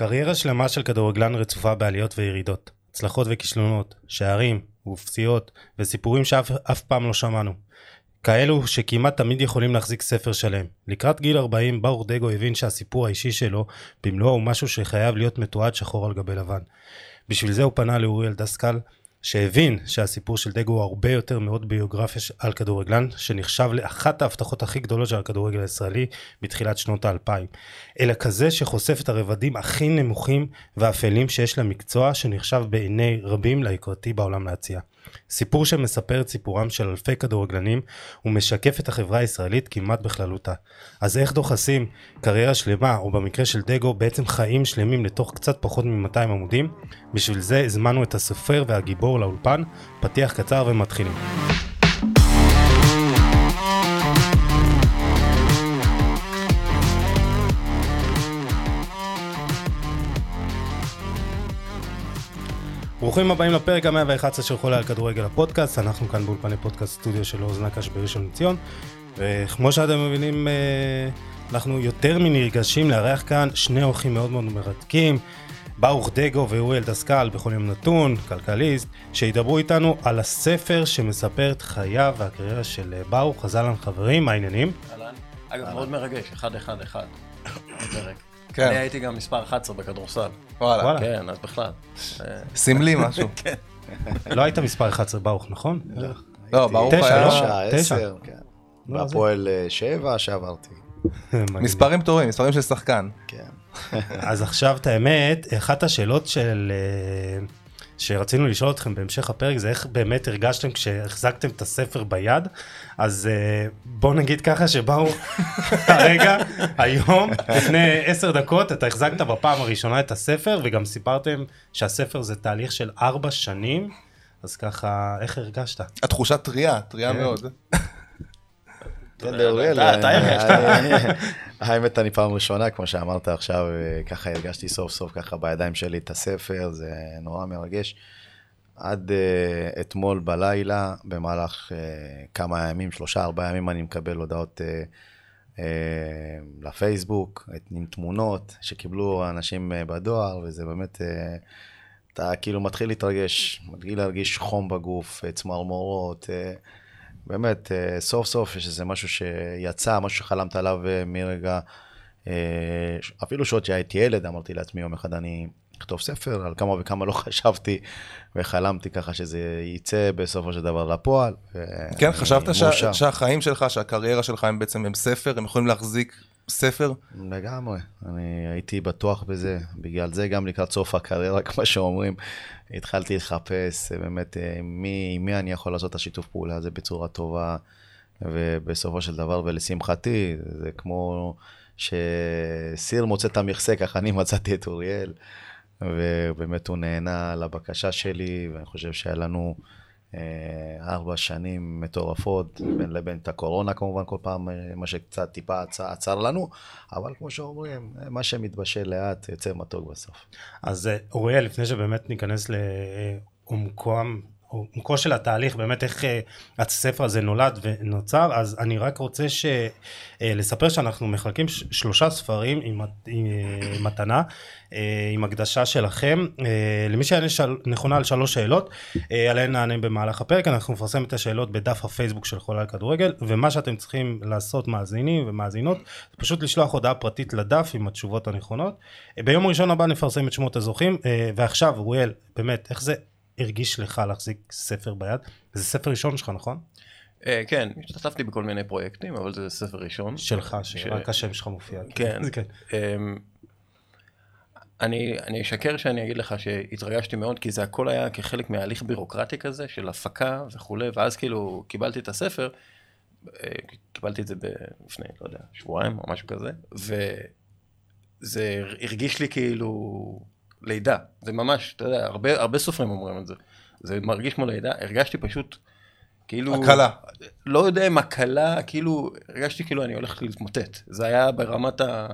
קריירה שלמה של כדורגלן רצופה בעליות וירידות, הצלחות וכישלונות, שערים ופציעות וסיפורים שאף אף פעם לא שמענו. כאלו שכמעט תמיד יכולים להחזיק ספר שלם. לקראת גיל 40 ברוך דגו הבין שהסיפור האישי שלו במלואו הוא משהו שחייב להיות מתועד שחור על גבי לבן. בשביל זה הוא פנה לאוריאל דסקל, שהבין שהסיפור של דגו הוא הרבה יותר מאוד ביוגרפיה על כדורגלן, שנחשב לאחת ההבטחות הכי גדולות של הכדורגל הישראלי בתחילת שנות האלפיים, אלא כזה שחושף את הרבדים הכי נמוכים ואפלים שיש למקצוע, שנחשב בעיני רבים ליוקרתי בעולם להציע. סיפור שמספר את סיפורם של אלפי כדורגלנים ומשקף את החברה הישראלית כמעט בכללותה. אז איך דוחסים קריירה שלמה, או במקרה של דגו, בעצם חיים שלמים לתוך קצת פחות מ-200 עמודים? בשביל זה הזמנו את הסופר והגיבור לאולפן, פתיח קצר ומתחילים. ברוכים הבאים לפרק המאה ה-11 של חולה על כדורגל הפודקאסט, אנחנו כאן באולפני פודקאסט סטודיו של עוז נקש בראשון לציון, וכמו שאתם מבינים, אה, אנחנו יותר מנרגשים לארח כאן שני אורחים מאוד מאוד מרתקים, ברוך דגו ואוריאל דסקל בכל יום נתון, כלכליסט, שידברו איתנו על הספר שמספר את חייו והקריירה של אה, ברוך, אז אהלן חברים, מה העניינים? אהלן. אגב, מאוד מרגש, 1-1-1. הפרק. כן. אני הייתי גם מספר 11 בכדורסל. וואלה. וואלה. כן, אז בכלל. אה, סמלי משהו. כן. לא היית מספר 11 ברוך, נכון? לא, ברוך תשע, היה... לא? תשע. עשר, כן. לא, זה- בהפועל אה, שבע שעברתי. מספרים טובים, מספרים של שחקן. כן. אז עכשיו את האמת, אחת השאלות של... שרצינו לשאול אתכם בהמשך הפרק זה איך באמת הרגשתם כשהחזקתם את הספר ביד אז אה, בוא נגיד ככה שבאו הרגע היום לפני עשר דקות אתה החזקת בפעם הראשונה את הספר וגם סיפרתם שהספר זה תהליך של ארבע שנים אז ככה איך הרגשת? התחושה טריה, טריה כן. מאוד. תן לאוריאל. אתה- אתה אה, הרגשת. אני- האמת, אני פעם ראשונה, כמו שאמרת עכשיו, אה, ככה הרגשתי סוף סוף ככה בידיים שלי את הספר, זה נורא מרגש. עד אה, אתמול בלילה, במהלך אה, כמה ימים, שלושה, ארבעה ימים, אני מקבל הודעות אה, אה, לפייסבוק, עם תמונות שקיבלו אנשים אה, בדואר, וזה באמת, אה, אתה כאילו מתחיל להתרגש, מתחיל להרגיש חום בגוף, אה, צמרמורות, אה, באמת, אה, סוף סוף יש איזה משהו שיצא, משהו שחלמת עליו אה, מרגע, אה, אפילו שעוד שהייתי ילד, אמרתי לעצמי יום אחד אני אכתוב ספר, על כמה וכמה לא חשבתי, וחלמתי ככה שזה יצא בסופו של דבר לפועל. כן, חשבת מאושר. שהחיים שלך, שהקריירה שלך הם בעצם הם ספר, הם יכולים להחזיק ספר? לגמרי, אני הייתי בטוח בזה, בגלל זה גם לקראת סוף הקריירה, כמו שאומרים, התחלתי לחפש אה, באמת אה, מי, עם מי אני יכול לעשות את השיתוף פעולה הזה בצורה טובה, ובסופו של דבר, ולשמחתי, זה כמו שסיר מוצא את המכסה, ככה אני מצאתי את אוריאל, ובאמת הוא נהנה לבקשה שלי, ואני חושב שהיה לנו... אה, ארבע שנים מטורפות, בין לבין את הקורונה כמובן כל פעם, אה, מה שקצת טיפה עצר, עצר לנו, אבל כמו שאומרים, אה, מה שמתבשל לאט יוצא מתוק בסוף. אז אוריאל לפני שבאמת ניכנס לעומקו עומקו של התהליך באמת איך אה, הספר הזה נולד ונוצר אז אני רק רוצה ש... אה, לספר שאנחנו מחלקים שלושה ספרים עם, עם אה, מתנה עם הקדשה שלכם. למי שיענה של... נכונה על שלוש שאלות עליהן נענה במהלך הפרק. אנחנו נפרסם את השאלות בדף הפייסבוק של חולה על כדורגל ומה שאתם צריכים לעשות מאזינים ומאזינות זה פשוט לשלוח הודעה פרטית לדף עם התשובות הנכונות. ביום ראשון הבא נפרסם את שמות הזוכים ועכשיו אוריאל באמת איך זה הרגיש לך להחזיק ספר ביד זה ספר ראשון שלך נכון? אה, כן, השתתפתי בכל מיני פרויקטים, אבל זה ספר ראשון. שלך שרק השם שלך מופיע כן. כן. אמ, אני, אני אשקר שאני אגיד לך שהתרגשתי מאוד, כי זה הכל היה כחלק מההליך בירוקרטי כזה של הפקה וכולי, ואז כאילו קיבלתי את הספר, אה, קיבלתי את זה לפני, לא יודע, שבועיים או משהו כזה, וזה הרגיש לי כאילו לידה, זה ממש, אתה יודע, הרבה, הרבה סופרים אומרים את זה, זה מרגיש כמו לידה, הרגשתי פשוט כאילו... הקלה. לא יודע אם הקלה, כאילו, הרגשתי כאילו אני הולך להתמוטט. זה היה ברמת ה...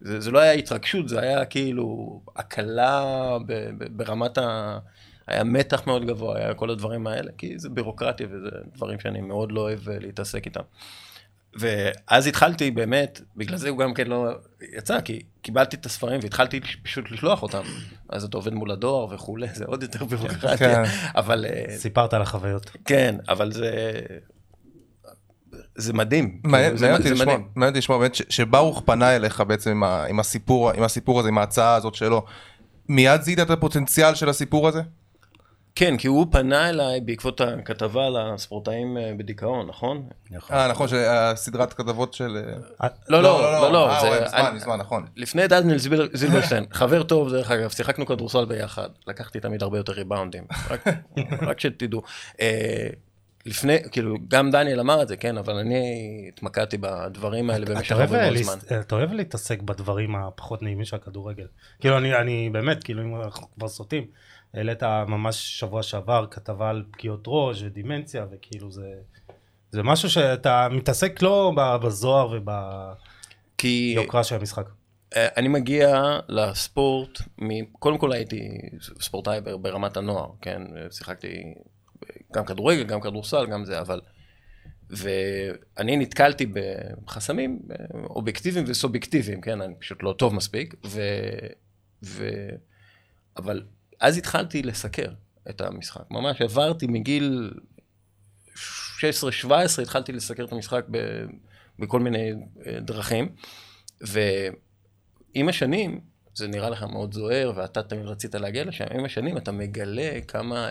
זה, זה לא היה התרגשות, זה היה כאילו הקלה ב, ב, ברמת ה... היה מתח מאוד גבוה, היה כל הדברים האלה, כי זה בירוקרטיה וזה דברים שאני מאוד לא אוהב אה, להתעסק איתם. ואז התחלתי באמת, בגלל זה הוא גם כן לא יצא, כי קיבלתי את הספרים והתחלתי פשוט לשלוח אותם. אז אתה עובד מול הדואר וכולי, זה עוד יותר ביורוקרטיה. כן. אבל אה, סיפרת על החוויות. כן, אבל זה... זה מדהים. מעניין אותי לשמוע, מדהים. מעניין אותי לשמוע באמת שברוך פנה אליך בעצם עם ה- עם הסיפור עם הסיפור הזה, עם ההצעה הזאת שלו. מיד זיהית את הפוטנציאל של הסיפור הזה? כן, כי הוא פנה אליי בעקבות הכתבה על הספורטאים אה, בדיכאון, נכון? אה נכון, שהסדרת כתבות של... אה, לא, לא, לא, לא. אה, זה- מזמן, מזמן, נכון. לפני דניאל זיל- זילברשטיין, חבר טוב, דרך אגב, שיחקנו כדורסל ביחד, לקחתי תמיד הרבה יותר ריבאונדים, רק- רק שתדעו. אה, לפני, כאילו, גם דניאל אמר את זה, כן, אבל אני התמקדתי בדברים האלה במשך הרבה מאוד זמן. אתה אוהב להתעסק בדברים הפחות נעימים של הכדורגל. כאילו אני, אני באמת, כאילו אם אנחנו כבר סוטים, העלית ממש שבוע שעבר כתבה על פגיעות ראש ודימנציה וכאילו זה, זה משהו שאתה מתעסק לא בזוהר כי וביוקרה של המשחק. אה, אני מגיע לספורט, קודם כל הייתי ספורטאי בר- ברמת הנוער, כן, שיחקתי גם כדורגל, גם כדורסל, גם זה, אבל... ואני נתקלתי בחסמים אה, אובייקטיביים וסובייקטיביים, כן, אני פשוט לא טוב מספיק, ו... ו... אבל אז התחלתי לסקר את המשחק, ממש עברתי מגיל 16-17, התחלתי לסקר את המשחק ב... בכל מיני אה, דרכים, ועם השנים, זה נראה לך מאוד זוהר, ואתה תמיד רצית להגיע לשם, עם השנים אתה מגלה כמה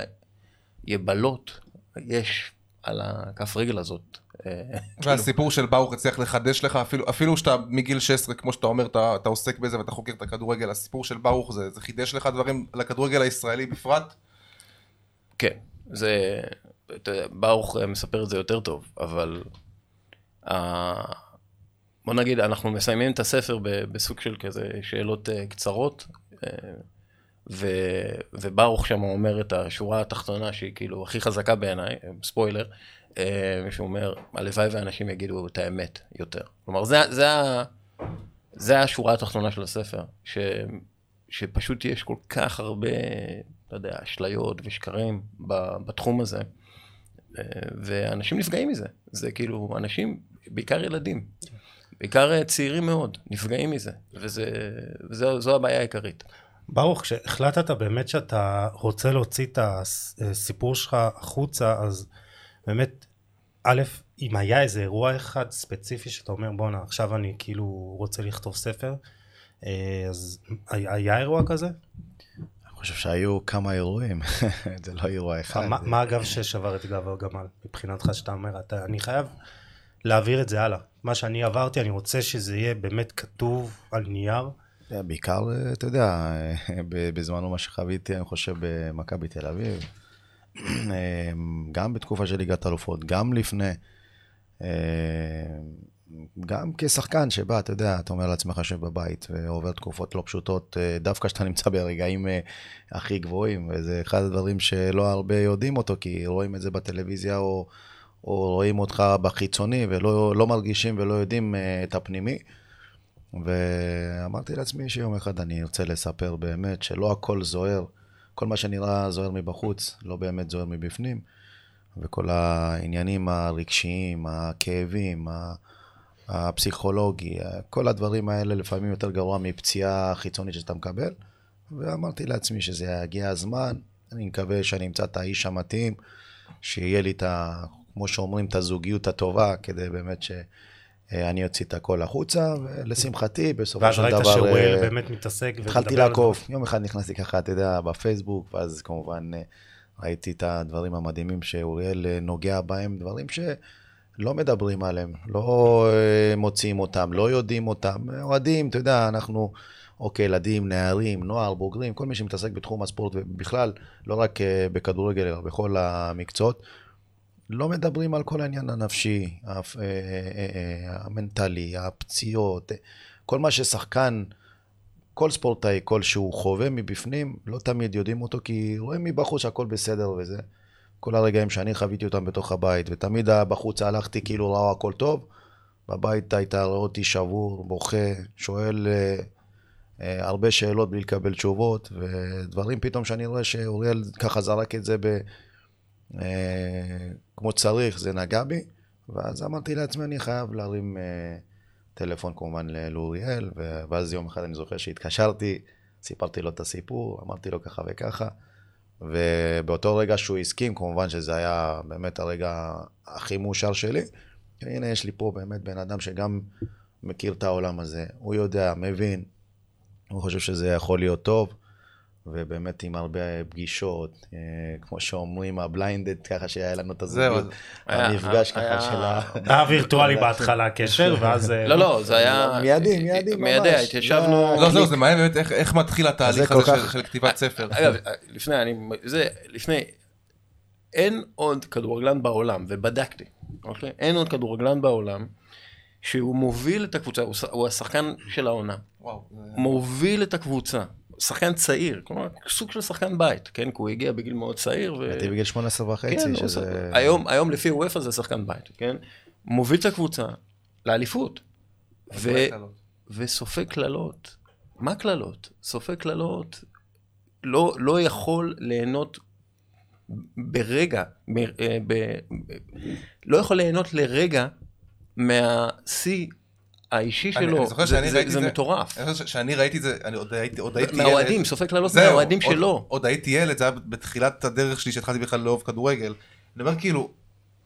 יבלות יש על הכף רגל הזאת. אה, והסיפור של ברוך הצליח לחדש לך, אפילו, אפילו שאתה מגיל 16, כמו שאתה אומר, אתה, אתה עוסק בזה ואתה חוקר את הכדורגל, הסיפור של ברוך זה, זה חידש לך דברים לכדורגל הישראלי בפרט? כן, זה, ברוך מספר את זה יותר טוב, אבל אה, בוא נגיד, אנחנו מסיימים את הספר בסוג של כזה שאלות אה, קצרות, אה, ו, וברוך שם אומר את השורה התחתונה שהיא כאילו הכי חזקה בעיניי, ספוילר, אה, שהוא אומר, הלוואי ואנשים יגידו את האמת יותר. כלומר, זה, זה, זה השורה התחתונה של הספר, ש, שפשוט יש כל כך הרבה, אתה יודע, אשליות ושקרים בתחום הזה, אה, ואנשים נפגעים מזה. זה כאילו, אנשים, בעיקר ילדים, בעיקר צעירים מאוד, נפגעים מזה, וזו זו הבעיה העיקרית. ברוך, כשהחלטת באמת שאתה רוצה להוציא את הסיפור שלך החוצה, אז באמת, א', אם היה איזה אירוע אחד ספציפי שאתה אומר, בואנה, עכשיו אני כאילו רוצה לכתוב ספר, אה, אז היה היה אירוע כזה? אני חושב שהיו כמה אירועים, זה לא אירוע אחד. מה, מה אגב ששבר את גב הגמל מבחינתך שאתה אומר, אתה, אני חייב להעביר את זה הלאה. מה שאני עברתי, אני רוצה שזה יהיה באמת כתוב על נייר. בעיקר, אתה יודע, בזמנו מה שחוויתי, אני חושב, במכבי תל אביב, גם בתקופה של ליגת אלופות, גם לפני, אה, גם כשחקן שבא, אתה יודע, אתה אומר לעצמך שבבית ועובר תקופות לא פשוטות, אה, דווקא כשאתה נמצא ברגעים אה, הכי גבוהים, וזה אחד הדברים שלא הרבה יודעים אותו, כי רואים את זה בטלוויזיה או, או רואים אותך בחיצוני ולא לא מרגישים ולא יודעים את הפנימי. ואמרתי לעצמי שיום אחד אני ארצה לספר באמת שלא הכל זוהר, כל מה שנראה זוהר מבחוץ, לא באמת זוהר מבפנים, וכל העניינים הרגשיים, הכאבים, הפסיכולוגי, כל הדברים האלה לפעמים יותר גרוע מפציעה חיצונית שאתה מקבל, ואמרתי לעצמי שזה יגיע הזמן, אני מקווה שאני אמצא את האיש המתאים, שיהיה לי את ה... כמו שאומרים, את הזוגיות הטובה, כדי באמת ש... אה, אני אוציא את הכל החוצה, ולשמחתי, בסופו ואז של ראית דבר... שאוריאל אה, באמת מתעסק התחלתי ומדבר זה. לעקוב. יום אחד נכנסתי ככה, אתה יודע, בפייסבוק, ואז כמובן אה, ראיתי את הדברים המדהימים שאוריאל אה, נוגע בהם, דברים שלא מדברים עליהם, לא מוציאים אותם, לא יודעים אותם. אוהדים, אתה יודע, אנחנו, אוקיי, ילדים, נערים, נוער, בוגרים, כל מי שמתעסק בתחום הספורט, ובכלל, לא רק בכדורגל, אלא בכל המקצועות. לא מדברים על כל העניין הנפשי, אה, אה, אה, המנטלי, הפציעות, כל מה ששחקן, כל ספורטאי כלשהו חווה מבפנים, לא תמיד יודעים אותו, כי רואים מבחוץ שהכל בסדר וזה. כל הרגעים שאני חוויתי אותם בתוך הבית, ותמיד בחוץ הלכתי כאילו ראה הכל טוב, בבית היית רואה אותי שבור, בוכה, שואל אה, אה, הרבה שאלות בלי לקבל תשובות, ודברים פתאום שאני רואה שאוריאל ככה זרק את זה ב... אה, כמו צריך, זה נגע בי, ואז אמרתי לעצמי, אני חייב להרים אה, טלפון כמובן לאוריאל, ואז יום אחד אני זוכר שהתקשרתי, סיפרתי לו את הסיפור, אמרתי לו ככה וככה, ובאותו רגע שהוא הסכים, כמובן שזה היה באמת הרגע הכי מאושר שלי. הנה, יש לי פה באמת בן אדם שגם מכיר את העולם הזה, הוא יודע, מבין, הוא חושב שזה יכול להיות טוב, ובאמת עם הרבה פגישות, אה, כמו שאומרים, הבליינדד, ככה שהיה לנו את הזוגיות, המפגש ככה של ה... היה וירטואלי בהתחלה קשר, ואז... אה, לא, לא, זה היה... מיידי, מיידי מיידי, ממש. התיישבנו... לא, זהו, זה מעניין באמת איך- מתחיל התהליך כל הזה של- כתיבת ספר. אגב, לפני, אני, זה, לפני, אין עוד כדורגלן בעולם, ובדקתי, אוקיי? אין עוד כדורגלן בעולם שהוא מוביל את הקבוצה, הוא, השחקן של העונה, מוביל את הקבוצה, שחקן צעיר, כלומר, סוג של שחקן בית, כן? כי הוא הגיע בגיל מאוד צעיר, ו... הייתי בגיל 18 וחצי, כן, שזה... עושה- היום, היום לפי וופא זה שחקן בית, כן? מוביל את הקבוצה לאליפות, ו... וסופג קללות. מה קללות? סופג קללות לא, לא יכול ליהנות ברגע, ב, אה, ב, ב, לא יכול ליהנות לרגע מהשיא האישי שלו. אני זוכר זה, שאני זה, ראיתי זה את זה- מטורף. אני חושב שאני ראיתי את זה, אני עוד הייתי עוד הייתי ילד. מהאוהדים, סופג קללות זהו, מהאוהדים שלו. עוד הייתי ילד, זה היה בתחילת הדרך שלי שהתחלתי בכלל לאהוב כדורגל. אני אומר כאילו,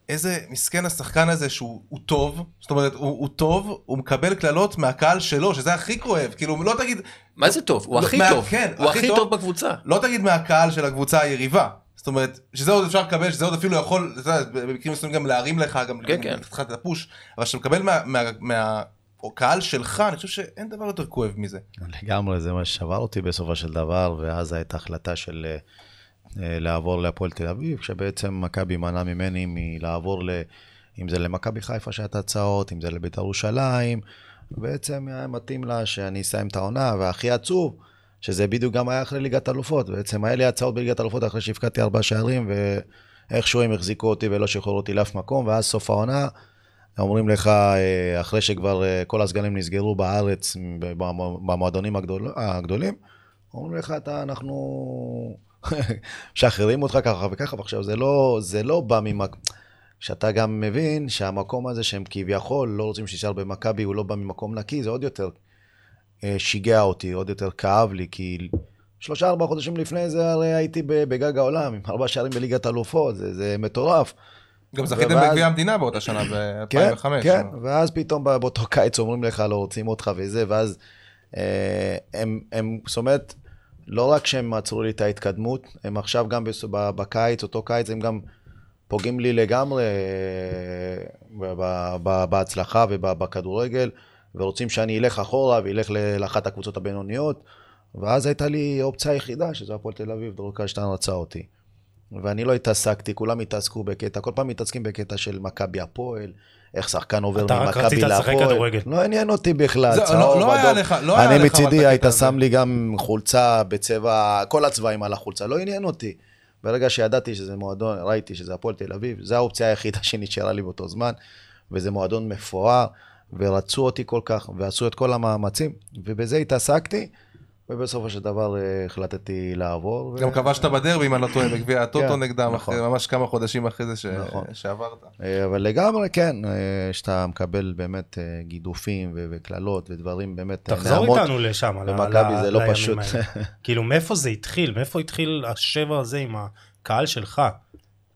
איזה מסכן השחקן הזה שהוא הוא טוב, זאת אומרת, הוא, הוא טוב, הוא מקבל קללות מהקהל שלו, שזה הכי כואב, כאילו, לא תגיד, מה זה טוב? הוא לא, הכי מה- טוב. כן, הוא הכי טוב. טוב בקבוצה. לא תגיד מהקהל של הקבוצה היריבה. זאת אומרת, שזה עוד אפשר לקבל, שזה עוד אפילו יכול, אתה יודע, במקרים מסוימים גם להרים לך, גם כן, כן. לך את הפוש, אבל כשאתה מקבל מה- מה- מהקהל שלך, אני חושב שאין דבר יותר כואב מזה. לגמרי, זה מה ששבר אותי בסופו של דבר, ואז הייתה החלטה של אה, אה, לעבור להפועל תל אביב, שבעצם מכבי מנעה ממני מלעבור, ל, אם זה למכבי חיפה שהיה את ההצעות, אם זה לבית"ר ירושלים, בעצם היה מתאים לה שאני אסיים את העונה, והכי עצוב, שזה בדיוק גם היה אחרי ליגת אלופות, בעצם היה לי הצעות בליגת אלופות אחרי שהפקדתי ארבעה שערים, ואיכשהו הם החזיקו אותי ולא שחררו אותי לאף מקום, ואז סוף העונה, אומרים לך, אה, אחרי שכבר אה, כל הסגלים נסגרו בארץ, במ- במועדונים הגדול, הגדולים, אומרים לך, אתה, אנחנו משחררים אותך ככה וככה, ועכשיו זה לא, זה לא בא ממק... שאתה גם מבין שהמקום הזה שהם כביכול לא רוצים שתישאר במכבי, הוא לא בא ממקום נקי, זה עוד יותר אה, שיגע אותי, עוד יותר כאב לי, כי שלושה ארבעה חודשים לפני זה הרי הייתי בגג העולם, עם ארבעה שערים בליגת אלופות, זה, זה מטורף. גם זכיתם ואז- בגביע המדינה באותה שנה, כן, ב-2005. כן, ואז פתאום בא- באותו קיץ אומרים לך, לא רוצים אותך וזה, ואז אה, הם, הם, זאת אומרת, לא רק שהם עצרו לי את ההתקדמות, הם עכשיו גם בקיץ, אותו קיץ, הם גם פוגעים לי לגמרי אה, בהצלחה ובכדורגל, ורוצים שאני אלך אחורה ואלך לאחת הקבוצות הבינוניות, ואז הייתה לי אופציה יחידה, שזו הפועל תל אביב, דרור קלשטיין רצה אותי. ואני לא התעסקתי, כולם התעסקו בקטע, כל פעם מתעסקים בקטע של מכבי הפועל, איך שחקן עובר אתה רק ממכבי רצית לשחק להפועל. כדורגל. לא עניין אותי בכלל, זה- צהוב, לא- לא היה אדום. לך- לא היה אני לך את מצידי היית. שם לי גם חולצה בצבע, כל הצבעים על החולצה, לא עניין אותי. ברגע שידעתי שזה מועדון, ראיתי שזה הפועל תל אביב, זו האופציה היחידה שנשארה לי באותו זמן, וזה מועדון מפואר, ורצו אותי כל כך, ועשו את כל המאמצים, ובזה התעסקתי, ובסופו של דבר אה, החלטתי לעבור. ו- גם כבשת בדרבי, אם אני לא טועה, בגביע הטוטו כן, נגדם, נכון. אחרי- ממש כמה חודשים אחרי זה ש- נכון. שעברת. אה, אבל לגמרי כן, אה, שאתה מקבל באמת גידופים ו- וקללות ודברים באמת, אה, תחזור נעמות. איתנו לשם, ל- במכבי ל- זה לא פשוט. כאילו, מאיפה זה התחיל? מאיפה התחיל השבר הזה עם הקהל שלך?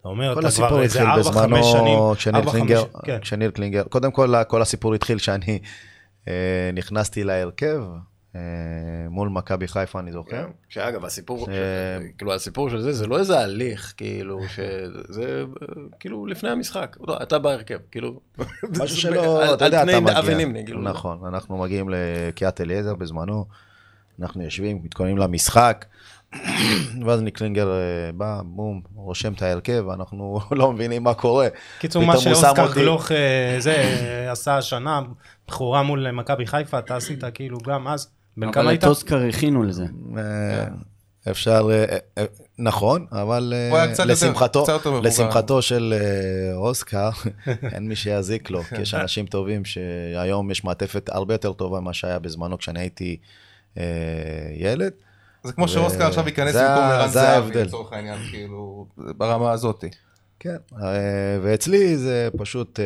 אתה אומר, אתה כבר איזה התחיל ארבע, חמש שנים, בזמנו, כשניר קלינגר, כן. כשניר קלינגר, קודם כל כל הסיפור התחיל כשאני נכנסתי להרכב מול מכבי חיפה, אני זוכר. כן. שאגב, הסיפור, ש- כאילו הסיפור של זה, זה לא איזה הליך, כאילו, שזה, כאילו, לפני המשחק. לא, אתה בהרכב, כאילו. משהו שלא, על- אתה יודע, על אתה פני אבי מגיע. נימני, כאילו. נכון, אנחנו מגיעים לקריית אליעזר בזמנו, אנחנו יושבים, מתכוננים למשחק, ואז ניקלינגר אה, בא, בום, רושם את ההרכב, ואנחנו לא מבינים מה קורה. קיצור, מה שאוסקר גלוך אה, זה אה, עשה השנה, בכורה מול מכבי חיפה, אתה עשית כאילו גם אז. בן כמה אבל היית? את אוסקר הכינו לזה. אה, אפשר, אה, אה, נכון, אבל לשמחתו. לשמחתו של אוסקר, אין מי שיזיק לו, כי יש אנשים טובים שהיום יש מעטפת הרבה יותר טובה ממה שהיה בזמנו כשאני הייתי ילד. זה כמו שאוסקר עכשיו ייכנס במקום ה- ערן זה זהבי. לצורך העניין, כאילו, ברמה הזאתי. כן, ואצלי זה פשוט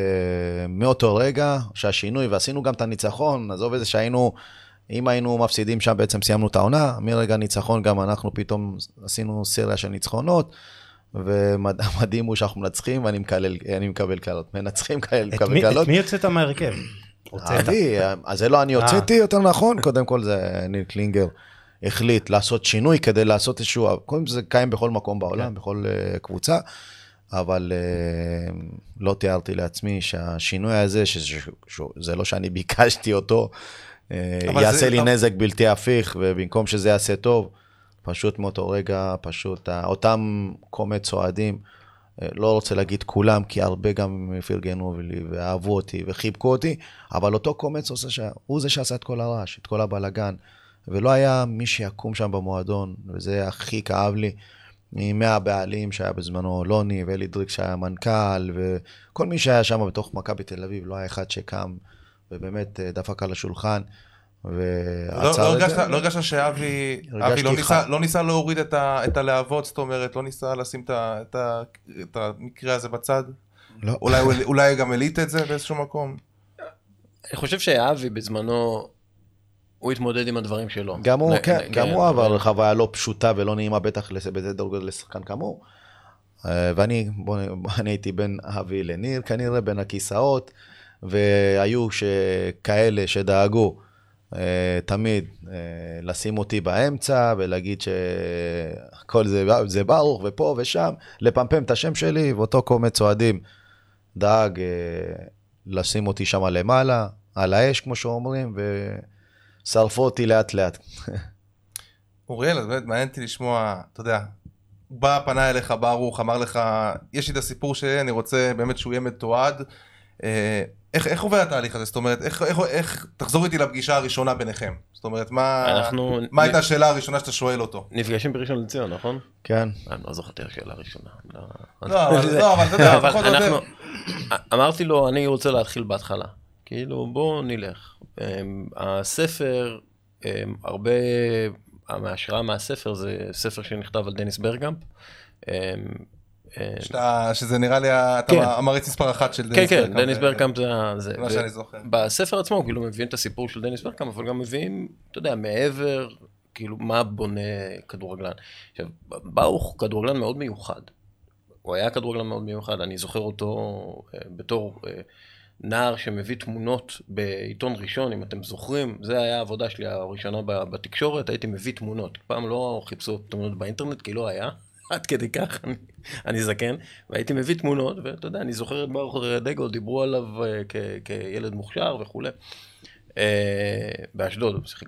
מאותו רגע שהשינוי, ועשינו גם את הניצחון, עזוב את זה שהיינו, אם היינו מפסידים שם, בעצם סיימנו את העונה, מרגע הניצחון גם אנחנו פתאום עשינו סריה של ניצחונות, ומדהים הוא שאנחנו מנצחים ואני מקלל, אני מקבל קללות, מנצחים כאלה, מקבל מי- את קללות. מי יוצאת מהרכב? אבי, אז זה לא אני הוצאתי, יותר נכון, קודם כל זה ניר קלינגר החליט לעשות שינוי כדי לעשות איזשהו, קודם כל זה קיים בכל מקום בעולם, בכל אה, קבוצה, אבל אה, לא תיארתי לעצמי שהשינוי הזה, שזה לא שאני ביקשתי אותו, אה, יעשה זה- לי אבל- נזק בלתי הפיך, ובמקום שזה יעשה טוב, פשוט מאותו רגע, פשוט אותם קומץ אוהדים, אה, לא רוצה להגיד כולם, כי הרבה גם פרגנו לי ואהבו אותי וחיבקו אותי, אבל אותו קומץ עושה ש... הוא זה שעשה את כל הרעש, את כל הבלגן. ולא היה מי שיקום שם במועדון, וזה הכי כאב לי. מהבעלים שהיה בזמנו לוני, ואלי דריק שהיה מנכ"ל, וכל מי שהיה שם בתוך מכבי תל אביב, לא היה אחד שקם ובאמת אה, דפק על השולחן. לא ועצר לא את זה. הרגשת- לא הרגשת שאבי אבי לא ניסה-. לא ניסה להוריד את ה- את הלהבות, זאת אומרת, לא ניסה לשים את ה- את ה- את המקרה הזה בצד? לא. אולי הוא- אולי גם הליט את זה באיזשהו מקום? אני חושב שאבי בזמנו, הוא התמודד עם הדברים שלו. גם הוא, כן, גם הוא אבל- עבר חוויה לא פשוטה ולא נעימה, בטח בזה דרגות לשחקן כמוהו. אה, ואני, בוא, אני הייתי בין אבי לניר, כנראה בין הכיסאות, והיו כאלה שדאגו אה, תמיד אה, לשים אותי באמצע ולהגיד שהכל זה, זה ברוך ופה ושם, לפמפם את השם שלי, ואותו קומץ אוהדים דאג אה, לשים אותי שם למעלה, על האש, כמו שאומרים, ושרפו אותי לאט לאט. אוריאל, באמת מעניין אותי לשמוע, אתה יודע, בא, פנה אליך ברוך, אמר לך, יש לי את הסיפור שלי, אני רוצה באמת שהוא יהיה מתועד. אה, איך, איך עובר התהליך הזה? זאת אומרת, איך, איך, איך, תחזור איתי לפגישה הראשונה ביניכם. זאת אומרת, מה, אנחנו- מה הייתה השאלה הראשונה שאתה שואל אותו? נפגשים בראשון לציון, נכון? כן. אני לא זוכר את השאלה הראשונה. לא, לא, אבל- לא, אבל אתה יודע, פחות או יותר. אנחנו- אמרתי לו, אני רוצה להתחיל בהתחלה. כאילו, בוא נלך. אמ, הספר, אמ, הרבה מההשראה מהספר זה ספר שנכתב על דניס ברגקאמפ. שאתה, שזה נראה לי, כן. המריץ מספר אחת של כן, דניס כן, ברגקאמפ. דניס ברגקאמפ זה... מה שאני זוכר. בספר עצמו, כאילו, מביאים את הסיפור של דניס ברגקאמפ, אבל גם מביאים, אתה יודע, מעבר, כאילו, מה בונה כדורגלן. עכשיו, ברוך הוא כדורגלן מאוד מיוחד. הוא היה כדורגלן מאוד מיוחד, אני זוכר אותו אה, בתור אה, נער שמביא תמונות בעיתון ראשון, אם אתם זוכרים, זה היה העבודה שלי הראשונה בתקשורת, הייתי מביא תמונות. פעם לא חיפשו תמונות באינטרנט, כי לא היה. עד כדי כך, אני, אני זקן, והייתי מביא תמונות, ואתה יודע, אני זוכר את ברוך דגו, דיברו עליו אה, כ, כילד מוכשר וכולי. אה, באשדוד, הוא שיחק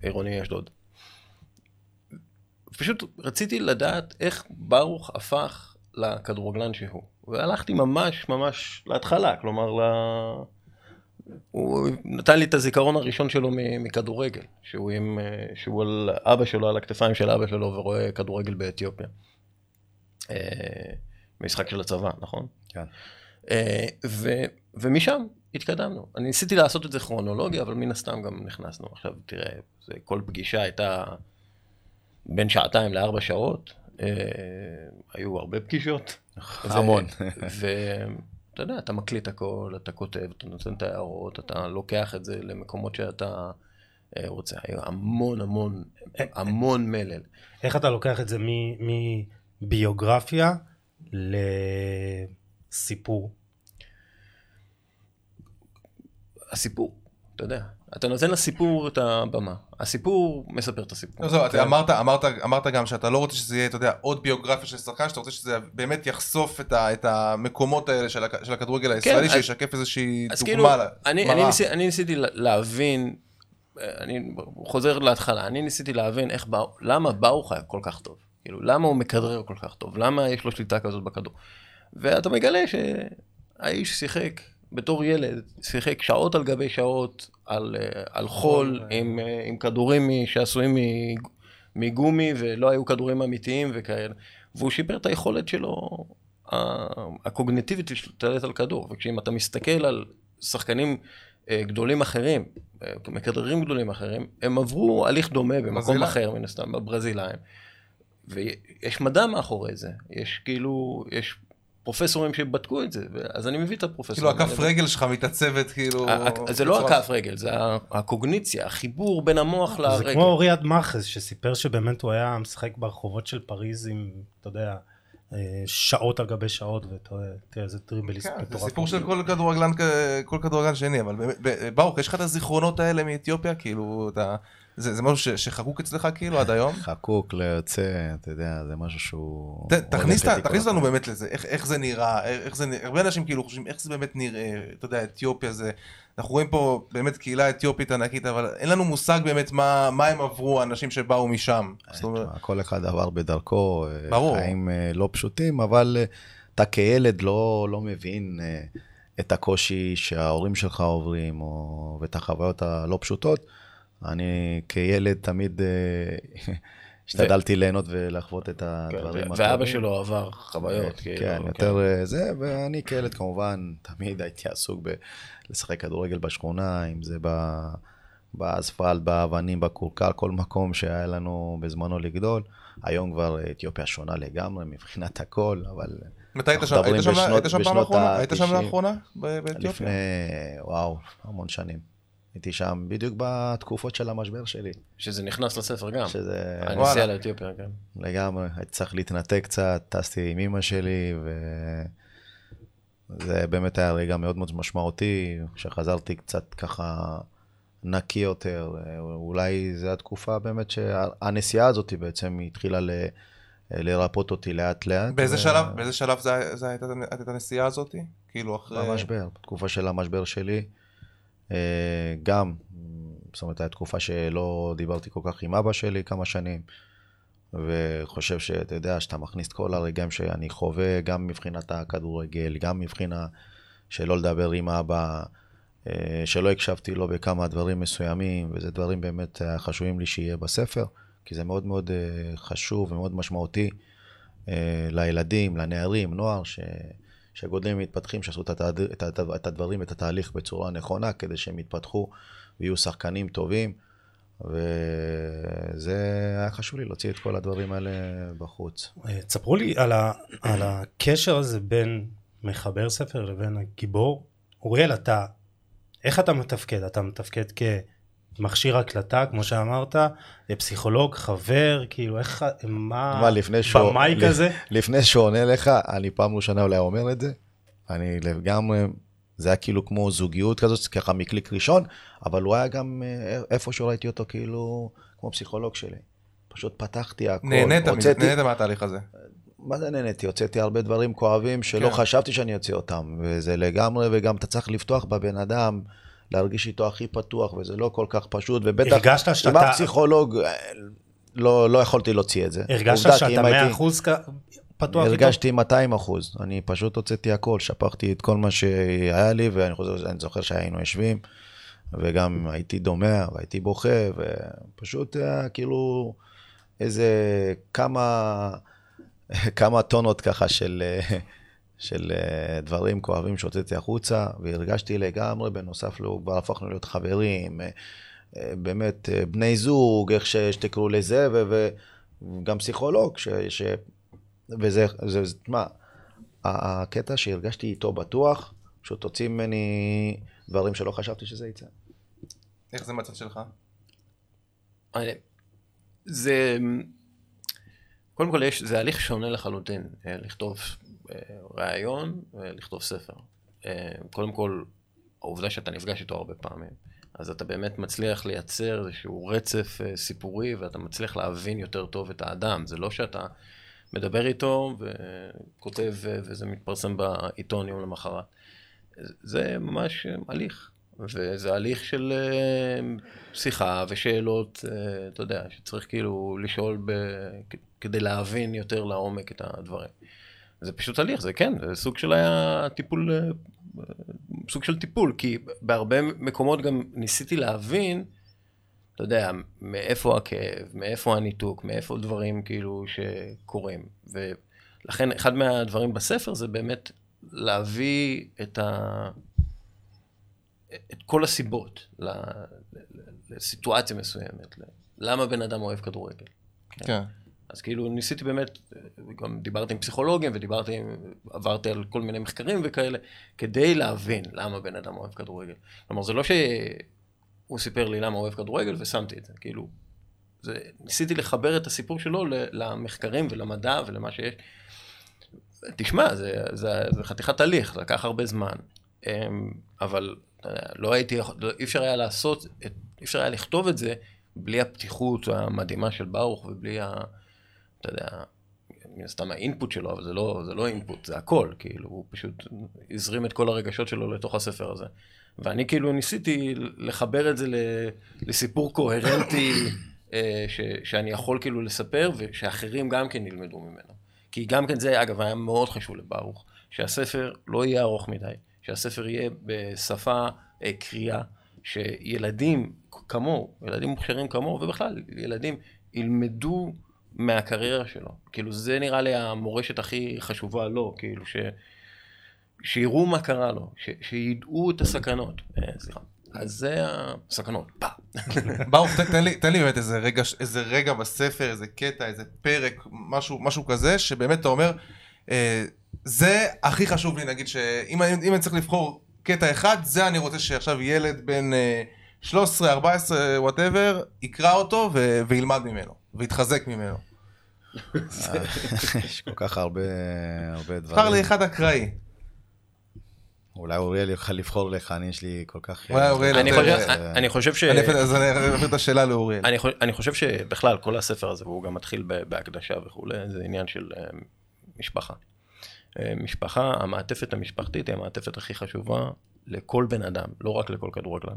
בעירוני אשדוד. פשוט רציתי לדעת איך ברוך הפך לכדורגלן שהוא. והלכתי ממש ממש להתחלה, כלומר, ל... הוא נתן לי את הזיכרון הראשון שלו מכדורגל, שהוא, עם, אה, שהוא על אבא שלו, על הכתפיים של אבא שלו, ורואה כדורגל באתיופיה. אה, משחק של הצבא, נכון? כן. אה, ו, ומשם התקדמנו. אני ניסיתי לעשות את זה כרונולוגיה, אבל מן הסתם גם נכנסנו. עכשיו, תראה, זה, כל פגישה הייתה בין שעתיים לארבע שעות. היו הרבה פגישות. המון. ואתה יודע, אתה מקליט הכל, אתה כותב, אתה נותן את ההערות, אתה לוקח את זה למקומות שאתה אה, רוצה. המון המון, המון מלל. איך אתה לוקח את זה מביוגרפיה לסיפור? הסיפור, אתה יודע, אתה נותן לסיפור את הבמה. הסיפור מספר את הסיפור. לא, זהו, אתה כן. אמרת, אמרת, אמרת גם שאתה לא רוצה שזה יהיה, אתה יודע, עוד ביוגרפיה של שחקן, שאתה רוצה שזה באמת יחשוף את, ה, את המקומות האלה של, הכ- של הכדורגל הישראלי, אז- שישקף איזושהי אז דוגמה כאילו, לה- אני. אני, ניסי, אני ניסיתי לה- להבין, אה, אני חוזר להתחלה, אני ניסיתי להבין איך, בא, למה ברוך היה כל כך טוב. כאילו, למה הוא מכדרר כל כך טוב? למה יש לו שליטה כזאת בכדור? ואתה מגלה שהאיש שיחק בתור ילד, שיחק שעות על גבי שעות על, אה, על חול, חול, עם, אה, עם כדורים שעשויים מגומי, ולא היו כדורים אמיתיים וכאלה. והוא שיפר את היכולת שלו, ה- הקוגניטיבית להשתלט על כדור. וכשאם אתה מסתכל על שחקנים אה, גדולים אחרים, אה, מכדררים גדולים אחרים, הם עברו הליך דומה במקום. אחר, מן הסתם, בברזילאים. ויש מדע מאחורי זה. יש כאילו, יש פרופסורים שבדקו את זה, אז אני מביא את כאילו הפרופסורים. הכף האלה. רגל שלך מתעצבת כאילו... זה לא הכף רגל, זה הקוגניציה, החיבור בין המוח זה לרגל. כמו ריאד מאחז שסיפר שבאמת הוא היה משחק ברחובות של פריז עם, אתה יודע, אה, שעות על גבי שעות, ואתה יודע, תראה איזה טריבליסט כן, זה מטורף. סיפור של כל כדורגלן, כל כדורגלן שני, אבל ברוך, יש לך את הזיכרונות האלה מאתיופיה? כאילו, אתה... זה זה משהו ש- שחקוק אצלך כאילו עד היום? חקוק, לא יוצא, אתה יודע, זה משהו שהוא... ת- תכניס כל תכניס לנו. באמת לזה, איך- איך זה נראה, איך זה נראה, הרבה אנשים כאילו חושבים איך זה באמת נראה, אתה יודע, אתיופיה זה, אנחנו רואים פה באמת קהילה אתיופית ענקית, אבל אין לנו מושג באמת מה מה הם עברו, האנשים שבאו משם. זאת אומרת, כל אחד עבר בדרכו, אה, ברור. חיים אה, לא פשוטים, אבל אה, אתה כילד לא, לא מבין אה, את הקושי שההורים שלך עוברים, או, ואת החוויות הלא פשוטות. אני כילד תמיד אה, השתדלתי ליהנות ולחוות את כן, הדברים ו- ואבא שלו עבר חוויות, כאילו. כן, יותר אה, זה, ואני כילד כמובן תמיד הייתי עסוק בלשחק כדורגל בשכונה, אם זה ב... באספלט, באבנים, בכורכר, כל מקום שהיה לנו בזמנו לגדול. היום כבר אתיופיה שונה לגמרי מבחינת הכל, אבל מתי היית שם? היית שם- פעם בשנות האחרונה? היית שם לאחרונה? באתיופיה? לפני, וואו, המון שנים. הייתי שם בדיוק בתקופות של המשבר שלי, שזה נכנס לספר גם. שזה הנסיעה. לאתיופיה, כן. לגמרי, הייתי צריך להתנתק קצת, טסתי עם אמא שלי, וזה באמת היה רגע מאוד מאוד משמעותי, שחזרתי קצת ככה נקי יותר, אולי זו התקופה באמת שהנסיעה הזאת בעצם התחילה ל... לרפות אותי לאט לאט. באיזה ו- שלב, באיזה שלב זה זה הייתה הייתה הנסיעה הזאת? כאילו אחרי... במשבר, בתקופה של המשבר שלי. אה, גם, זאת אומרת, הייתה תקופה שלא דיברתי כל כך עם אבא שלי כמה שנים, וחושב שאתה יודע, שאתה מכניס את כל הרגעים שאני חווה, גם מבחינת הכדורגל, גם מבחינה שלא לדבר עם אבא, אה, שלא הקשבתי לו בכמה דברים מסוימים, וזה דברים באמת אה, חשובים לי שיהיה בספר, כי זה מאוד מאוד חשוב ומאוד משמעותי לילדים, לנערים, נוער, ש... שגודלים ומתפתחים, שעשו את, התד... את, הת... את הדברים, את התהליך בצורה נכונה, כדי שהם יתפתחו ויהיו שחקנים טובים. וזה היה חשוב לי להוציא את כל הדברים האלה בחוץ. תספרו לי על, ה, על הקשר הזה בין מחבר ספר לבין הגיבור. אוריאל, אתה, איך אתה מתפקד? אתה מתפקד כמכשיר הקלטה, כמו שאמרת, פסיכולוג, חבר, כאילו, איך, מה, מה, לפני שהוא... במאי כזה? לפני שהוא עונה לך, אני פעם ראשונה אולי אומר את זה, אני לגמרי, זה היה כאילו כמו זוגיות כזאת, ככה מקליק ראשון, אבל הוא היה גם, אה, איפשהו ראיתי אותו כאילו, כמו פסיכולוג שלי. פשוט פתחתי הכל, נהנית, הוצאתי- נהנית מהתהליך הזה. מה זה נהניתי? הוצאתי הרבה דברים כואבים שלא כן. חשבתי שאני אוציא אותם, וזה לגמרי, וגם אתה צריך לפתוח בבן אדם, להרגיש איתו הכי פתוח, וזה לא כל כך פשוט, ובטח, הרגשת עם שאתה- הפסיכולוג, אה, לא, לא יכולתי להוציא את זה. הרגשת שאתה אם הייתי- 100% כ- פתוח איתו? הרגשתי 200 אחוז, אני פשוט הוצאתי הכל, שפכתי את כל מה שהיה לי, ואני חוזר, אני זוכר שהיינו יושבים, וגם הייתי דומע, והייתי בוכה, ופשוט היה כאילו איזה כמה, כמה טונות ככה של, של אה, דברים כואבים שהוצאתי החוצה, והרגשתי לגמרי, בנוסף לו, כבר הפכנו להיות חברים, אה, אה, באמת בני זוג, איך ש- שתקראו לזה, ו- וגם פסיכולוג, ש... ש... וזה, זה, זה, מה, הקטע שהרגשתי איתו בטוח, פשוט הוציא ממני דברים שלא חשבתי שזה יצא. איך זה מהצד שלך? זה, קודם כל יש, זה הליך שונה לחלוטין, לכתוב אה, ראיון ולכתוב ספר. אה, קודם כל, העובדה שאתה נפגש איתו הרבה פעמים, אז אתה באמת מצליח לייצר איזשהו רצף אה, סיפורי ואתה מצליח להבין יותר טוב את האדם. זה לא שאתה מדבר איתו וכותב אה, וזה מתפרסם בעיתון יום למחרת. זה ממש אה, הליך. וזה הליך של אה, שיחה ושאלות, אה, אתה יודע, שצריך כאילו לשאול ב... כדי להבין יותר לעומק את הדברים. זה פשוט הליך, זה כן, זה סוג של היה טיפול, אה, סוג של טיפול, כי בהרבה מקומות גם ניסיתי להבין, אתה יודע, מאיפה הכאב, מאיפה הניתוק, מאיפה דברים כאילו שקורים. ולכן אחד מהדברים בספר זה באמת להביא את ה... את כל הסיבות לסיטואציה מסוימת, למה בן אדם אוהב כדורגל. כן. אז כאילו ניסיתי באמת, גם דיברתי עם פסיכולוגים ודיברתי, עברתי על כל מיני מחקרים וכאלה, כדי להבין למה בן אדם אוהב כדורגל. כלומר, זה לא שהוא סיפר לי למה הוא אוהב כדורגל ושמתי את זה, כאילו, זה, ניסיתי לחבר את הסיפור שלו למחקרים ולמדע ולמה שיש. תשמע, זה, זה, זה חתיכת תהליך, זה לקח הרבה זמן, אמ, אבל יודע, לא הייתי, לא- אי אפשר היה לעשות, אי אפשר היה לכתוב את זה בלי הפתיחות המדהימה של ברוך ובלי ה... אתה יודע, מן הסתם האינפוט שלו, אבל זה לא, זה לא אינפוט, זה הכל, כאילו, הוא פשוט הזרים את כל הרגשות שלו לתוך הספר הזה. ואני כאילו ניסיתי לחבר את זה לסיפור קוהרנטי אה, ש, שאני יכול כאילו לספר, ושאחרים גם כן ילמדו ממנו. כי גם כן זה, אגב, היה מאוד חשוב לברוך, שהספר לא יהיה ארוך מדי, שהספר יהיה בשפה אה, קריאה, שילדים כמוהו, ילדים מוכשרים כמוהו, ובכלל, ילדים ילמדו מהקריירה שלו. כאילו, זה נראה לי המורשת הכי חשובה לו, כאילו, ש... שיראו מה קרה לו, ש... שידעו את הסכנות. אה, סליחה. אז זה הסכנות. ברוך, תן- לי, תן לי באמת איזה רגע, איזה רגע בספר, איזה קטע, איזה פרק, משהו, משהו כזה, שבאמת אתה אומר, אה, זה הכי חשוב לי, נגיד, שאם אני, אני צריך לבחור קטע אחד, זה אני רוצה שעכשיו ילד בן אה, 13, 14, whatever, יקרא אותו ו- וילמד ממנו, ויתחזק ממנו. יש כל כך הרבה, הרבה תבחר לי דברים. אחד אקראי. אולי אוריאל יוכל לבחור לך, אני יש לי כל כך... אולי אוריאל אני יותר- חושב- אה, אני חושב ש... אז אני אעביר את השאלה לאוריאל. אני, חושב, אני חושב שבכלל, כל הספר הזה, והוא גם מתחיל בהקדשה וכולי, זה עניין של uh, משפחה. משפחה, המעטפת המשפחתית היא המעטפת הכי חשובה לכל בן אדם, לא רק לכל כדורגלן.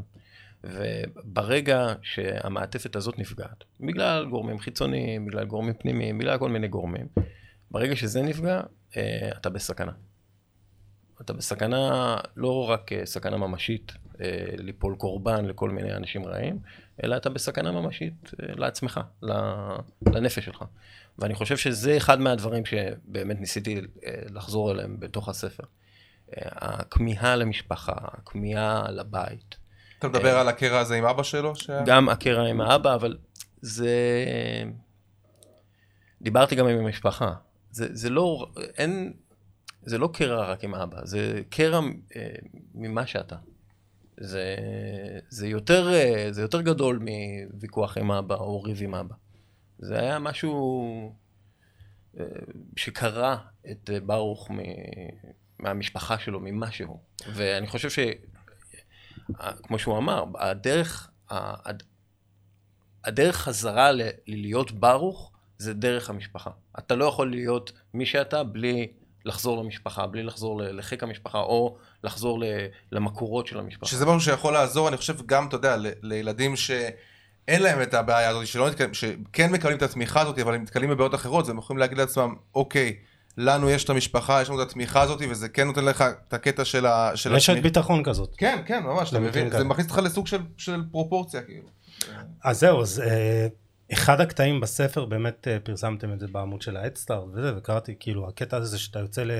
וברגע שהמעטפת הזאת נפגעת, בגלל גורמים חיצוניים, בגלל גורמים פנימיים, בגלל כל מיני גורמים, ברגע שזה נפגע, uh, אתה בסכנה. אתה בסכנה, לא רק אה, סכנה ממשית אה, ליפול קורבן לכל מיני אנשים רעים, אלא אתה בסכנה ממשית אה, לעצמך, לנפש שלך. ואני חושב שזה אחד מהדברים שבאמת ניסיתי אה, לחזור אליהם בתוך הספר. אה, הכמיהה למשפחה, הכמיהה לבית. אתה מדבר על הקרע הזה עם אבא שלו? גם הקרע עם האבא, אבל זה... דיברתי גם עם המשפחה. זה, זה לא, אין, זה לא קרע רק עם האבא, זה קרע אה, ממה שאתה. זה, זה, יותר, אה, זה יותר גדול מוויכוח עם אבא או ריב עם אבא. זה היה משהו אה, שקרה את ברוך מ, מהמשפחה שלו, ממה שהוא. ואני חושב ש... כמו שהוא אמר, הדרך, הדרך חזרה ל- להיות ברוך זה דרך המשפחה. אתה לא יכול להיות מי שאתה בלי לחזור למשפחה, בלי לחזור לחיק המשפחה, או לחזור למקורות של המשפחה. שזה משהו שיכול לעזור, אני חושב, גם, אתה יודע, לילדים שאין להם את הבעיה הזאת, שלא נתקלים, שכן מקבלים את התמיכה הזאת, אבל הם נתקלים בבעיות אחרות, אז הם יכולים להגיד לעצמם, אוקיי, לנו יש את המשפחה, יש לנו את התמיכה הזאת, וזה כן נותן לך את הקטע של ה... של רשת התמיכה. ביטחון כזאת. כן, כן, ממש, אתה מבין, זה כאלה. מכניס אותך לסוג של, של פרופורציה, כאילו. אז זהו, אז אה, אחד הקטעים בספר, באמת אה, פרסמתם את זה בעמוד של האדסטאר וזה, וקראתי, כאילו, הקטע הזה שאתה יוצא ל,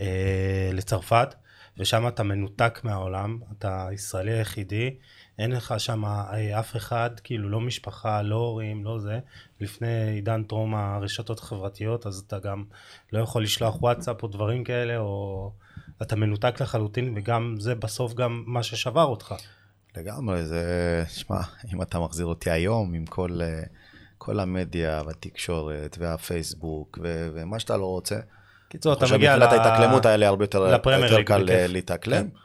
אה, לצרפת, ושם אתה מנותק מהעולם, אתה הישראלי היחידי, אין לך שם אה, אף אחד, כאילו, לא משפחה, לא הורים, לא זה. לפני עידן טרום הרשתות החברתיות, אז אתה גם לא יכול לשלוח וואטסאפ או דברים כאלה, או אתה מנותק לחלוטין, וגם זה בסוף גם מה ששבר אותך. לגמרי, זה, שמע, אם אתה מחזיר אותי היום עם כל, אה, כל המדיה והתקשורת והפייסבוק ו- ומה שאתה לא רוצה, קיצור, אתה חושב מגיע ל- ההתאקלמות האלה הרבה יותר, יותר קל. אה, להתאקלם. כן.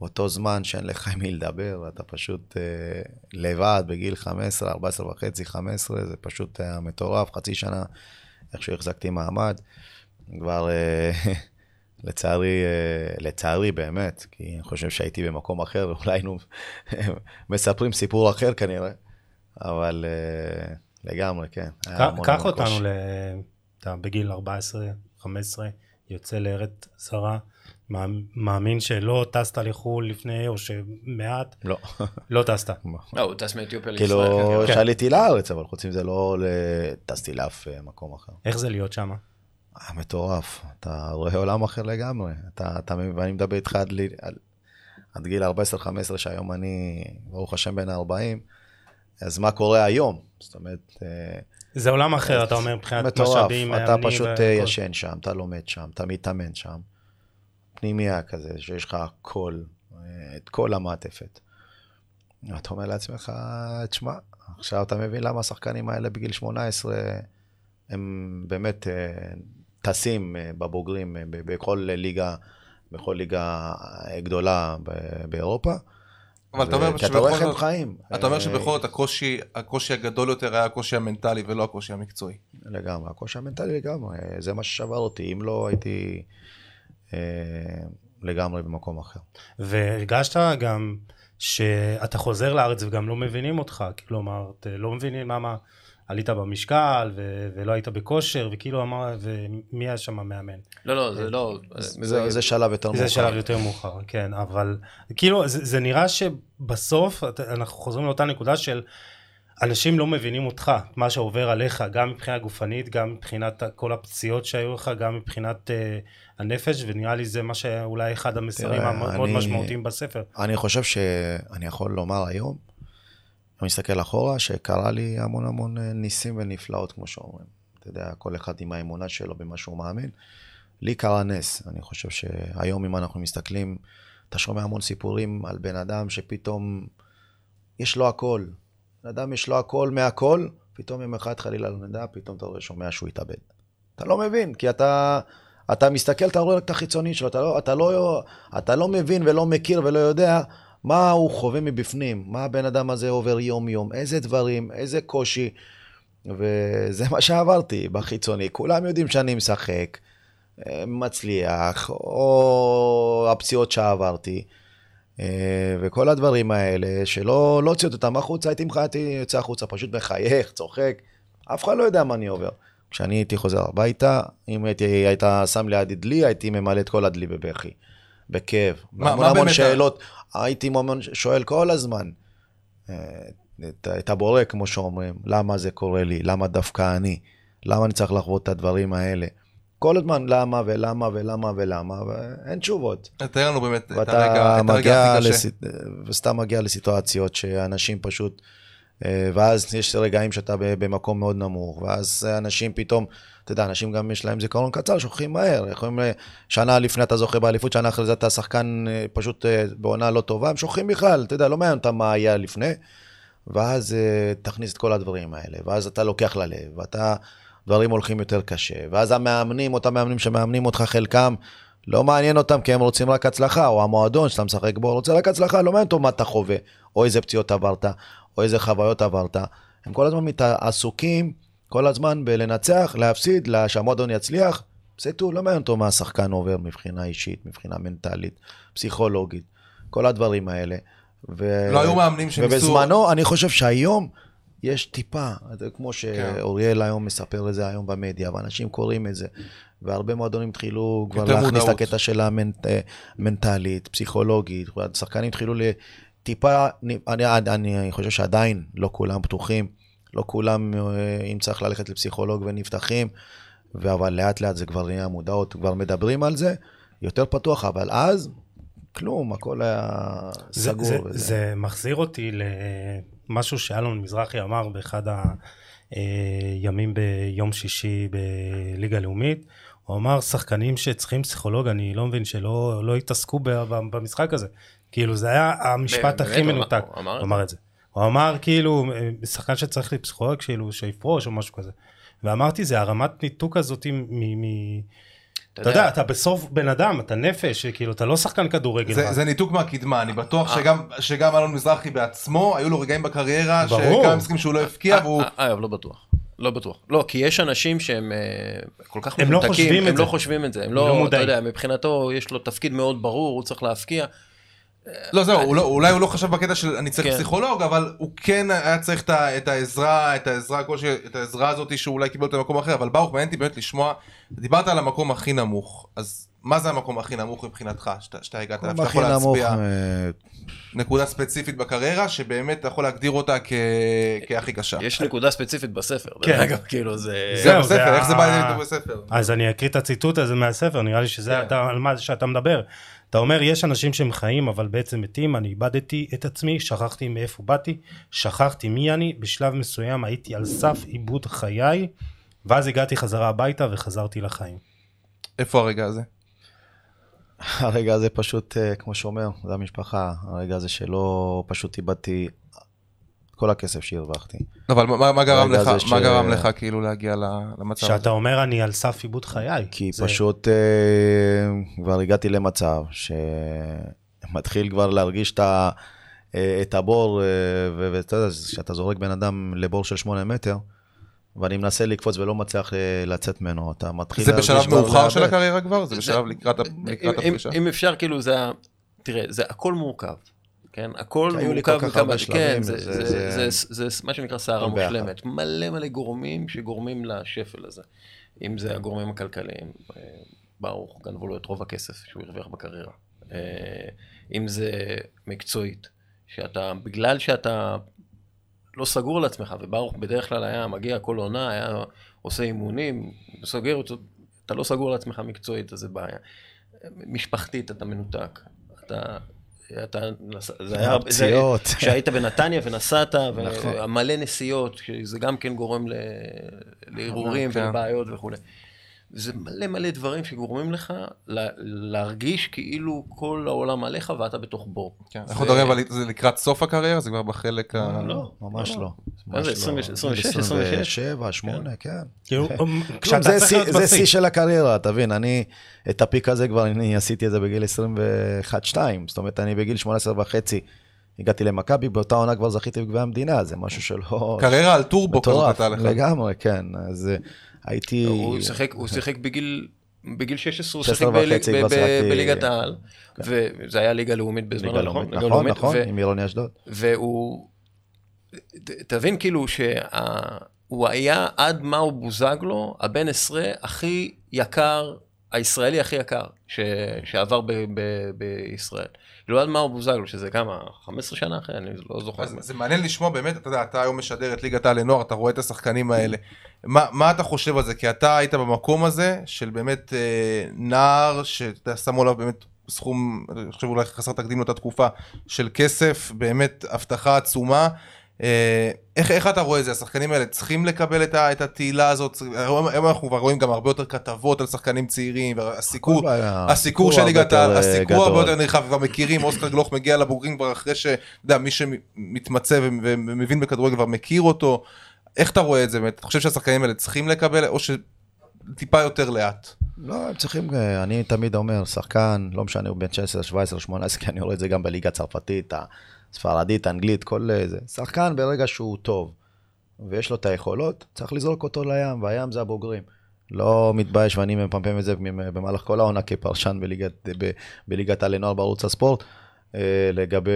באותו זמן שאין לך עם מי לדבר, ואתה פשוט אה, לבד בגיל 15, 14 וחצי, 15, זה פשוט היה מטורף, חצי שנה איכשהו החזקתי מעמד. כבר אה, לצערי, אה, לצערי באמת, כי אני חושב שהייתי במקום אחר, ואולי היינו מספרים סיפור אחר כנראה, אבל אה, לגמרי, כן. קח אותנו. ל... אתה בגיל 14, 15, יוצא לארץ זרה, מאמין שלא טסת לחו"ל לפני, או שמעט, לא. לא טסת. לא, הוא טס מאתיופיה לישראל. כאילו, כן. שעליתי לארץ, אבל חוץ מזה לא טסתי לאף אה, מקום אחר. איך זה להיות שם? אה, מטורף, אתה רואה עולם אחר לגמרי. אתה, אתה, ואני מדבר איתך עד, לי- על, עד גיל 14-15, שהיום אני, ברוך השם, בן 40, אז מה קורה היום? זאת אומרת, אה, זה עולם אחר, אתה אומר, מבחינת מטורף, משאבים, אתה מאמנים פשוט והכל. אה, ישן שם, אתה לומד שם, אתה מתאמן שם. פנימייה כזה, שיש לך הכל, אה, את כל המעטפת. אתה אומר לעצמך, תשמע, עכשיו אתה מבין למה השחקנים האלה בגיל 18, הם באמת אה, טסים אה, בבוגרים בכל ליגה, בכל ליגה גדולה באירופה. אבל אתה אומר שבכל הם זאת, חיים. אתה אומר שבכל זאת הקושי, הקושי הגדול יותר היה הקושי המנטלי ולא הקושי המקצועי. לגמרי, הקושי המנטלי לגמרי, זה מה ששבר אותי, אם לא הייתי לגמרי במקום אחר. והרגשת גם שאתה חוזר לארץ וגם לא מבינים אותך, כלומר, ת- לא מבינים למה עלית במשקל ו- ולא היית בכושר, וכאילו אמר, ומי היה שם המאמן? לא, לא, זה לא... זה, זה שלב יותר מאוחר. זה שלב יותר מאוחר, כן, אבל כאילו זה, זה נראה שבסוף אנחנו חוזרים לאותה נקודה של אנשים לא מבינים אותך, מה שעובר עליך, גם מבחינה גופנית, גם מבחינת כל הפציעות שהיו לך, גם מבחינת uh, הנפש, ונראה לי זה מה שאולי אחד המסרים המאוד משמעותיים בספר. אני חושב שאני יכול לומר היום, אני מסתכל אחורה, שקרה לי המון המון אה, ניסים ונפלאות, כמו שאומרים. אתה יודע, כל אחד עם האמונה שלו במה שהוא מאמין. לי קרה נס. אני חושב שהיום, אם אנחנו מסתכלים, אתה שומע המון סיפורים על בן אדם שפתאום יש לו הכל. אדם יש לו הכל מהכל, פתאום יום אחד חלילה לא נדע, פתאום אתה רואה, שומע שהוא התאבד. אתה לא מבין, כי אתה, אתה מסתכל, אתה רואה רק את החיצונית שלו, אתה לא, אתה, לא, אתה לא מבין ולא מכיר ולא יודע מה הוא חווה מבפנים, מה הבן אדם הזה עובר יום-יום, איזה דברים, איזה קושי, וזה מה שעברתי בחיצוני. כולם יודעים שאני משחק, אה, מצליח, או הפציעות שעברתי. אה, וכל הדברים האלה, שלא לא אותם החוצה, הייתי מבחינתי יוצא החוצה, פשוט מחייך, צוחק, אף אחד לא יודע מה אני עובר. כשאני הייתי חוזר הביתה, אם הייתי, היית שם ליד דלי, הייתי ממלא את כל הדלי בבכי, בכאב. מה- המון מה המון באמת שאלות, הייתי המון שואל כל הזמן, אה, את, את הבורא, כמו שאומרים, למה זה קורה לי, למה דווקא אני, למה אני צריך לחוות את הדברים האלה. כל הזמן למה ולמה ולמה ולמה, ואין תשובות. תאר לנו באמת את הרגע, את הרגע הכי קשה. לס... וסתם מגיע לסיטואציות שאנשים פשוט, אה, ואז יש רגעים שאתה במקום מאוד נמוך, ואז אנשים פתאום, אתה יודע, אנשים גם יש להם זיכרון קצר, שוכחים מהר, יכולים, שנה לפני אתה זוכה באליפות, שנה אחרי זה אתה שחקן אה, פשוט אה, בעונה לא טובה, הם שוכחים בכלל, אתה יודע, לא מעניין אותם מה היה לפני, ואז תכניס את כל הדברים האלה, ואז אתה לוקח ללב, ואתה, דברים הולכים יותר קשה, ואז המאמנים, אותם מאמנים שמאמנים אותך, חלקם, לא מעניין אותם כי הם רוצים רק הצלחה, או המועדון שאתה משחק בו רוצה רק הצלחה, לא מעניין אותו מה אתה חווה, או איזה פציעות עברת, או איזה חוויות עברת. הם כל הזמן עסוקים, כל הזמן בלנצח, להפסיד, לה- שהמועדון יצליח. זה טו, לא מעניין אותו מה השחקן עובר מבחינה אישית, מבחינה מנטלית, פסיכולוגית, כל הדברים האלה. ו... לא היו מאמנים שניסו... ובזמנו, אני חושב שהיום יש טיפה, זה כמו כן. שאוריאל היום מספר את זה היום במדיה, ואנשים קוראים את זה, והרבה מועדונים התחילו כבר להכניס את. הקטע של המנטלית, פסיכולוגית, שחקנים התחילו לטיפה, אני, אני, אני חושב שעדיין לא כולם פתוחים, לא כולם, אה, אם צריך ללכת לפסיכולוג ונפתחים, אבל לאט לאט זה כבר נהיה מודעות, כבר מדברים על זה, יותר פתוח, אבל אז, כלום, הכל היה זה, סגור. זה, וזה. זה מחזיר אותי למשהו שאלון מזרחי אמר באחד הימים ביום שישי בליגה לאומית. הוא אמר, שחקנים שצריכים פסיכולוג, אני לא מבין שלא לא התעסקו במשחק הזה. כאילו, זה היה המשפט הכי מנותק. הוא אמר הוא אמר את זה. הוא אמר, כאילו, שחקן שצריך לי פסיכולוג, כאילו, שיפרוש או משהו כזה. ואמרתי, זה הרמת ניתוק הזאת מ... מ- אתה יודע, אתה בסוף בן אדם, אתה נפש, כאילו, אתה לא שחקן כדורגל. זה. זה ניתוק מהקדמה, אני בטוח שגם, שגם אלון מזרחי בעצמו, היו לו רגעים בקריירה, ברור. שכמה משחקים שהוא לא הבקיע, והוא... אה, אגב, לא בטוח. לא בטוח. לא, כי יש אנשים שהם אה, כל כך הם לא מנותקים, חושבים את הם. לא חושבים את זה. הם לא לא, אתה מודעים. יודע, מבחינתו יש לו תפקיד מאוד ברור, הוא צריך להפקיע. לא זהו, הוא לא, אולי הוא לא חשב בקטע של אני צריך כן. פסיכולוג, אבל הוא כן היה צריך את, את העזרה, את העזרה כלשהי, את העזרה הזאת שהוא אולי קיבל אותה במקום אחר, אבל ברוך, מעניין אותי באמת לשמוע, דיברת על המקום הכי נמוך, אז מה זה המקום הכי נמוך מבחינתך, שאתה, שאתה הגעת אליו, שאתה יכול נמוך, להצביע אה, נקודה ספציפית בקריירה, שבאמת אתה יכול להגדיר אותה כ... כהכי קשה. יש נקודה ספציפית בספר. כן. אגב, כאילו זה... זה בספר, זה איך זה בא לידי בספר? אז אני אקריא את הציטוט הזה מהספר, נראה לי שזה כן. אתה, על מה שאתה מדבר. אתה אומר, יש אנשים שהם חיים, אבל בעצם מתים, אני איבדתי את עצמי, שכחתי מאיפה באתי, שכחתי מי אני, בשלב מסוים הייתי על סף עיבוד חיי, ואז הגעתי חזרה הביתה וחזרתי לחיים. איפה הרגע הזה? הרגע הזה פשוט, אה, כמו שאומר, זה המשפחה, הרגע הזה שלא פשוט איבדתי כל הכסף שהרווחתי. אבל מה, מה גרם לך, מה ש- גרם לך כאילו להגיע למצב הזה? שאתה אומר, אני על סף עיבוד חיי. כי זה- פשוט אה, כבר הגעתי למצב שמתחיל כבר להרגיש את, ה, אה, את הבור, אה, ו- ואתה יודע, כשאתה זורק בן אדם לבור של שמונה מטר, ואני מנסה לקפוץ ולא מצליח אה, לצאת ממנו, אתה מתחיל זה להרגיש בשלב מאוחר של. הקריירה כבר? זה זה- בשלב לקראת לקראת אם- אם- הפרישה? אם אפשר, כאילו, זה. תראה, זה הכל מורכב. כן, הכל היו לי מורכב כל כך הרבה מכמה... שלבים, כן, זה- זה- זה- זה זה מה שנקרא סערה. מושלמת. מלא מלא גורמים שגורמים לשפל הזה. אם זה הגורמים הכלכליים, אה, ברוך, גנבו לו את רוב הכסף שהוא הרוויח בקריירה. אה, אם זה מקצועית, שאתה, בגלל שאתה לא סגור על עצמך, וברוך בדרך כלל היה מגיע כל עונה, היה עושה אימונים, סוגר אותו, אתה לא סגור על עצמך מקצועית, אז זה בעיה. משפחתית אתה מנותק. אתה... אתה, נס- זה היה, זה, הפציעות. כשהיית בנתניה ונסעת, נכון. ומלא נסיעות, שזה גם כן גורם ל- להרהורים כן. ולבעיות וכולי. זה מלא מלא דברים שגורמים לך לה- להרגיש כאילו כל העולם עליך ואתה בתוך בור. כן. זה- אנחנו מדברים אבל זה לקראת סוף הקריירה? זה כבר בחלק ה... לא. ממש לא. מה זה, ממש 26, לא. 26, 27, 8, כן. כאילו, כלום, כשאתה זה צריך שיא- של הקריירה, תבין, אני, את הפיק הזה כבר, אני עשיתי את זה בגיל 21-2, זאת אומרת, אני בגיל 18 וחצי הגעתי למכבי, באותה עונה כבר זכיתי בגביע המדינה, זה משהו שלא... קריירה על טורבו כזאת הייתה לך. לגמרי, כן, אז אה, הייתי... הוא שיחק, הוא שיחק בגיל, בגיל 16, הוא 16 שיחק בליגת העל, וזה היה ליגה לאומית בזמנו, נכון? נכון, נכון, עם עירוני אשדוד. והוא, תבין כאילו שהוא היה עד מאו בוזגלו, הבן עשרה הכי יקר, הישראלי הכי יקר ש, שעבר ב, ב, בישראל. כאילו עד מאו בוזגלו, שזה כמה, 15 שנה אחרי, אני לא זוכר. אז זה מעניין לשמוע באמת, אתה יודע, אתה היום משדר את ליגת העל לנוער, אתה רואה את השחקנים האלה. מה, מה אתה חושב על זה? כי אתה היית במקום הזה של באמת אה, נער, שאתה שמו עליו באמת סכום, אני חושב אולי חסר תקדים לאותה תקופה, של כסף, באמת הבטחה עצומה. אה, איך, איך אתה רואה את זה? השחקנים האלה צריכים לקבל את, ה, את התהילה הזאת? היום, אנחנו כבר רואים גם הרבה יותר כתבות על שחקנים צעירים, והסיקור, הסיקור של ליגת העל, אה, הסיקור. הרבה יותר נרחב, כבר מכירים, אוסקר גלוך מגיע לבוגרים כבר אחרי ש... מי שמתמצא ומבין בכדורגל כבר מכיר אותו. איך אתה רואה את זה באמת? אתה חושב שהשחקנים האלה צריכים לקבל, או שטיפה יותר לאט? לא, הם צריכים, אה, אני תמיד אומר, שחקן, לא משנה, הוא בן 16, 17, 18, כי אני רואה את זה גם בליגה הצרפתית, הספרדית, האנגלית, כל אה, זה. שחקן ברגע שהוא טוב ויש לו את היכולות, צריך לזרוק אותו לים, והים זה הבוגרים. לא מתבייש, ואני מפמפם את זה במהלך כל העונה כפרשן בליגת, ב, בליגת העל לנוער בערוץ הספורט. אה, לגבי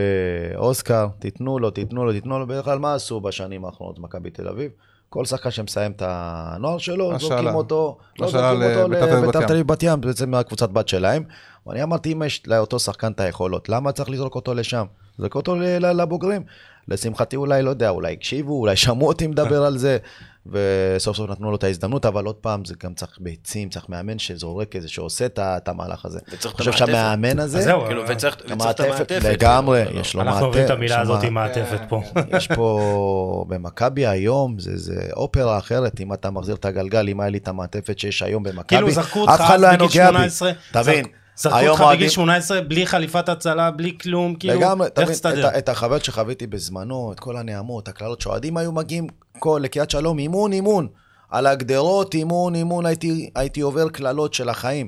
אוסקר, תיתנו לו, תיתנו לו, תיתנו לו, בדרך כלל מה עשו בשנים האחרונות במכבי תל אביב? כל שחקן שמסיים את הנוער שלו, השאלה. זורקים אותו, לא זורקים אותו לביתר תל אביב בת ים. בעצם מהקבוצת בת שלהם. ואני אמרתי, אם יש לאותו שחקן את היכולות, למה צריך לזרוק אותו לשם? זרוק אותו לבוגרים. לשמחתי אולי, לא יודע, אולי הקשיבו, אולי שמעו אותי מדבר על זה, וסוף סוף נתנו לו את ההזדמנות, אבל עוד פעם, זה גם צריך ביצים, צריך מאמן שזורק איזה, שעושה את המהלך הזה. וצריך את אני חושב המעטפת. שהמאמן הזה, אז זהו, כאילו, וצריך את המעטפת, המעטפת. לגמרי, כאילו, יש לו אנחנו מעטפת. אוהבים את המילה לו הזאת עם מעטפת פה. יש פה במכבי היום, זה, זה אופרה אחרת, אם אתה מחזיר את הגלגל, אם היה לי את המעטפת שיש היום במכבי, כאילו אף אחד לא היה נוגע בי. 18, תבין, זרק- זרקו אותך בגיל אוהדים- 18 בלי חליפת הצלה, בלי כלום, כאילו, לגמרי, איך את, תסתדר? ה- את החוויות שחוויתי בזמנו, את כל הנעמות, הקללות, שאוהדים היו מגיעים כל, לקריית שלום, אימון, אימון. על הגדרות, אימון, אימון, הייתי, הייתי עובר קללות של החיים.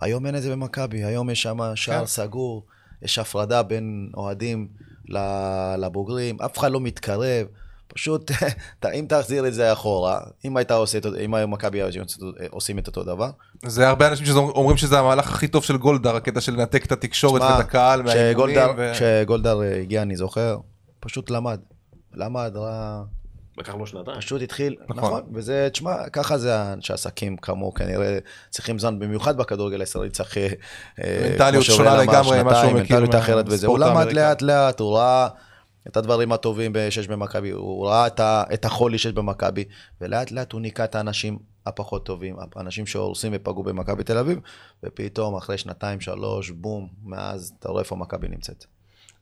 היום אין את זה במכבי, היום יש שם שער כן. סגור, יש הפרדה בין אוהדים לבוגרים, אף אחד לא מתקרב. פשוט, אם תחזיר את זה אחורה, אם הייתה עושה, את- אם היו מכבי היו עושים את אותו דבר, זה הרבה אנשים שאומרים שזה המהלך הכי טוב של גולדהר, הקטע של לנתק את התקשורת ואת הקהל מהאימונים. כשגולדהר אה, הגיע, אני זוכר, פשוט למד. למד, ראה... לקח לו שנתיים. פשוט התחיל, נכון. נכון, וזה, תשמע, ככה זה אנשי עסקים כמוהו, כנראה צריכים זמן, במיוחד בכדורגל הישראלי צריך... אה, אה, מנטליות שונה לגמרי ממה שהוא מכיר מנטליות אחרת וזה, הוא למד. לאט לאט, הוא ראה את הדברים הטובים שיש במכבי, הוא ראה את, ה, את החולי שיש במכבי, ולאט לאט הוא ניקה את האנשים הפחות טובים, אנשים שהורסים ופגעו במכבי תל אביב, ופתאום אחרי שנתיים, שלוש, בום, מאז אתה רואה איפה מכבי נמצאת.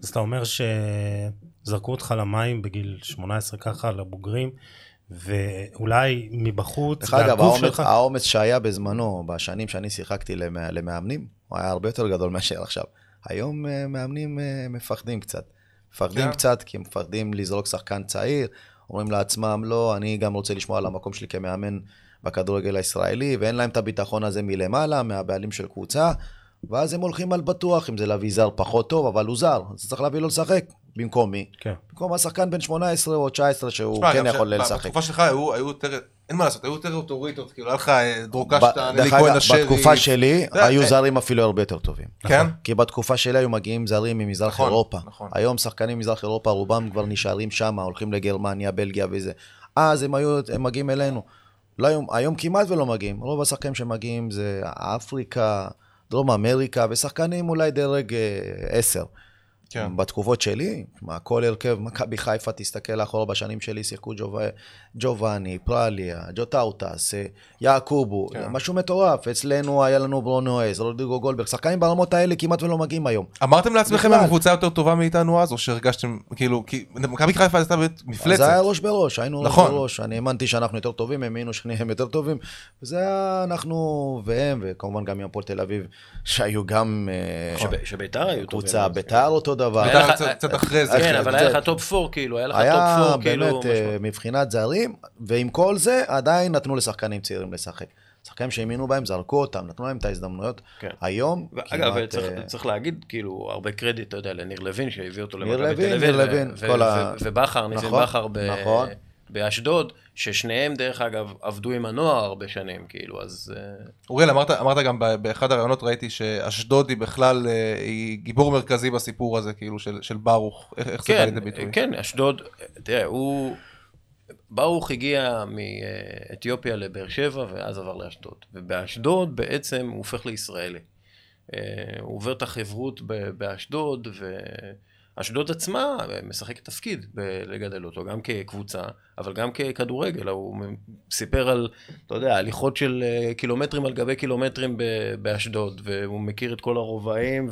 אז אתה אומר שזרקו אותך למים בגיל 18 ככה, לבוגרים, ואולי מבחוץ, דרך אגב, האומץ, שלך... שהיה בזמנו, בשנים שאני שיחקתי למא- למאמנים, הוא היה הרבה יותר גדול מאשר עכשיו. היום אה, מאמנים אה, מפחדים קצת. מפחדים כן. קצת, כי הם מפחדים לזרוק שחקן צעיר, אומרים לעצמם, לא, אני גם רוצה לשמור על המקום שלי כמאמן בכדורגל הישראלי, ואין להם את הביטחון הזה מלמעלה, מהבעלים של קבוצה, ואז הם הולכים על בטוח, אם זה להביא זר פחות טוב, אבל הוא זר, אז צריך להביא לו לשחק. במקום מי? כן. במקום השחקן בן 18 או 19 שהוא תשמע, כן יכול ש- לשחק. בתקופה שלך היו היו יותר, אין מה לעשות, היו יותר אוטוריטות, כאילו היה לך אה, דרוקה ב- שטן, דרך אלי כהן השרי. בתקופה שלי, היו אה, זרים אפילו הרבה יותר טובים. כן? כי בתקופה שלי היו מגיעים זרים ממזרח נכון, אירופה. נכון. היום שחקנים ממזרח אירופה, רובם כבר נשארים שם, הולכים לגרמניה, בלגיה וזה. אז הם היו, הם מגיעים אלינו. לא היום, היום כמעט ולא מגיעים. רוב השחקנים שמגיעים זה אפריקה, דרום אמריקה, ושחקנים אולי דרג אה, 10. כן. בתקופות שלי, מה, כל הרכב, מכבי חיפה, תסתכל אחורה בשנים שלי, שיחקו ג'וב- ג'ובאני, פרליה, ג'וטאוטס, אה, יעקובו, כן. משהו מטורף. אצלנו היה לנו ברונו רייס, רודריגו גולדברג, שחקנים ברמות האלה כמעט ולא מגיעים היום. אמרתם לעצמכם. הם קבוצה יותר טובה מאיתנו אז, או שהרגשתם, כאילו, כי מכבי חיפה הייתה באמת מפלצת. זה היה ראש בראש, היינו נכון. ראש בראש. אני האמנתי שאנחנו יותר טובים, הם האמינו שהם יותר טובים. וזה היה אנחנו והם, וכמובן גם עם הפועל תל אביב, שהיו גם שב- שביתר היו טובים. קבוצה, ביתר אותו דבר. היה בית"ר לך- קצת- אחרי זה. כן, כן, אבל היה לך top 4, כאילו, היה לך היה top 4, כאילו... באמת אה. מבחינת זרים, ועם כל זה עדיין נתנו לשחקנים צעירים לשחק. שחקנים שהאמינו בהם, זרקו אותם, נתנו להם את ההזדמנויות. כן. היום, אגב, כמעט, צריך, אה, צריך להגיד, כאילו, הרבה קרדיט, אתה יודע, לניר לוין, שהביא אותו ניר למכבי לוין, תל אביב. ניר ו- לוין, ו- כל ו- ה- ובכר, ניסים נכון, בכר נכון. באשדוד, ששניהם, דרך אגב, עבדו עם הנוער הרבה שנים, כאילו, אז... אה, אוריאל, אמרת, אמרת גם באחד הראיונות, ראיתי שאשדוד היא בכלל, אה, היא גיבור מרכזי בסיפור הזה, כאילו, של, של ברוך. איך, איך זה בא כן, לידי ביטוי? כן, אשדוד, תראה, הוא... ברוך הגיע מאתיופיה לבאר שבע ואז עבר לאשדוד. ובאשדוד בעצם הוא הופך לישראלי. אה, הוא עובר את החברות באשדוד, ואשדוד עצמה משחקת תפקיד בלגדל אותו, גם כקבוצה, אבל גם ככדורגל. הוא סיפר על, אתה יודע, הליכות של אה, קילומטרים על גבי קילומטרים באשדוד, והוא מכיר את כל הרובעים,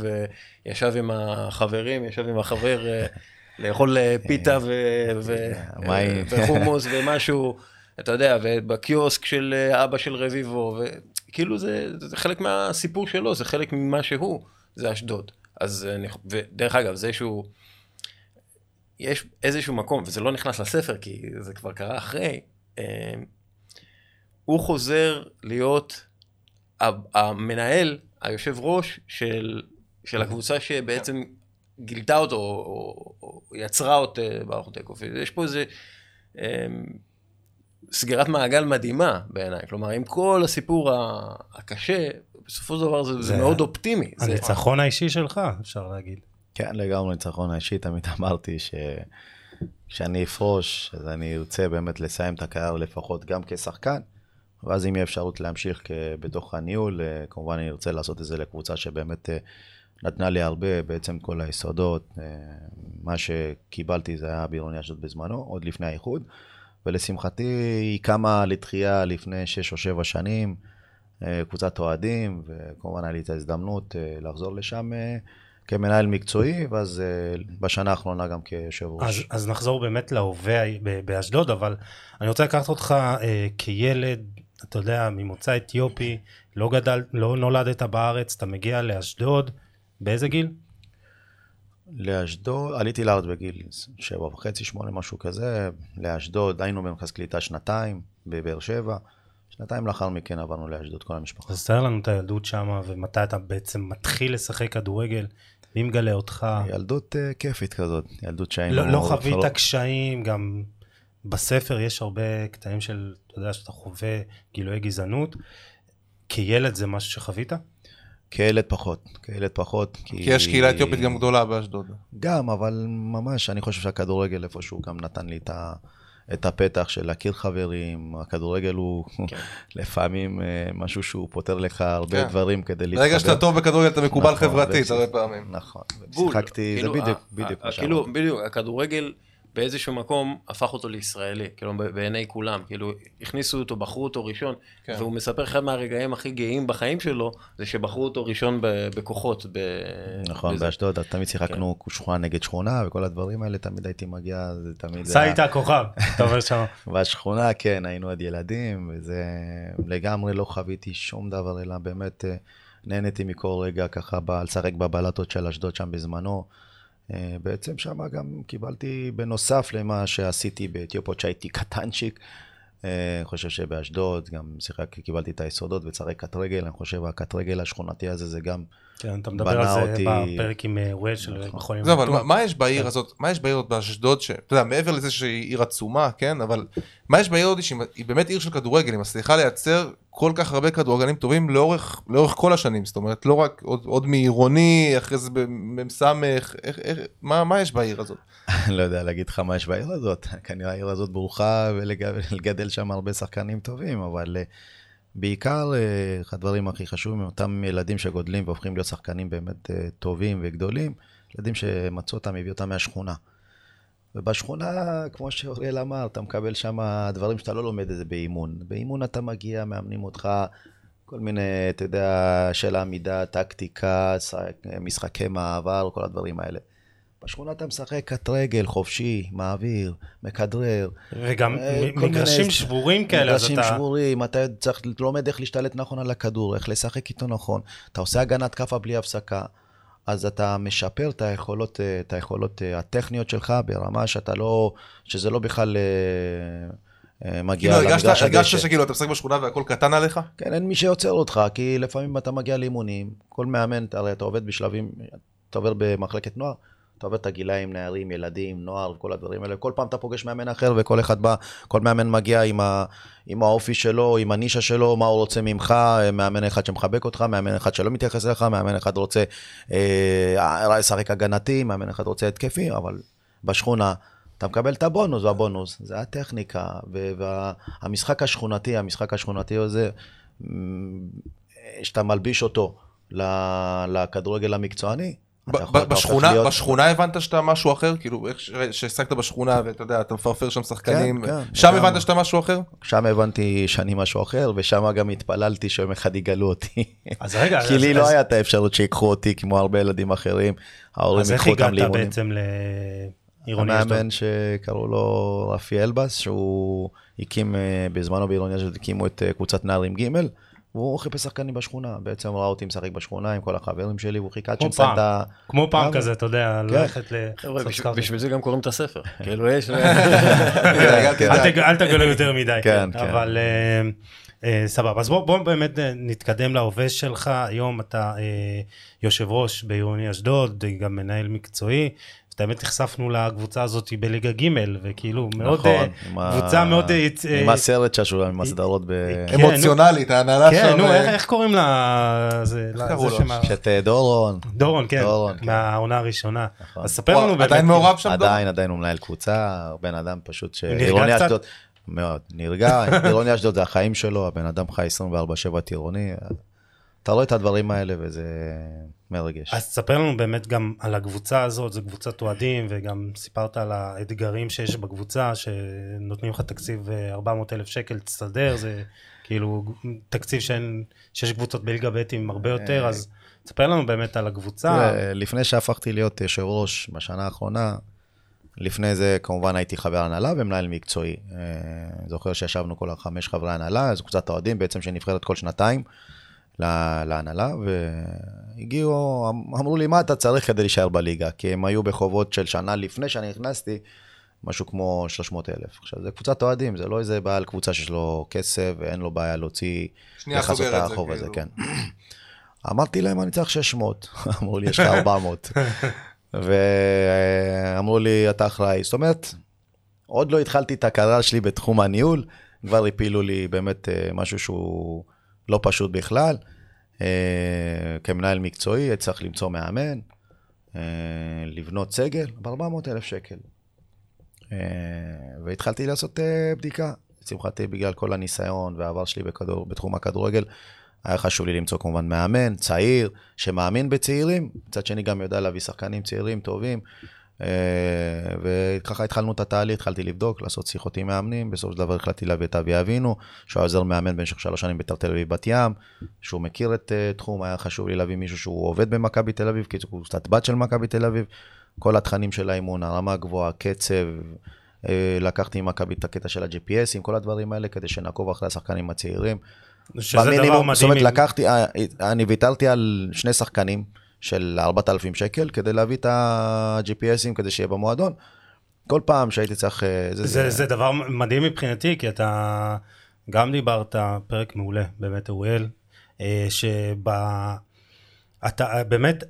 וישב עם החברים, ישב עם החבר... אה, לאכול אה, פיתה ו- ו- מים. וחומוס ומשהו, אתה יודע, ובקיוסק של אה, אבא של רביבו, וכאילו זה, זה חלק מהסיפור שלו, זה חלק ממה שהוא, זה אשדוד. אז, אני- ודרך אגב, זה שהוא, יש איזשהו מקום, וזה לא נכנס לספר, כי זה כבר קרה אחרי, אה, הוא חוזר להיות המנהל, היושב ראש של, של הקבוצה שבעצם גילתה אותו, או, או, או יצרה אותה ברוך דקוף. יש פה איזה אה, סגירת מעגל מדהימה בעיניי. כלומר, עם כל הסיפור הקשה, בסופו של דבר זה, זה, זה מאוד אופטימי. זה, הניצחון האישי שלך, אפשר להגיד. כן, לגמרי ניצחון האישי, תמיד אמרתי שכשאני אפרוש, אז אני ארצה באמת לסיים את הקריירה לפחות גם כשחקן, ואז אם יהיה אפשרות להמשיך כ- בתוך הניהול, אה, כמובן אני ארצה לעשות את זה לקבוצה שבאמת אה, נתנה לי הרבה, בעצם כל היסודות. אה, מה שקיבלתי זה היה בעירוני אשדוד בזמנו, עוד לפני האיחוד, ולשמחתי היא קמה לתחייה לפני שש או שבע שנים, קבוצת אוהדים, וכמובן היה לי את ההזדמנות אה, לחזור לשם. אה, כמנהל מקצועי, ואז אה, בשנה האחרונה גם כיושב אז, ראש. אז נחזור באמת להווה באשדוד, אבל אני רוצה לקחת אותך אה, כילד, אתה יודע, ממוצא אתיופי, לא גדל, לא נולדת בארץ, אתה מגיע לאשדוד, באיזה גיל? לאשדוד, עליתי לארץ בגיל שבע וחצי, שמונה, משהו כזה. לאשדוד, היינו במרכז קליטה שנתיים, בבאר שבע. שנתיים לאחר מכן עברנו לאשדוד, כל המשפחה. אז תאר לנו את הילדות שם, ומתי אתה בעצם מתחיל לשחק כדורגל, מי מגלה אותך? ילדות אה, כיפית כזאת, ילדות שהיינו... לא, לא חווית לא- קשיים, גם בספר יש הרבה קטעים של, אתה יודע, שאתה חווה גילויי גזענות. כילד זה משהו שחווית? כילד פחות, כילד פחות. כי יש קהילה אתיופית גם גדולה באשדוד. גם, אבל ממש, אני חושב שהכדורגל איפשהו גם נתן לי את, ה, את הפתח של להכיר חברים. הכדורגל הוא כן. לפעמים אה, משהו שהוא פותר לך הרבה כן. דברים כדי להתחבר. ברגע שאתה טוב בכדורגל אתה מקובל נכון, חברתית הרבה פעמים. נכון. בול. שיחקתי, זה כאילו, בדיוק, בדיוק כאילו. בדיוק, הכדורגל באיזשהו מקום הפך אותו לישראלי, כאילו בעיני כולם, כאילו הכניסו אותו, בחרו אותו ראשון, כן. והוא מספר אחד מהרגעים הכי גאים בחיים שלו, זה שבחרו אותו ראשון ב- בכוחות. ב- נכון. באשדוד אז תמיד שיחקנו שכונה נגד שכונה, וכל הדברים האלה, תמיד הייתי מגיע, זה תמיד... עשה היה- איתה כוכב, אתה אומר שם. בשכונה, כן, היינו עוד ילדים, וזה לגמרי לא חוויתי שום דבר, אלא באמת אה, נהניתי מכל רגע ככה לשחק בבלטות של אשדוד שם בזמנו. אה, בעצם שם גם קיבלתי, בנוסף למה שעשיתי באתיופיה, שהייתי קטנצ'יק, אה, אני חושב שבאשדוד גם שיחק, קיבלתי את היסודות וצחק קט רגל, אני חושב הקט רגל השכונתי הזה זה גם כן, אתה מדבר על זה אותי- בפרק עם אה, ווייל של נכון. מכון יום זהו, אבל בטוח. מה- מה יש בעיר הזאת, מה יש בעיר הזאת באשדוד, ש- אתה יודע, מעבר לזה שהיא עיר עצומה, כן, אבל מה יש בעיר הזאת שהיא היא באמת עיר של כדורגל, היא מצליחה לייצר כל כך הרבה כדורגלנים טובים לאורך לאורך כל השנים, זאת אומרת, לא רק עוד- עוד מעירוני, אחרי זה במ"ס, מה מה יש בעיר הזאת? לא יודע להגיד לך מה יש בעיר הזאת, כנראה העיר הזאת ברוכה ולגדל שם הרבה שחקנים טובים, אבל אה, בעיקר אה, אחד הדברים הכי חשובים אותם ילדים שגודלים והופכים להיות שחקנים באמת אה, טובים וגדולים, ילדים שמצאו אותם, הביאו אותם מהשכונה. ובשכונה, כמו שאוריאל אמר, אתה מקבל שם דברים שאתה לא לומד את זה באימון. באימון אתה מגיע, מאמנים אותך, כל מיני, אתה יודע, של עמידה, טקטיקה, שחק- משחקי מעבר, כל הדברים האלה. בשכונה אתה משחק קט רגל, חופשי, מעביר, מכדרר. וגם אה, מגרשים מיני- שבורים כאלה, אז מגרשים אתה... שבורים, אתה צריך, לומד איך להשתלט נכון על הכדור, איך לשחק איתו נכון. אתה עושה הגנת כאפה בלי הפסקה, אז אתה משפר את היכולות, אה, את היכולות אה, הטכניות שלך ברמה שאתה לא, שזה לא בכלל מגיע כאילו למגרש הדשא. הרגשת שכאילו אתה משחק בשכונה והכל קטן עליך? כן, אין מי שעוצר אותך, כי לפעמים אתה מגיע לאימונים, כל מאמן, אתה- הרי אתה עובד בשלבים, אתה עובר במחלקת נוער, אתה עובר את הגילאים, נערים, ילדים, נוער וכל הדברים האלה, כל פעם אתה פוגש מאמן אחר וכל אחד בא, כל מאמן מגיע עם, ה, עם האופי שלו, עם הנישה שלו, מה הוא רוצה ממך, מאמן אחד שמחבק אותך, מאמן אחד שלא מתייחס אליך, מאמן אחד רוצה אה, לשחק הגנתי, מאמן אחד רוצה התקפי, אבל בשכונה אתה מקבל את הבונוס, והבונוס זה הטכניקה, והמשחק השכונתי, המשחק השכונתי הזה, שאתה מלביש אותו לכדורגל המקצועני, בשכונה, להיות- בשכונה הבנת שאתה משהו אחר? כאילו, איך ש- שהשחקת בשכונה ואתה יודע, אתה מפרפר שם שחקנים, כן, כן, שם. הבנת שאתה משהו אחר? שם הבנתי שאני משהו אחר, ושם גם התפללתי שיום אחד יגלו אותי. אז רגע, כי אז- לי לא אז- היה את האפשרות שיקחו אותי כמו הרבה ילדים אחרים, ההורים אז איך ייקחו אותם הגעת לאימונים. בעצם לעירוני אשדוד? המאמן שקראו לו רפי אלבס, שהוא הקים אה, בזמנו בעירוני אשדוד, הקימו את אה, קבוצת נערים ג' והוא חיפש שחקנים בשכונה, בעצם ראה אותי משחק בשכונה עם כל החברים שלי, והוא חיכה עד פעם. את ה... כמו פעם? כזה, אתה יודע, כן. ללכת חבר'ה, לעשות בשביל- זה גם קוראים את הספר. כאילו יש... אל כן. אל תג- אל תגלה יותר מדי. כן, כן. אבל אה, אה, סבבה. אז בוא בוא באמת אה, נתקדם להווה שלך. היום אתה יושב ראש בעירוני אשדוד, גם מנהל מקצועי. ואתה באמת נחשפנו לקבוצה הזאת בליגה ג' וכאילו מאוד, אה, נכון, עם ה- קבוצה מאוד... אה, עם אה, הסרט שהשו עם הסדרות ב... כן, אמוציונלית, ההנהלה שם... כן, נו, אה, איך- קוראים לה... איך קראו לו? שאת אה, דורון. דורון, כן, דורון, כן. מהעונה הראשונה. נכון. אז ספר לנו באמת. עדיין מעורב שם? דור? עדיין, עדיין הוא מנהל קבוצה, בן אדם פשוט ש... נרגע עירוני קצת? אשדוד, מאוד, נרגע, עירוני אשדוד זה החיים שלו, הבן אדם חי 24/7 טירוני, אתה רואה את הדברים האלה וזה מרגש. אז תספר לנו באמת גם על הקבוצה הזאת, זו קבוצת אוהדים, וגם סיפרת על האתגרים שיש בקבוצה, שנותנים לך תקציב אה, 400 אלף שקל, תסתדר, זה כאילו תקציב שאין, שיש קבוצות בליגה ב' עם הרבה יותר, אז תספר לנו באמת על הקבוצה. לפני שהפכתי להיות יושב ראש בשנה האחרונה, לפני זה כמובן הייתי חבר הנהלה ומנהל מקצועי. אה, זוכר שישבנו כל החמש חברי הנהלה, זו קבוצת אוהדים בעצם שנבחרת כל שנתיים לה- להנהלה, והגיעו, אמ- אמרו לי, מה אתה צריך כדי להישאר בליגה? כי הם היו בחובות של שנה לפני שאני נכנסתי, משהו כמו 300 אלף. עכשיו, זה קבוצת אוהדים, זה לא איזה בעל קבוצה שיש לו כסף ואין לו בעיה להוציא, לכסות את החוב הזה, כאילו. כן. אמרתי להם, אני צריך 600. אמרו לי, יש לך 400. ואמרו לי, אתה אחראי. זאת אומרת, עוד לא התחלתי את הקריירה שלי בתחום הניהול, כבר הפילו לי באמת אה, משהו שהוא לא פשוט בכלל. אה, כמנהל מקצועי, צריך למצוא מאמן, אה, לבנות סגל, ב-400 אלף שקל. אה, והתחלתי לעשות בדיקה. לשמחתי, בגלל כל הניסיון והעבר שלי בכדור, בתחום הכדורגל, היה חשוב לי למצוא כמובן מאמן, צעיר, שמאמין בצעירים, מצד שני גם יודע להביא שחקנים צעירים טובים. אה, וככה התחלנו את התהליך, התחלתי לבדוק, לעשות שיחות עם מאמנים, בסופו של דבר החלטתי להביא את אבי אבינו, שהוא עוזר מאמן במשך שלוש שנים בית"ר תל אביב בת ים, שהוא מכיר את uh, תחום, היה חשוב לי להביא מישהו שהוא עובד במכבי תל אביב, כי הוא קצת בת של מכבי תל אביב, כל התכנים של האימון, הרמה הגבוהה, קצב, uh, לקחתי עם מכבי את הקטע של ה-GPS, עם כל הדברים האלה, כדי שנעקוב אחרי השחקנים הצעירים. שזה דבר במינימום, מדהים. זאת אומרת, לקחתי, אה, אני ויתרתי על שני שחקנים של 4,000 שקל, כדי להביא את ה-GPSים, כדי שיהיה במועדון. כל פעם שהייתי צריך... אה, זה, זה, זה דבר מדהים מבחינתי, כי אתה גם דיברת, פרק מעולה, באמת, אוריאל, אה, שב... אתה באמת,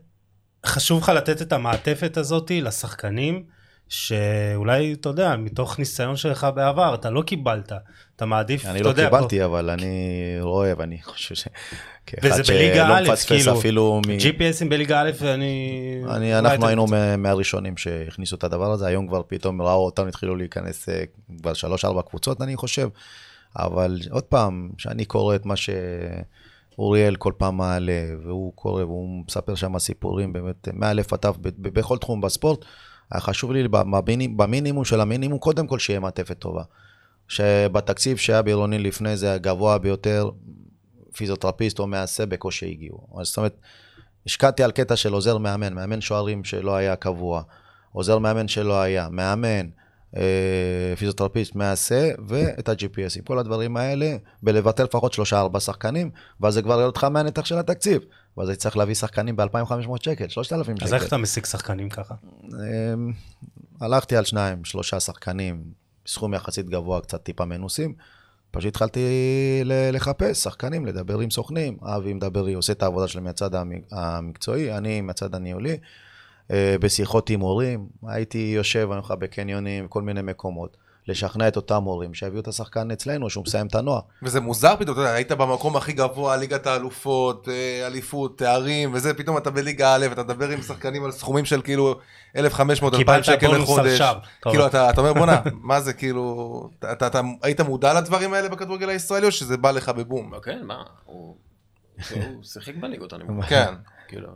חשוב לך לתת את המעטפת הזאת לשחקנים, שאולי, אתה יודע, מתוך ניסיון שלך בעבר, אתה לא קיבלת, אתה מעדיף, אני אתה לא יודע, קיבלתי, אבל אני רואה, ואני חושב ש... וזה בליגה א', כאילו, אפילו מ... GPSים בליגה א'. אני, אולי אנחנו היינו מה- מהראשונים שהכניסו את הדבר הזה, היום כבר פתאום ראו אותנו, התחילו להיכנס אה, כבר שלוש-ארבע קבוצות, אני חושב. אבל עוד פעם, כשאני קורא את מה שאוריאל כל פעם מעלה, והוא קורא והוא מספר שם סיפורים באמת מאלף עד ב- בכל תחום בספורט, היה חשוב לי במיני- במינימום של המינימום, קודם כל שיהיה מעטפת טובה. שבתקציב שהיה בעירוני לפני זה הגבוה ביותר, פיזיותרפיסט או מעשה בקושי הגיעו. אז זאת אומרת, השקעתי על קטע של עוזר מאמן, מאמן שוערים שלא היה קבוע, עוזר מאמן שלא היה, מאמן, אה, פיזיותרפיסט, מעשה, ואת ה-GPS. עם כל הדברים האלה, בלבטל לפחות שלושה ארבעה שחקנים, ואז זה כבר יהיה אותך מהנתח של התקציב. ואז הייתי צריך להביא שחקנים ב-2,500 שקל, 3,000 שקל. אז איך אתה משיג שחקנים ככה? אמ, הלכתי על שניים, שלושה שחקנים, סכום יחסית גבוה, קצת טיפה מנוסים. פשוט התחלתי לחפש שחקנים, לדבר עם סוכנים. אבי מדבר, עושה את העבודה שלו מהצד המ- המקצועי, אני מהצד הניהולי. אה, בשיחות עם הורים, הייתי יושב, אני אומר לך, בקניונים, בכל מיני מקומות, לשכנע את אותם הורים שיביאו את השחקן אצלנו, שהוא מסיים את הנוער. וזה מוזר פתאום, אתה יודע, היית במקום הכי גבוה, ליגת האלופות, אה, אליפות, תארים, וזה, פתאום אתה בליגה א', אתה מדבר עם שחקנים על סכומים של כאילו 1,500, 2,000 קיבלת שקל לחודש. כאילו, אתה אתה אומר, בואנה, מה זה, כאילו, אתה- אתה אתה היית מודע לדברים האלה בכדורגל הישראלי, או שזה בא לך בבום? כן, מה, הוא הוא שיחק בליגות הנמוכות. כן. כאילו,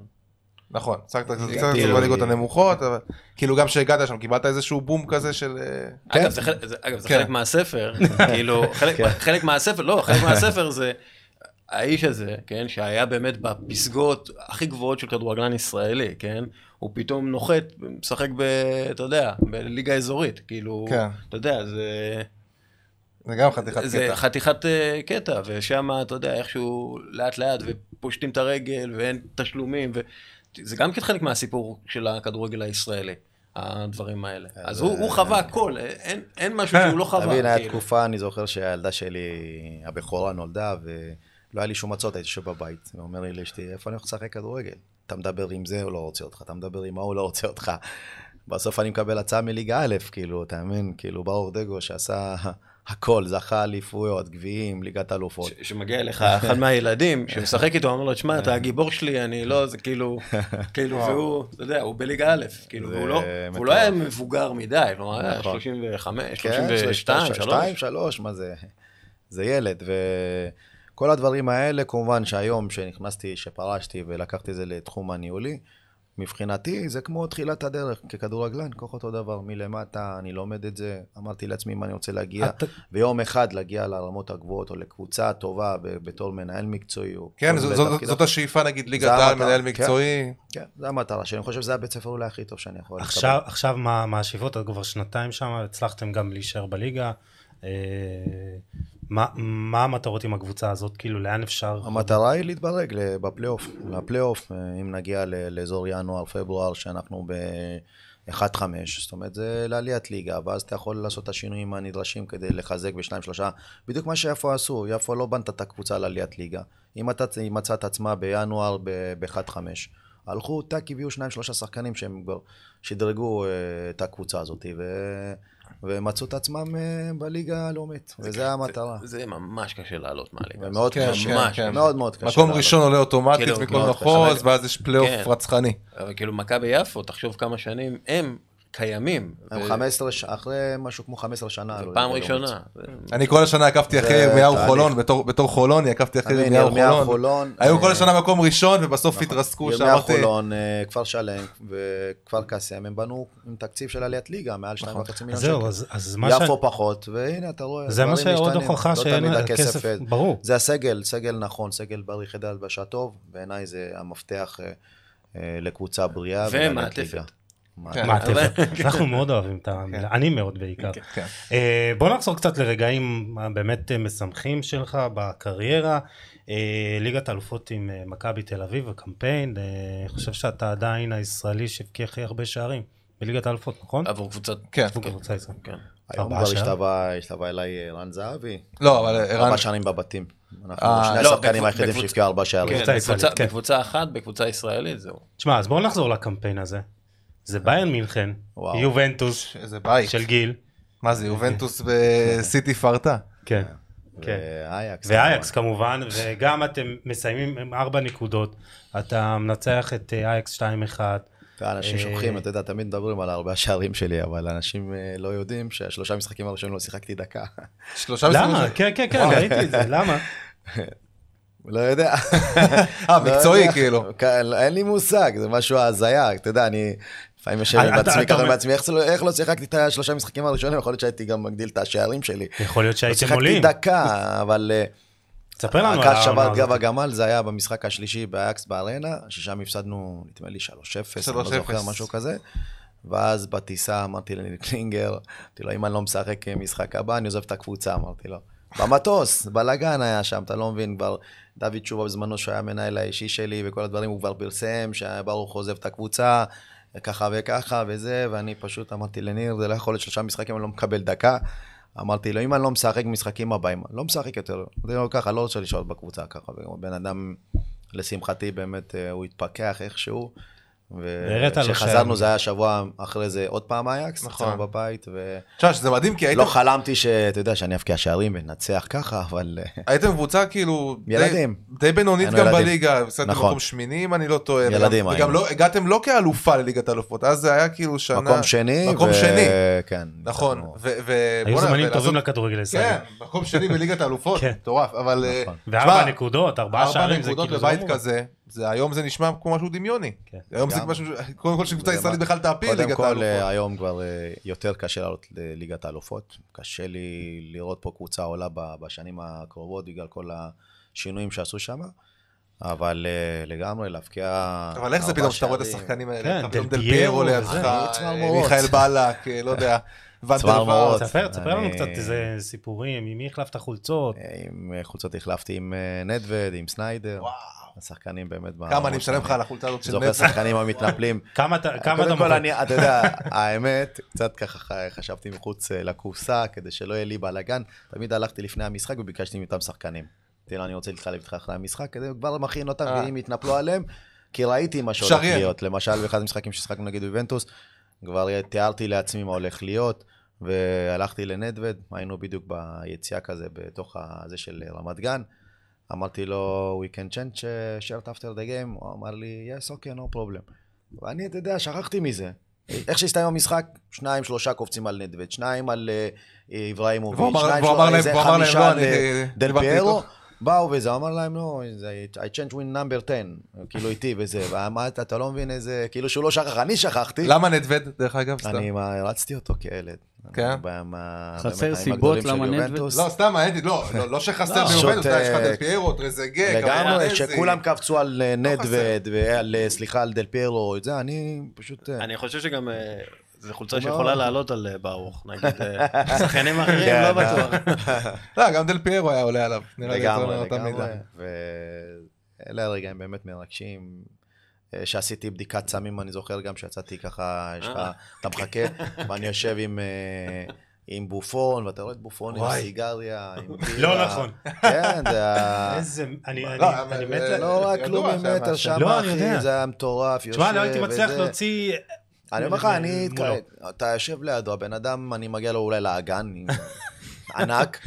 נכון, שחקת קצת בליגות הנמוכות, אבל כאילו גם כשהגעת שם קיבלת איזשהו בום כזה של... אה, אגב, זה חלק- זה- אגב, זה כן. חלק מהספר, כאילו, חלק- כן. חלק מהספר, לא, חלק מהספר זה האיש הזה, כן, שהיה באמת בפסגות הכי גבוהות של כדורגלן ישראלי, כן, הוא פתאום נוחת, משחק ב... אתה יודע, בליגה אזורית, כאילו, כן. אתה יודע, זה... זה גם חתיכת זה קטע. חתיכת אה, קטע, ושם, אתה יודע, איכשהו לאט לאט, ופושטים את הרגל, ואין תשלומים, וזה גם כן חלק מהסיפור של הכדורגל הישראלי, הדברים האלה. אז הוא הוא חווה הכל, אין- אין משהו שהוא לא חווה. אתה מבין, היה כאילו. תקופה, אני זוכר שהילדה שלי, הבכורה נולדה, ולא היה לי שום מצות, הייתי יושב בבית. הוא אומר לי לאשתי, איפה אני הולך לשחק כדורגל? אתה מדבר עם זה, הוא לא רוצה אותך, אתה מדבר עם ההוא, לא רוצה אותך. בסוף אני מקבל הצעה מליגה א', כאילו, אתה מבין? כאילו, ברוך דגו שעשה הכל, זכה אליפויות, גביעים, ליגת אלופות. שמגיע אליך אחד מהילדים, שמשחק איתו, אומר לו, תשמע, אתה הגיבור שלי, אני לא, זה כאילו, כאילו, והוא, אתה יודע, הוא בליגה א', כאילו, והוא לא, והוא לא. היה מבוגר מדי, כלומר, היה נכון. 35, כן, 32, 3. שתיים, שלוש, מה זה? זה ילד, וכל הדברים האלה, כמובן שהיום, שנכנסתי, שפרשתי ולקחתי את זה לתחום הניהולי, מבחינתי זה כמו תחילת הדרך, ככדורגלן, כל אותו דבר, מלמטה, אני לומד את זה, אמרתי לעצמי אם אני רוצה להגיע, אתה- ויום אחד להגיע לרמות הגבוהות, או לקבוצה טובה בתור מנהל מקצועי, או כן, זו- מיני זאת-. השאיפה נגיד ליגת העל, מנהל כן. מקצועי. כן, זו המטרה שלי, אני חושב שזה הבית ספר אולי הכי טוב שאני יכול לקבל. עכשיו, עכשיו מה, מה השאיפות? את כבר שנתיים שם, הצלחתם גם להישאר בליגה. אה, מה, מה המטרות עם הקבוצה הזאת? כאילו, לאן אפשר? המטרה היא להתברג בפלייאוף, לפלייאוף, אה, אם נגיע לאזור ינואר-פברואר, שאנחנו ב-1-5, זאת אומרת, זה לעליית ליגה, ואז אתה יכול לעשות את השינויים הנדרשים כדי לחזק בשניים, שלושה, בדיוק מה שיפו עשו, יפו לא בנתה את הקבוצה לעליית ליגה. אם אתה מצאה את עצמה בינואר ב-1-5, הלכו, טאק, הביאו שניים, שלושה שחקנים שהם כבר שדרגו אה, את הקבוצה הזאת, ו... ומצאו את עצמם אה, בליגה הלאומית, וזה המטרה. זה ממש קשה לעלות מהליגה. ומאוד כן, קשה, כן, ממש. מאוד מאוד קשה. מקום. ראשון עולה אוטומטית כאילו, מכל מאוד מחוז. ואז יש פלייאוף כן. רצחני. אבל כאילו מכבי יפו, תחשוב כמה שנים, הם קיימים. הם ו- 15, ש- אחרי משהו כמו 15 שנה. עלו פעם לליגה הלאומית. ראשונה. אני כל השנה עקבתי אחרי ירמיהו. חולון, בתור- בתור חולוני עקבתי אחרי ירמיהו ירמיהו חולון. חולון. היו כל אה, השנה מקום ראשון ובסוף התרסקו ירמיהו שאמרתי, חולון, אה, כפר שלם וכפר קאסם, הם בנו עם תקציב של עליית ליגה, מעל 2.5 אז מיליון זהו, שקל. אז- אז מה ש... יפו פחות, והנה אתה רואה, זה מה שעוד. הוכחה לא שאין אה, ברור. זה הסגל, סגל נכון, סגל בריא חדר הלבשה טוב, בעיניי זה המפתח אה, לקבוצה בריאה. ולעליית ומעטפת. ליגה. כן. מעטפת. אנחנו מאוד אוהבים את ה... אני מאוד בעיקר. כן. אה, בוא נחזור קצת לרגעים הבאמת אה, משמחים שלך בקריירה. אה, ליגת האלופות עם אה, מכבי תל אביב וקמפיין. אה, אני חושב שאתה עדיין הישראלי שהבקיע הכי הרבה שערים בליגת האלופות, נכון? עבור קבוצת... כן. עבור קבוצה ישראלית. כן. היום ארבעה כבר? השתווה אליי אה, רן זהבי, לא, אבל ערן, ארבע שערים בבתים. אנחנו אה, שני לא, השחקנים היחידים שהבקיעו ארבע שערים. כן, כן. בקבוצה אחת, בקבוצה ישראלית, זהו. תשמע, אז בואו נחזור לקמפיין הזה. זה ביירן מינכן, וואו. יובנטוס איזה בית. של גיל. מה זה, יובנטוס בסיטי פרטה? כן. כן. ואייקס. ואייקס כמובן, וגם אתם מסיימים עם ארבע נקודות. אתה מנצח את אה, אייקס 2-1. אנשים אה, שוכחים, אתה יודע, תמיד מדברים על הרבה השערים שלי, אבל אנשים אה, לא יודעים שהשלושה משחקים הראשונים לא שיחקתי דקה. שלושה משחקים למה? כן, כן, כן, ראיתי את זה, למה? לא יודע. אה, לא מקצועי. כאילו. כן, אין לי מושג, זה משהו הזיה, אתה יודע, אני לפעמים יושב עם עצמי ככה בעצמי, איך לא- איך לא שיחקתי את השלושה משחקים הראשונים, יכול להיות שהייתי גם מגדיל את השערים שלי. יכול להיות לא שהייתם עולים. שיחקתי דקה, אבל אה, תספר לנו על העונה שבת הזאת. גב הגמל, זה היה במשחק השלישי באייקס בארנה, ששם הפסדנו, נדמה לי 3-0, אני לא 3-0. זוכר, משהו כזה. ואז בטיסה אמרתי לניל קלינגר, אמרתי לו, אם אני לא משחק משחק הבא, אני עוזב את הקבוצה, אמרתי לו. במטוס, בלאגן היה שם, אתה לא מבין, כבר דוד תשובה בזמנו, שהוא היה המנהל האישי שלי וכל הדברים, הוא כבר פרסם, שברוך עוזב את הקבוצה, ככה וככה וזה, ואני פשוט אמרתי לניר, זה לא יכול להיות שלושה משחקים, אני לא מקבל דקה. אמרתי לו, אם אני לא משחק משחקים הבאים, לא משחק יותר. אמרתי לו ככה, לא רוצה לשאול בקבוצה ככה. בן אדם, לשמחתי, באמת, אה, הוא התפכח איכשהו. וכשחזרנו זה היה שבוע אחרי זה עוד פעם אייקס, נכון. אצלנו בבית, ולא תשמע, שזה מדהים, כי הייתם- חלמתי שאתה יודע, שאני אבקיע שערים וננצח ככה, אבל אה, הייתם קבוצה כאילו... די- ילדים. די בינונית גם. בליגה, הפסדתם נכון. מקום שמיני אם אני לא טועה. ילדים היינו. וגם לא, הגעתם לא כאלופה לליגת האלופות, אז זה היה כאילו שנה... מקום שני. מקום ו- שני. כן. נכון. ו- ו- היו זמנים טובים לכדורגל הישראלי. כן, מקום שני בליגת האלופות, כן. מטורף, אבל... אה, נכון. וארבע נקודות, ארבעה ארבע שערים, זה נקודות כאילו... זה בבית לא. כזה, זה היום זה נשמע כמו משהו דמיוני. כן. היום זה גם. משהו, קודם כל שקבוצה זה ישראלית בכלל תעפיל קודם ליגת כל, האלופות. אה, היום כבר אה, יותר קשה לעלות לליגת האלופות. קשה לי לראות פה קבוצה עולה בשנים הקרובות בגלל כל השינויים שעשו שם. אבל אה, לגמרי להבקיע... אבל איך זה פתאום שאתה רואה את. השחקנים האלה, כן, דל פיירו לידך. מיכאל בלק, לא יודע. צמרמורות. תספר, תספר לנו קצת איזה סיפורים, עם מי החלפת חולצות. עם חולצות החלפתי עם נדווד, עם סניידר. וואו. השחקנים באמת... כמה אני משלם לך על החולצה הזאת של זוכר נטו? שחקנים המתנפלים. כמה אתה כמה אתה קודם כל, אתה יודע, האמת, קצת ככה חשבתי מחוץ אה, לקופסה, כדי שלא יהיה לי בלאגן. תמיד הלכתי לפני המשחק וביקשתי מאותם שחקנים. לו, אני רוצה להתחלף איתך אחרי המשחק, כדי כבר מכין אותם, אה. ואם יתנפלו עליהם, כי ראיתי מה שהולך. להיות. למשל, באחד המשחקים ששיחקנו נגד יובנטוס, כבר תיארתי לעצמי מה הולך להיות, והלכתי לנדווד, היינו בדיוק ביציאה כזה, בתוך הזה של רמת גן. אמרתי לו, we can change uh, shirt after the game, הוא אמר לי, yes, okay, no problem. ואני, אתה יודע, שכחתי מזה. איך שהסתיים המשחק, שניים, שלושה קופצים על נדווד, שניים על אה, אמר- שניים, שלושה, חמישה לא, על אה, דל פיירו. באו וזה, אמר להם, לא, I change win number 10, כאילו איתי וזה, ואמרת, אתה לא מבין איזה, כאילו שהוא לא שכח, אני שכחתי. למה נדווד, דרך אגב? אני הרצתי אותו כילד. כן? חסר סיבות למה יובנטוס. לא, סתם, הייתי, לא, לא- לא שחסר לא, ביובנטוס, יש לך דל פיירו, טרזגה, לגמרי. שכולם קפצו על אה, לא נדווד ועל, אה, סליחה, על דל פיירו, את זה, אני פשוט... אה, אני חושב שגם זו חולצה. שיכולה לעלות על ברוך, נגיד, אה, שחקנים אחרים, כן, לא בטוח. לא, גם דל פיירו היה עולה עליו. נראה לי יותר לגמרי, מאותה לגמרי, מידה. ואלה הרגעים באמת מרגשים. אה, שעשיתי בדיקת סמים, אני זוכר גם שיצאתי ככה, יש לך, אה. אתה מחכה, ואני יושב עם... אה, עם בופון, ואתה רואה את בופון עם. סיגריה, עם לא בירה. נכון. כן, זה ה... איזה... אני אני- לא, מת... אה, לא רק כלום ממטר משהו. שם, לא. אחי, זה היה מטורף, יושב תשמע, לא הייתי מצליח. להוציא... אני אומר לך, אני. אתה יושב לידו, הבן אדם, אני מגיע לו אולי לאגן, עם- ענק,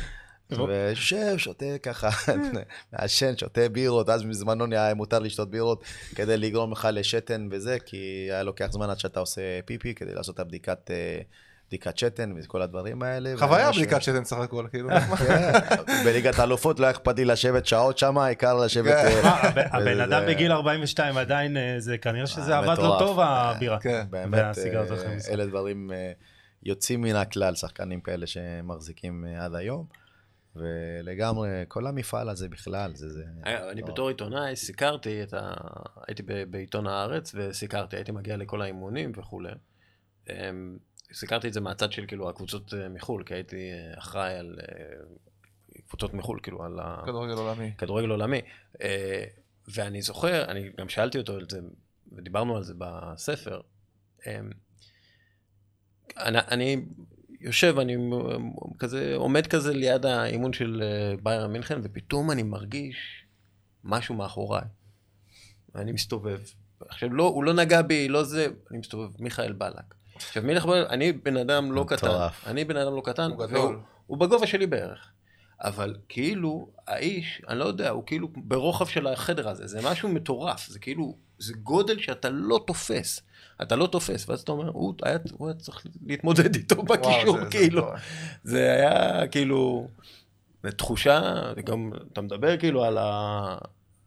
ויושב, שותה ככה, מעשן, שותה בירות, אז בזמנו היה מותר לשתות בירות כדי לגרום לך לשתן וזה, כי היה לוקח זמן עד שאתה עושה פיפי כדי לעשות את הבדיקת... אה, בדיקת שתן וכל הדברים האלה. חוויה בדיקת שתן סך הכל, כאילו. כן, בליגת האלופות לא היה אכפת לי לשבת שעות שם, העיקר לשבת... כן. אה, מה, הבן- אדם בגיל 42 עדיין, אה, זה כנראה שזה עבד לו מטורף. טוב הבירה. כן. באמת. אלה דברים יוצאים מן הכלל, שחקנים כאלה שמחזיקים עד היום. ולגמרי, כל המפעל הזה בכלל, זה... זה אני לא- בתור עיתונאי סיקרתי את ה... הייתי בעיתון הארץ וסיקרתי, הייתי מגיע לכל האימונים וכולי. אמ, סיקרתי את זה מהצד של כאילו הקבוצות אה, מחו"ל, כי הייתי אה, אחראי על אה, קבוצות מחו"ל, כאילו על ה... כדורגל עולמי. כדורגל עולמי. ואני זוכר, אני גם שאלתי אותו על זה, ודיברנו על זה בספר. אה, אני, אני יושב, אני כזה, עומד כזה ליד האימון של אה, ביירן מינכן, ופתאום אני מרגיש משהו מאחוריי. ואני מסתובב. עכשיו, לא, הוא לא נגע בי, לא זה, אני מסתובב, מיכאל בלק. עכשיו, מיכאל בלק, אני בן אדם לא קטן. מטורף. אני בן אדם לא קטן. הוא גדול. והוא- הוא בגובה שלי בערך. אבל כאילו, האיש, אני לא יודע, הוא כאילו ברוחב של החדר הזה, זה משהו מטורף, זה כאילו, זה גודל שאתה לא תופס. אתה לא תופס, ואז אתה אומר, הוא היה, הוא היה צריך להתמודד איתו בקישור, זה- זה כאילו. מטורף. זה היה כאילו, זו תחושה, גם אתה מדבר כאילו על, ה...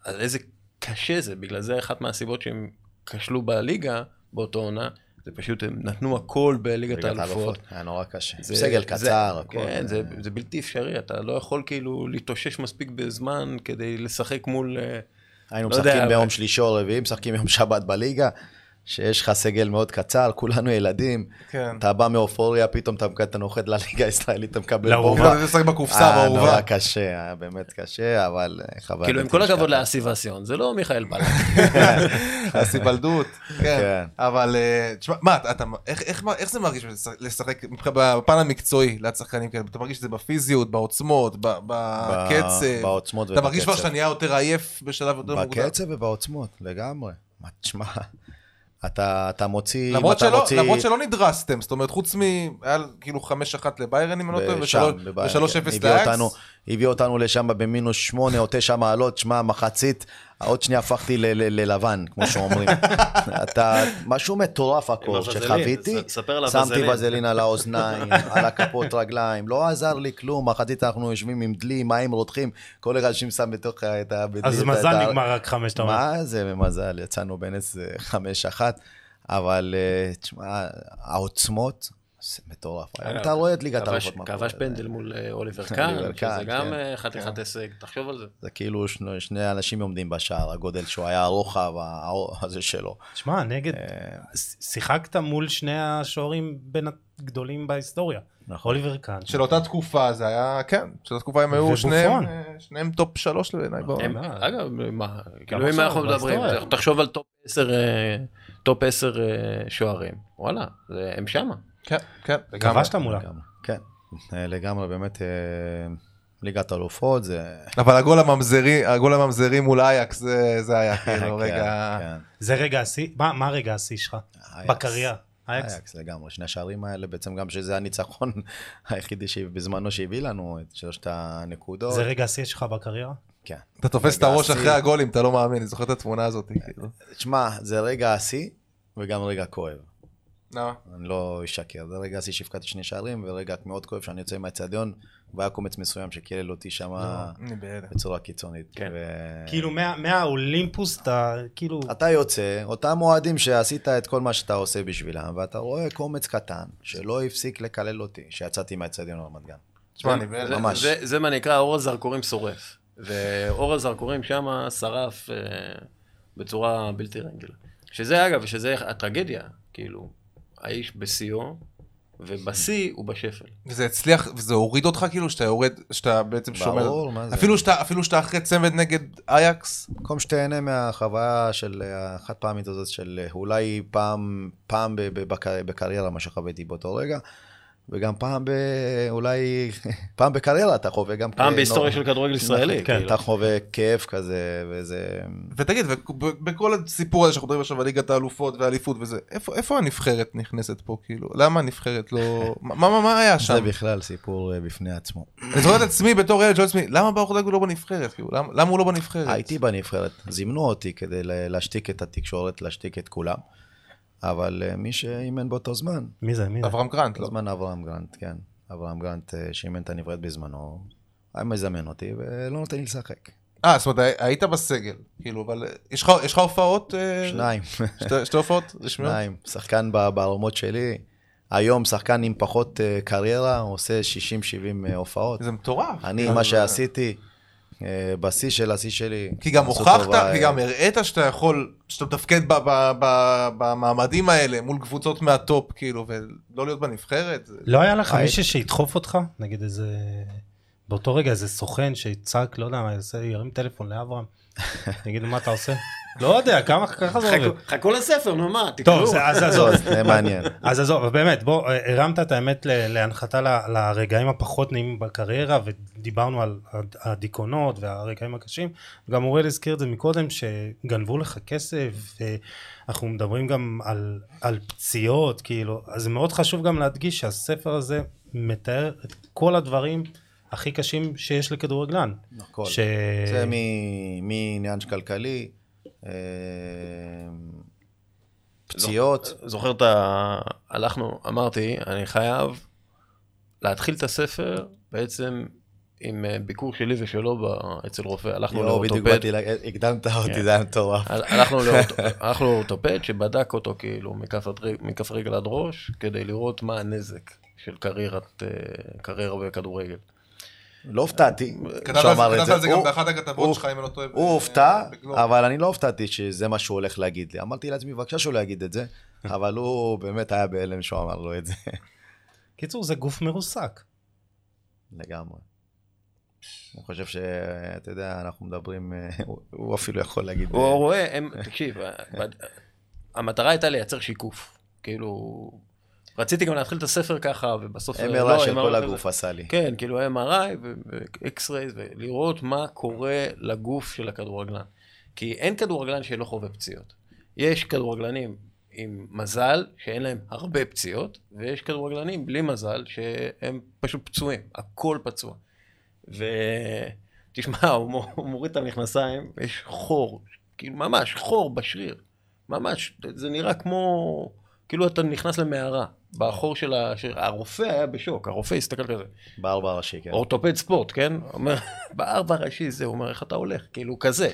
על איזה קשה זה, בגלל זה אחת מהסיבות שהם כשלו בליגה באותו עונה, זה פשוט הם נתנו הכל בליגת ליגת האלופות. היה נורא קשה. זה- סגל זה- קצר, הכל. כן, זה, זה בלתי אפשרי, אתה לא יכול כאילו להתאושש מספיק בזמן כדי לשחק מול... אה, היינו לא יודע, משחקים ביום אבל- שלישי או רביעי, משחקים יום שבת בליגה, שיש לך סגל מאוד קצר, כולנו ילדים. כן. אתה בא מאופוריה, פתאום אתה אתה נוחת לליגה הישראלית, אתה מקבל לאהובה. כאילו, אתה משחק בקופסה, אה, נורא. קשה, היה באמת קשה, אבל אה, חוויה. כאילו, עם כל הכבוד. לאסי ואסיון, זה לא מיכאל בלק. הסיבלדות, כן. כן. אבל אה, תשמע, מה, אתה- אתה- איך- איך איך זה מרגיש לשחק- בפן המקצועי ליד שחקנים כאלה? אתה מרגיש שזה בפיזיות, בעוצמות, ב- בקצב? בעוצמות אתה מרגיש כבר ובקצב. שאתה נהיה יותר עייף בשלב יותר מוקדם? בקצב ובעוצמות, לגמרי. מה, תשמע, אתה אתה מוציא, אם למרות אתה שלא, מוציא... למרות שלא נדרסתם, זאת אומרת, חוץ מ... היה כאילו 5-1 לביירן, אם אני לא טועה, ושם, בבית, ו-3-0 כן. הביא אותנו- לאקס. הביא אותנו לשם במינוס שמונה או תשע מעלות, שמע, מחצית, עוד שנייה הפכתי ללבן, כמו שאומרים. אתה, משהו מטורף הכל שחוויתי, ס- ספר על שמתי. וזלין על האוזניים, על הכפות רגליים, לא עזר לי כלום, מחצית אנחנו יושבים עם דלי, מים רותחים, כל אחד שם שם בתוך את ה... אז מזל נגמר רק חמש, אתה אומר. מה זה מזל, יצאנו בנס חמש אחת, אבל אה, תשמע, העוצמות, זה מטורף. היום אתה רואה את ליגת האלופות. כבש. פנדל מול אה, אוליבר קאן, שזה גם כן. אה, חתיכת הישג, תחשוב על זה. זה כאילו שני, שני אנשים עומדים בשער, הגודל שהוא היה הרוחב הזה שלו. שמע, נגד, אה, שיחקת מול שני השוערים בין הגדולים בהיסטוריה. נכון. אוליבר קאן. של אותה תקופה זה היה, כן, של התקופה הם היו. שניהם, אה, שניהם top שלוש בעיניי בעולם. אגב, מה, כאילו אם אנחנו מדברים. תחשוב על top 10 אה, top 10 אה, שוערים, וואלה, זה- הם שמה. כן, כן, לגמרי. כבשת מולה. כן, לגמרי, באמת, אה, ליגת האלופות זה... אבל הגול הממזרי, הגול הממזרי מול אייקס זה זה היה כאילו כן, רגע... כן. זה רגע השיא, מה מה רגע השיא שלך? בקריירה. אייקס. אייקס לגמרי, שני השערים האלה בעצם גם שזה הניצחון היחידי שבזמנו שהביא לנו את שלושת הנקודות. זה רגע השיא שלך בקריירה? כן. אתה תופס את הראש. אחרי הגולים, אתה לא מאמין, אני זוכר את התמונה הזאת. כאילו. תשמע, זה רגע השיא וגם רגע כואב. נו. אני לא אשקר, זה רגע השיא שהפקדתי שני שערים, ורגע מאוד כואב שאני יוצא מהאצטדיון, והיה קומץ מסוים שקילל אותי שם. בצורה קיצונית. כן. ו- כאילו מה- מהאולימפוס אתה כאילו... אתה יוצא, אותם אוהדים שעשית את כל מה שאתה עושה בשבילם, ואתה רואה קומץ קטן שלא הפסיק לקלל אותי, שיצאתי מהאצטדיון רמת גן. תשמע. ממש. זה- זה מה נקרא אור הזרקורים שורף. ואור הזרקורים שם שרף אה, בצורה בלתי רגילה. שזה אגב, שזה הטרגדיה, כאילו, האיש בשיאו, ובשיא הוא בשפל. וזה הצליח, וזה הוריד אותך כאילו, שאתה יורד, שאתה בעצם שומר. ברור, מה זה? אפילו שאתה, אפילו שאתה אחרי צמד נגד אייקס, במקום שתהנה מהחוויה של החד פעמית הזאת של אולי פעם, פעם ב- ב- בק- בקריירה, מה שחוויתי באותו רגע, וגם פעם ב... אולי... פעם בקריירה אתה חווה גם... פעם כ- בהיסטוריה לא- של כדורגל ישראלי. כן, כאילו. אתה חווה כאב כזה, וזה... ותגיד, ובכל הסיפור הזה שאנחנו מדברים עכשיו על ליגת האלופות והאליפות וזה, איפה, איפה הנבחרת נכנסת פה, כאילו? למה הנבחרת לא... מה, מה, מה היה שם? זה בכלל סיפור אה, בפני עצמו. אני זוכר את עצמי בתור ילד שואל עצמי, למה ברוך דגו לא בנבחרת? כאילו, למה, למה הוא לא בנבחרת? הייתי בנבחרת, זימנו אותי כדי לה- להשתיק את התקשורת, להשתיק את כולם, אבל אה, מי שאימן באותו זמן, מי זה? מי זה? אברהם קרנט, לא? בזמן אברהם גרנט, כן. אברהם גרנט אה, שאימן את הנבחרת בזמנו, היה מזמן אותי ולא נותן לי לשחק. אה, זאת אומרת, היית בסגל, כאילו, אבל אה, יש לך, הופעות? שניים, שתי, שתי הופעות רשמיות? שניים. שחקן ב- ברמות שלי. היום שחקן עם פחות קריירה, עושה 60-70 אה, הופעות. זה מטורף. אני, אז- מה שעשיתי, בשיא של השיא שלי. כי גם הוכחת, כי אה, גם הראית שאתה יכול, שאתה מתפקד ב- ב- ב- במעמדים האלה מול קבוצות מהטופ, כאילו, ולא להיות בנבחרת. לא היה לך היי. מישהו שידחוף אותך? נגיד איזה... באותו רגע איזה סוכן שיצעק, לא יודע מה, ירים טלפון לאברהם, יגיד לו מה אתה עושה? לא יודע, כמה ככה זה עובד. חכו- לספר, נו מה, טוב, תקראו. זה- אז לא, עזוב. זה מעניין. אז עזוב, באמת, בוא, הרמת את האמת להנחתה לרגעים הפחות נעימים בקריירה, ודיברנו על הד- הדיכאונות והרגעים הקשים. גם אוריאל הזכיר את זה מקודם, שגנבו לך כסף, ואנחנו מדברים גם על, על פציעות, כאילו, אז זה מאוד חשוב גם להדגיש שהספר הזה מתאר את כל הדברים הכי קשים שיש לכדורגלן. הכל. ש... זה מ- מעניין כלכלי, פציעות, זוכר את ה... הלכנו, אמרתי, אני חייב להתחיל את הספר בעצם עם אה, ביקור שלי ושלו ב- אצל רופא. הלכנו יואו, בדיוק לאורתופד. באתי, הקדמת כן. אותי, זה היה מטורף. הל- הלכנו לאורתופד שבדק אותו כאילו מכף רגל- עד ראש, כדי לראות מה הנזק של אה, קריירה בכדורגל. לא הופתעתי כתבת שהוא אמר את כתבת זה. על זה גם באחת הכתבות שלך, אם אני לא טועה. הוא הופתע. אבל אני לא הופתעתי שזה מה שהוא הולך להגיד לי. אמרתי לעצמי, בבקשה שהוא לא יגיד את זה, אבל הוא באמת היה בהלם שהוא אמר לו את זה. קיצור, זה גוף מרוסק. לגמרי. אני חושב שאתה יודע, אנחנו מדברים, אה, הוא- אפילו יכול להגיד... הוא אה, רואה, תקשיב, בד- המטרה הייתה לייצר שיקוף. כאילו, רציתי גם להתחיל את הספר ככה, ובסוף... MRI לא, של כל הגוף עשה לי. כן, כאילו MRI ו-X-Rays, ולראות מה קורה לגוף של הכדורגלן. כי אין כדורגלן שלא חווה פציעות. יש כדורגלנים עם מזל, שאין להם הרבה פציעות, ויש כדורגלנים בלי מזל, שהם פשוט פצועים, הכל פצוע. ותשמע, הוא מוריד את המכנסיים, יש חור, כאילו ממש חור בשריר. ממש, זה נראה כמו, כאילו אתה נכנס למערה, בחור של השריר. הרופא היה בשוק, הרופא הסתכל כזה. בארבע ראשי, כן. אורתופד ספורט, כן? אומר, בארבע ראשי זה, הוא אומר, איך אתה הולך? כאילו, כזה.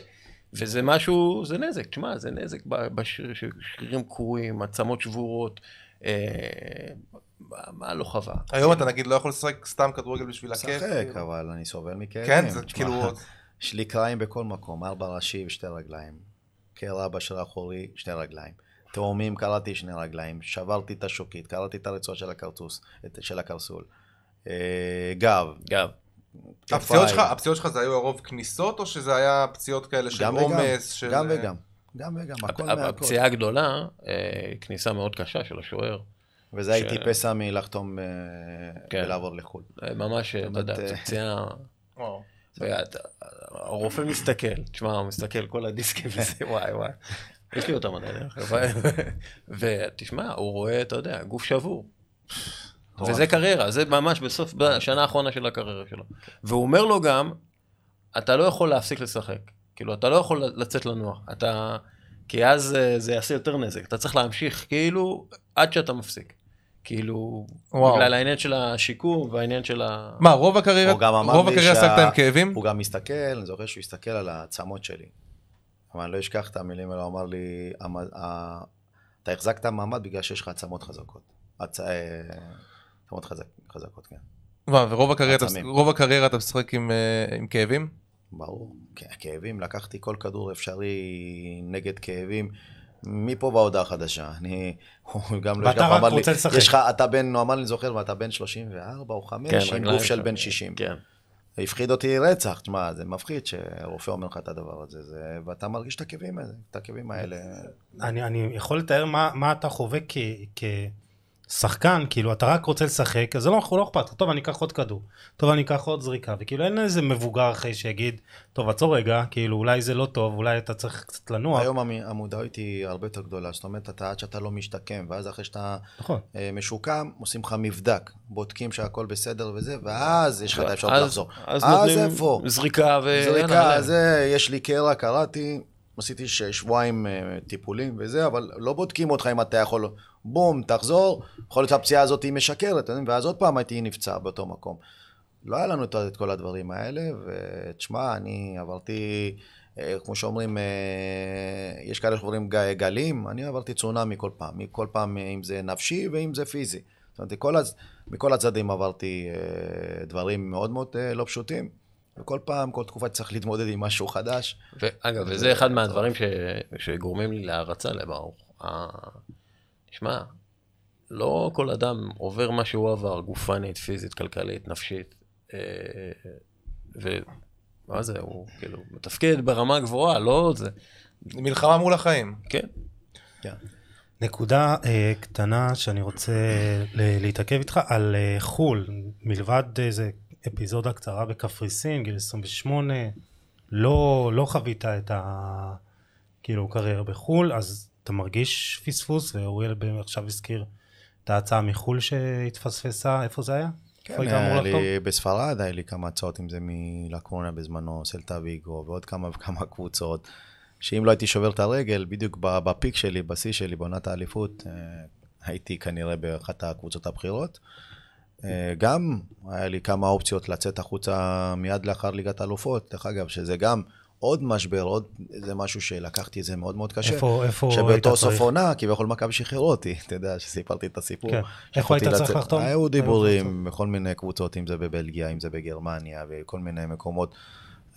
וזה משהו, זה נזק, תשמע, זה נזק ב- בשריר, שרירים קרועים, עצמות שבורות, אה, מה- מה לא חווה? היום אתה נגיד לא יכול לשחק סתם כדורגל בשביל הכיף. כאילו. אבל אני סובל מכאבים. כן, זה תשמע, כאילו... יש לי קרעים בכל מקום, ארבע ראשי ושתי רגליים. קרע בשריר האחורי, שתי רגליים. תאומים, קרעתי שני רגליים. שברתי את השוקית, קרעתי את הרצועה של הכרטוס, את- של הקרסול. אה, גב. גב. הפציעות שלך. הפציעות שלך זה היו הרוב כניסות, או שזה היה פציעות כאלה של עומס? של- גם וגם. גם וגם, הכל מהכל. הפציעה הגדולה, אה, כניסה מאוד קשה של השוער. וזה הייתי פסע מלחתום אה, כן. ולעבור לחו"ל. אה, ממש, אתה יודע, אה, פציעה... הרופא מסתכל, תשמע, הוא מסתכל כל הדיסקים וזה, וואי וואי. יש לי אותם עדיין, אגב. ותשמע, הוא רואה, אתה יודע, גוף שבור. וזה קריירה, זה ממש בסוף, בשנה האחרונה של הקריירה שלו. והוא אומר לו גם, אתה לא יכול להפסיק לשחק. כאילו, אתה לא יכול לצאת לנוח. אתה... כי אז אה, זה יעשה יותר נזק. אתה צריך להמשיך, כאילו, עד שאתה מפסיק. כאילו, וואו. בגלל העניין של השיקום והעניין של ה... מה, רוב הקריירה, רוב הקריירה שה- עסקת עם כאבים? הוא גם מסתכל, אני זוכר שהוא הסתכל על העצמות שלי. אבל אני לא אשכח את המילים האלה, הוא אמר לי, "המ- ה- אתה החזקת מעמד בגלל שיש לך עצמות חזקות. עצ- אה, עצמות חזק- חזקות, כן. מה, ורוב הקריירה אתה- עצמים. רוב הקריירה אתה משחק עם אה, עם כאבים? ברור. כן, כאבים, לקחתי כל כדור אפשרי נגד כאבים. מפה בהודעה חדשה. אני, הוא גם לא רק אמר לי, רוצה לשחק. יש לך, אתה בן, הוא אמר לי, זוכר, ואתה בן 34 או 5, עם רגליים גוף של בן 60. כן. הפחיד אותי רצח, תשמע, זה מפחיד שרופא אומר לך את הדבר הזה, זה, ואתה מרגיש את הכאבים האלה, את הכאבים האלה. אני, אני יכול לתאר מה, מה אתה חווה כ, כ, שחקן, כאילו, אתה רק רוצה לשחק, אז זה לא, לא אכפת, לך, טוב, אני אקח עוד כדור, טוב, אני אקח עוד זריקה, וכאילו אין איזה מבוגר אחרי שיגיד, טוב, עצור רגע, כאילו, אולי זה לא טוב, אולי אתה צריך קצת לנוע. היום המ- המודעות היא הרבה יותר גדולה, זאת אומרת, אתה עד שאתה לא משתקם, ואז אחרי שאתה נכון. אה, משוקם, עושים לך מבדק, בודקים שהכל בסדר וזה, ואז יש לך את האפשרות אז- לחזור. אז אז נותנים איפה? זריקה ו... זריקה, זה, יש לי קרע, קראתי, עשיתי שבועיים אה, טיפולים וזה, אבל לא בודקים אותך אם אתה יכול, בום, תחזור, יכול להיות שהפציעה הזאת היא משקרת, ואז עוד פעם הייתי נפצע באותו מקום. לא היה לנו את- כל הדברים האלה, ותשמע, אני עברתי, אה, כמו שאומרים, אה, יש כאלה שעוברים ג- גלים, אני עברתי צונאמי כל פעם, כל פעם אה, אם זה נפשי ואם זה פיזי. זאת אומרת, כל הצ... מכל הצדדים עברתי דברים מאוד מאוד לא פשוטים, וכל פעם, כל תקופה צריך להתמודד עם משהו חדש. ואגב, וזה אחד מהדברים ש... שגורמים לי להערצה לברוך. שמע, לא כל אדם עובר מה שהוא עבר, גופנית, פיזית, כלכלית, נפשית. אה, ומה זה, הוא כאילו מתפקד ברמה גבוהה, לא זה. מלחמה מול החיים. כן. כן. נקודה אה, קטנה שאני רוצה ל- להתעכב איתך על אה, חו"ל, מלבד איזה אפיזודה קצרה בקפריסין, גיל 28, לא, לא חווית את ה... כאילו קריירה בחו"ל, אז אתה מרגיש פספוס, ואוריאל עכשיו הזכיר את ההצעה מחו"ל שהתפספסה, איפה זה היה? כן, היה? לי, בספרד היה לי כמה הצעות, אם זה מלקרונה בזמנו, סלטה ויגו, ועוד כמה וכמה קבוצות, שאם לא הייתי שובר את הרגל, בדיוק בפיק שלי, בשיא שלי, בעונת האליפות, אה, הייתי כנראה באחת הקבוצות הבכירות. אה, גם היה לי כמה אופציות לצאת החוצה מיד לאחר ליגת האלופות, דרך אגב, שזה גם עוד משבר, עוד, זה משהו שלקחתי את זה מאוד מאוד קשה. איפה, איפה היית שבאותו צריך? סוף עונה, כביכול מכבי שחררו אותי, אתה יודע, שסיפרתי את הסיפור. כן. איפה היית צריך לחתום? היו דיבורים בכל מיני קבוצות, אם זה בבלגיה, אם זה בגרמניה, וכל מיני מקומות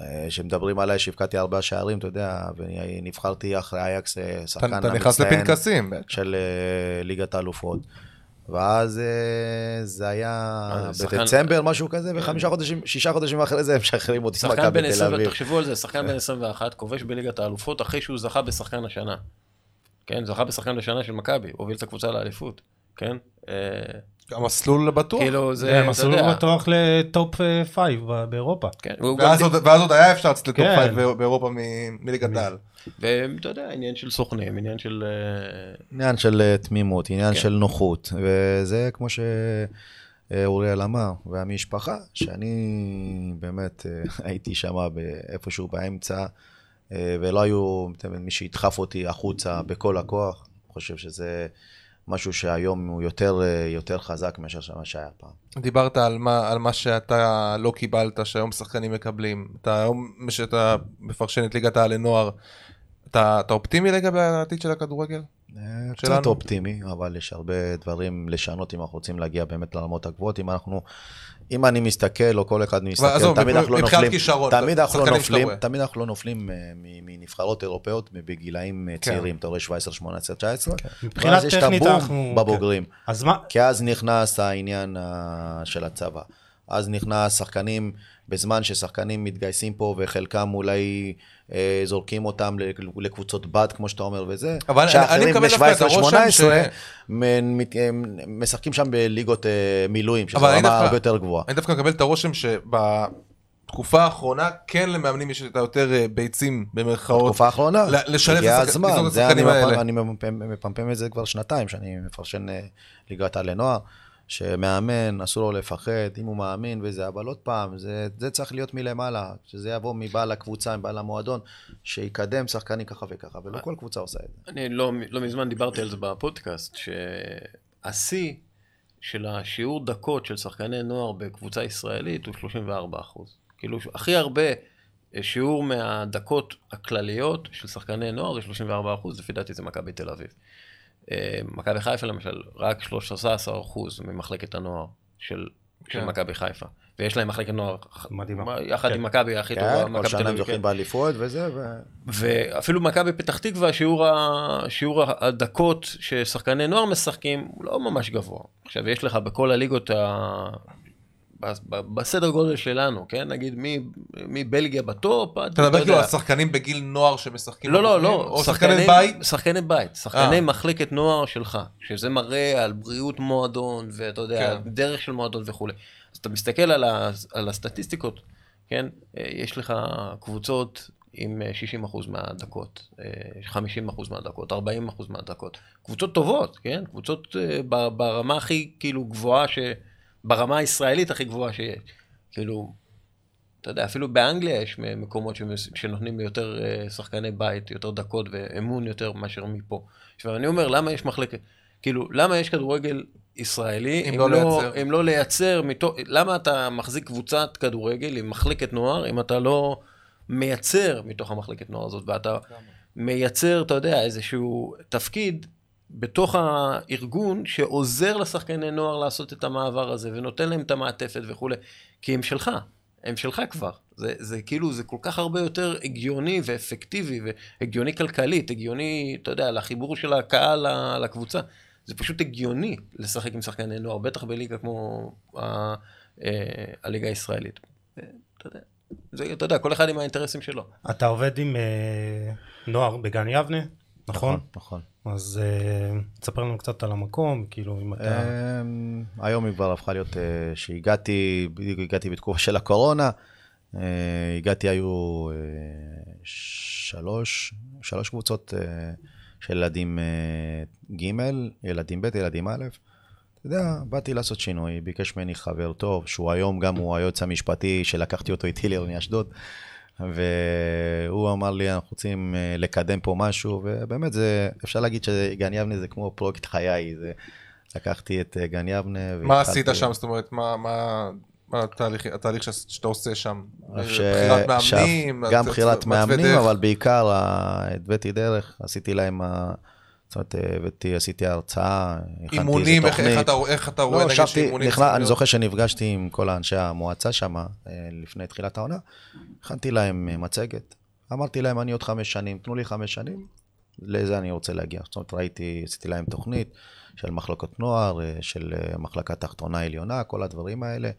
אה, שמדברים עליי, שהבקעתי ארבעה שערים, אתה יודע, ונבחרתי אחרי אייקס אה, שחקן אתה נכנס המצטיין לפנקסים. של אה, ליגת האלופות. ואז אה, זה היה אה, בדצמבר, משהו כזה, וחמישה חודשים, שישה חודשים אחרי זה הם משחררים אותי מכבי תל 20, אביב. תחשבו על זה, שחקן בן 21 כובש בליגת האלופות אחרי שהוא זכה בשחקן השנה. כן, זכה בשחקן השנה של מכבי, הוביל את הקבוצה לאליפות. כן? אה, המסלול בטוח. כאילו זה, אתה יודע. בטוח ל top 5 באירופה. כן, גם ואז עוד- ואז עוד היה אפשר לצאת ל top כן. five בא- באירופה מ- מליגת העל. ואתה יודע, עניין של סוכנים, עניין של... אה, עניין של אה, תמימות, עניין כן. של נוחות, וזה כמו שאוריאל אמר, והמשפחה, שאני באמת אה, הייתי שם איפשהו באמצע, אה, ולא היו מי שידחף אותי החוצה בכל הכוח, אני חושב שזה משהו שהיום הוא יותר, אה, יותר חזק מאשר מה שהיה פעם. דיברת על מה, על מה שאתה לא קיבלת, שהיום שחקנים מקבלים. אתה היום, שאתה מפרשן את ליגת העל לנוער, אתה, אתה אופטימי לגבי העתיד של הכדורגל? אה, שלנו? קצת אופטימי, אבל יש הרבה דברים לשנות אם אנחנו רוצים להגיע באמת לרמות הגבוהות. אם אנחנו, אם אני מסתכל, או כל אחד מסתכל, עזוב, תמיד אנחנו לא נופלים, כישרון, תמיד אנחנו לא נופלים. תמיד אנחנו לא נופלים אה, מ- מנבחרות אירופאיות בגילאים אה, צעירים, אתה רואה 17, 18, 19, מבחינה ואז יש את טכנית הבום אנחנו- בבוגרים. אז מה, כי אז נכנס העניין אה, של הצבא. אז נכנס שחקנים, בזמן ששחקנים מתגייסים פה וחלקם אולי זורקים אותם לקבוצות בת, כמו שאתה אומר, וזה. אבל אני- מקבל דווקא את הרושם 17, ש- 18, מ- מת- אה, משחקים שם בליגות אה, מילואים, שזו רמה הרבה יותר גבוהה. אני דווקא מקבל את הרושם שבתקופה האחרונה כן למאמנים יש את היותר אה, ביצים במרכאות. בתקופה האחרונה, לשלב את הגיע הזמן, אני השחקנים מפמפם- האלה. אני מפמפם- את זה כבר שנתיים, שאני מפרשן אה, ליגת העל לנוער, שמאמן, אסור לו לפחד, אם הוא מאמין וזה, אבל עוד פעם, זה, זה צריך להיות מלמעלה, שזה יבוא מבעל הקבוצה, מבעל המועדון, שיקדם שחקנים ככה וככה, ולא כל קבוצה עושה את זה. אני לא, לא מזמן דיברתי על זה בפודקאסט, שהשיא של השיעור דקות של שחקני נוער בקבוצה ישראלית הוא 34 אחוז. כאילו, הכי הרבה אה, שיעור מהדקות הכלליות של שחקני נוער זה 34 אחוז, לפי דעתי זה מכבי תל אביב. אה, מכבי חיפה למשל, רק 13 אחוז ממחלקת הנוער של, של כן. מכבי חיפה. ויש להם מחלקת נוער, מדהימה. יחד כן. עם מכבי הכי טובה, כן, כל מכבי תל שנה הם אביב, כן. זוכים באליפות וזה, ו... ואפילו מכבי פתח תקווה, שיעור, ה... שיעור הדקות ששחקני נוער משחקים הוא לא ממש גבוה. עכשיו, יש לך בכל הליגות ה... בסדר גודל שלנו, כן? נגיד מבלגיה בטופ, עד, אתה מדבר כאילו יודע. על שחקנים בגיל נוער שמשחקים? לא, לא? לא, או שחקני בית? שחקני בית, שחקני אה. מחלקת נוער שלך, שזה מראה על בריאות מועדון, ואתה יודע, כן. דרך של מועדון וכולי. אז אתה מסתכל על, הסטטיסטיקות, כן? אה, יש לך קבוצות עם אה, 60% מהדקות, אה, 50% מהדקות, 40% מהדקות. קבוצות טובות, כן? קבוצות ברמה הכי כאילו גבוהה, ש... ברמה הישראלית הכי גבוהה שיש. כאילו, אתה יודע, אפילו באנגליה יש מקומות שנותנים ליותר אה, שחקני בית, יותר דקות ואמון יותר מאשר מפה. עכשיו, אני אומר, למה יש מחלקת, כאילו, למה יש כדורגל ישראלי, אם לא לייצר. אם לא לייצר, מתוך, למה אתה מחזיק קבוצת כדורגל עם מחלקת נוער, אם אתה לא מייצר מתוך המחלקת נוער הזאת, ואתה מייצר, אתה יודע, איזשהו תפקיד בתוך הארגון שעוזר לשחקני נוער לעשות את המעבר הזה, ונותן להם את המעטפת וכולי, כי הם שלך, הם שלך כבר. זה, זה כאילו, זה כל כך הרבה יותר הגיוני ואפקטיבי, והגיוני כלכלית, הגיוני, אתה יודע, לחיבור של הקהל לקבוצה. זה פשוט הגיוני לשחק עם שחקני נוער, בטח בליגה כמו ה- אה, הליגה הישראלית. אתה יודע, זה, אתה יודע, כל אחד עם האינטרסים שלו. אתה עובד עם אה, נוער בגן יבנה, נכון? נכון. אז אה, תספר לנו קצת על המקום, כאילו אם אתה... אמ, היום היא כבר הפכה להיות, אה, שהגעתי, בדיוק הגעתי בתקופה של הקורונה, אה, הגעתי, היו אה, שלוש, שלוש קבוצות אה, של ילדים אה, ג', ילדים ב', ילדים א'. אתה יודע, באתי לעשות שינוי, ביקש ממני חבר טוב, שהוא היום גם הוא היועץ המשפטי שלקחתי אותו איתי לעירוני אשדוד, והוא אמר לי, אנחנו רוצים אה, לקדם פה משהו, ובאמת זה, אפשר להגיד שגן יבנה זה כמו פרויקט חיי, זה... לקחתי את אה, גן יבנה. מה עשית שם? זאת אומרת, מה- מה מה התהליך התהליך שאתה עושה שם? ש- בחירת ש- מאמנים? גם בחירת מאמנים, דרך? אבל בעיקר ה- התוויתי דרך, עשיתי להם, ה- זאת אומרת, הבאתי, עשיתי הרצאה, הכנתי אימונים, איזה איך- איך תוכנית. אתה- איך אתה רואה לא, נגיד ישבתי, שאימונים נכנס- צריכים אני להיות? זוכר שנפגשתי עם כל אנשי המועצה שם אה, לפני תחילת העונה, הכנתי להם אה, מצגת, אמרתי להם, אני עוד חמש שנים, תנו לי חמש שנים, לזה אני רוצה להגיע. זאת אומרת, ראיתי, עשיתי להם תוכנית של מחלקות נוער, אה, של אה, מחלקה תחתונה עליונה, כל הדברים האלה.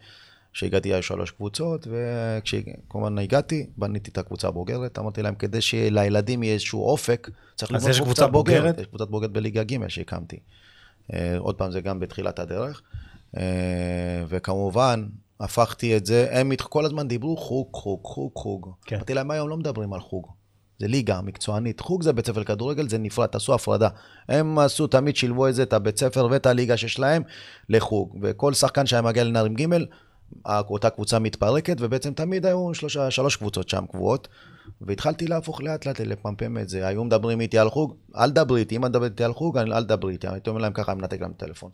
כשהגעתי היו שלוש קבוצות, וכשכמובן הגעתי, בניתי את הקבוצה הבוגרת, אמרתי להם, כדי שלילדים יהיה איזשהו אופק, צריך לבנות יש קבוצה בוגרת? יש קבוצת בוגרת בליגה ג' שהקמתי. אה, עוד פעם, זה גם בתחילת הדרך. אה, וכמובן, הפכתי את זה, הם כל הזמן דיברו חוג, חוג, חוג, חוג. כן. אמרתי להם, היום לא מדברים על חוג. זה ליגה מקצוענית. חוג זה בית ספר לכדורגל, זה נפרד, תעשו הפרדה. הם עשו, תמיד שילבו את זה, את הבית ספר ואת הליגה שיש להם, לחוג. וכל שחקן שהיה מגיע לנערים ג', אותה קבוצה מתפרקת, ובעצם תמיד היו שלושה, שלוש קבוצות שם קבועות. והתחלתי להפוך לאט לאט, לפמפם את זה. היו מדברים איתי על חוג, אל תדברי איתי, אם את מדברת איתי על חוג, אל תדברי איתי. הייתי אומר להם ככה, אני מנתק להם את הטלפון.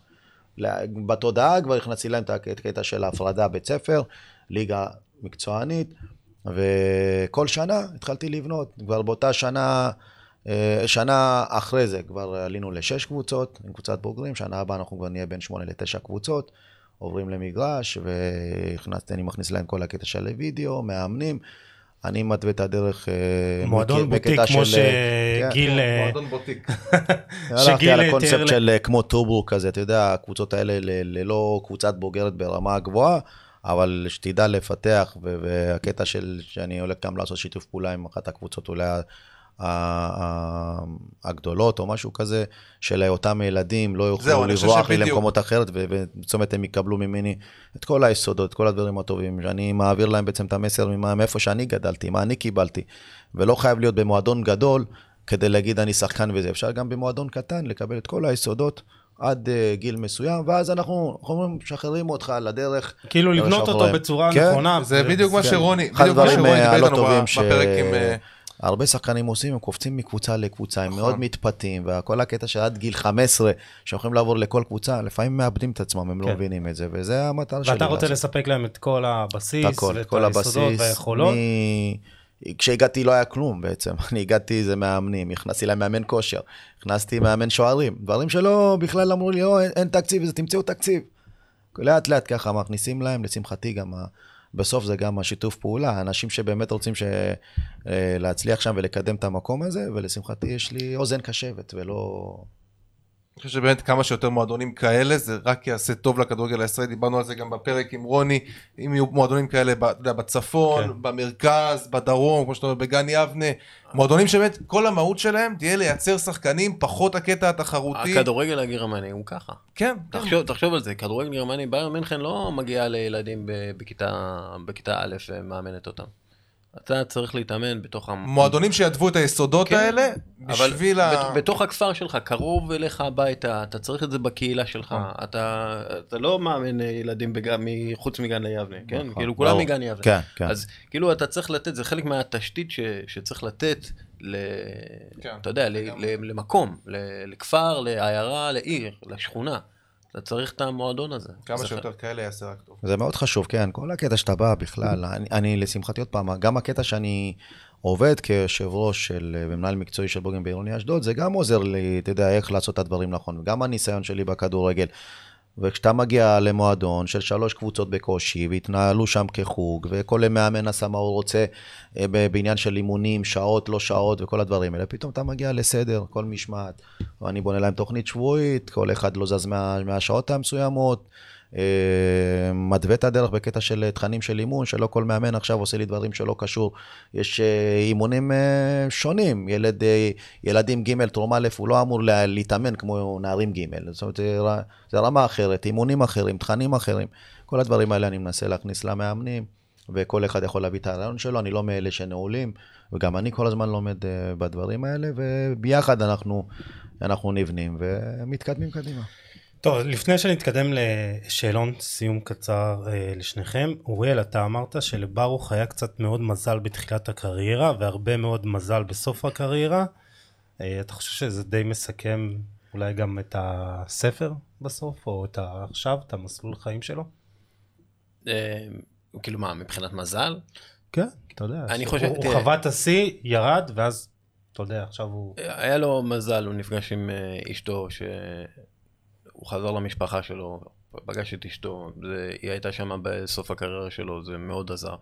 בתודעה כבר הכנסתי להם את הקטע של ההפרדה בית ספר, ליגה מקצוענית, וכל שנה התחלתי לבנות. כבר באותה שנה, אה, שנה אחרי זה כבר עלינו לשש קבוצות, עם קבוצת בוגרים, שנה הבאה אנחנו כבר נהיה בין שמונה לתשע קבוצות, עוברים למגרש, והכנסתי, אני מכניס להם כל הקטע של וידאו, מאמנים. אני מתווה את הדרך מועדון בוטיק, בקטע כמו של, שגיל... מועדון בוטיק. הלכתי על הקונספט של אה, כמו טורבו כזה, אתה יודע, הקבוצות האלה ללא קבוצת בוגרת ברמה הגבוהה, אבל שתדע לפתח, והקטע של שאני הולך גם לעשות שיתוף פעולה עם אחת הקבוצות אולי הגדולות או משהו כזה, של אותם ילדים לא יוכלו לברוח לי. למקומות אחרת, ו- ובזאת אומרת הם יקבלו ממני את כל היסודות, את כל הדברים הטובים, שאני מעביר להם בעצם את המסר ממה- מאיפה שאני גדלתי, מה אני קיבלתי, ולא חייב להיות במועדון גדול כדי להגיד אני שחקן וזה, אפשר גם במועדון קטן לקבל את כל היסודות עד uh, גיל מסוים, ואז אנחנו, אנחנו אומרים, משחררים אותך לדרך. כאילו לבנות אותו. בצורה כן, נכונה. זה בדיוק מה כן. שרוני, בדיוק מה שרוני אה, דיבר איתנו בפרק עם... שהרבה שחקנים עושים, הם קופצים מקבוצה לקבוצה, הם נכון. מאוד מתפתים, וכל הקטע של עד גיל 15, שיכולים לעבור לכל קבוצה, לפעמים מאבדים את עצמם, הם לא כן. מבינים את זה, וזה המטרה שלי. ואתה רוצה. לספק להם את כל הבסיס, ואת כל היסודות. והיכולות. כשהגעתי לא היה כלום בעצם, אני הגעתי זה מאמנים, הכנסתי להם מאמן כושר, הכנסתי מאמן שוערים, דברים שלא בכלל אמרו לי, או, אין, אין תקציב, אז תמצאו תקציב. לאט לאט ככה מכניסים להם, לשמחתי גם, בסוף זה גם השיתוף פעולה, אנשים שבאמת רוצים ש... אה, להצליח שם ולקדם את המקום הזה, ולשמחתי יש לי אוזן קשבת ולא... אני חושב שבאמת כמה שיותר מועדונים כאלה, זה רק יעשה טוב לכדורגל הישראלי, דיברנו על זה גם בפרק עם רוני, אם יהיו מועדונים כאלה, בצפון, כן. במרכז, בדרום, כמו שאתה אומר, בגן יבנה, מועדונים שבאמת כל המהות שלהם תהיה לייצר שחקנים, פחות הקטע התחרותי. הכדורגל הגרמני הוא ככה. כן, כן. תחשוב, תחשוב על זה, כדורגל גרמני, ביירן מינכן לא מגיעה לילדים ב- בכיתה, בכיתה א' ומאמנת אותם. אתה צריך להתאמן בתוך... מועדונים שידבו את היסודות כן, האלה, אבל בשביל ה... בת- בתוך הכפר שלך, קרוב אליך הביתה, אתה צריך את זה בקהילה שלך. נכון. אתה, אתה לא מאמן ילדים בגן, מחוץ מגן ליבנה, כן? נכון, כאילו כולם. מגן יבנה. כן, כן. אז כאילו אתה צריך לתת, זה חלק מהתשתית ש, שצריך לתת, ל, כן, אתה יודע, ל. ל, למקום, ל, לכפר, לעיירה, לעיר, לשכונה. אתה צריך את המועדון הזה. כמה שיותר כאלה יעשה רק טוב. זה מאוד חשוב, כן, כל הקטע שאתה בא בכלל, אני, אני לשמחתי עוד פעם, גם הקטע שאני עובד כיושב ראש של, ומנהל מקצועי של בוגן בעירוני אשדוד, זה גם עוזר לי, אתה יודע, איך לעשות את הדברים נכון, וגם הניסיון שלי בכדורגל. וכשאתה מגיע למועדון של שלוש קבוצות בקושי, והתנהלו שם כחוג, וכל מאמן עשה מה הוא רוצה אה, בעניין של אימונים, שעות, לא שעות, וכל הדברים האלה, פתאום אתה מגיע לסדר, כל משמעת, ואני בונה להם תוכנית שבועית, כל אחד לא זז מה, מהשעות המסוימות, מתווה את הדרך בקטע של תכנים של אימון, שלא כל מאמן עכשיו עושה לי דברים שלא קשור. יש אה, אימונים אה, שונים, ילד, אה, ילדים ג' טרום א', הוא לא אמור לה- להתאמן כמו נערים ג', זאת אומרת, זה רמה אחרת, אימונים אחרים, תכנים אחרים. כל הדברים האלה אני מנסה להכניס למאמנים, וכל אחד יכול להביא את הרעיון שלו, אני לא מאלה שנעולים, וגם אני כל הזמן לומד אה, בדברים האלה, וביחד אנחנו, אנחנו נבנים ומתקדמים קדימה. טוב, לפני שנתקדם לשאלון סיום קצר אה, לשניכם, אוריאל, אתה אמרת שלברוך היה קצת מאוד מזל בתחילת הקריירה, והרבה מאוד מזל בסוף הקריירה. אה, אתה חושב שזה די מסכם אולי גם את הספר בסוף, או את עכשיו, את המסלול חיים שלו? אה, כאילו מה, מבחינת מזל? כן, אתה יודע. אני חושב- הוא תראה. חווה את השיא, ירד, ואז, אתה יודע, עכשיו הוא... היה לו מזל, הוא נפגש עם אה, אשתו, שהוא חזר למשפחה שלו, פגש את אשתו, זה, היא הייתה שם בסוף הקריירה שלו, זה מאוד עזר.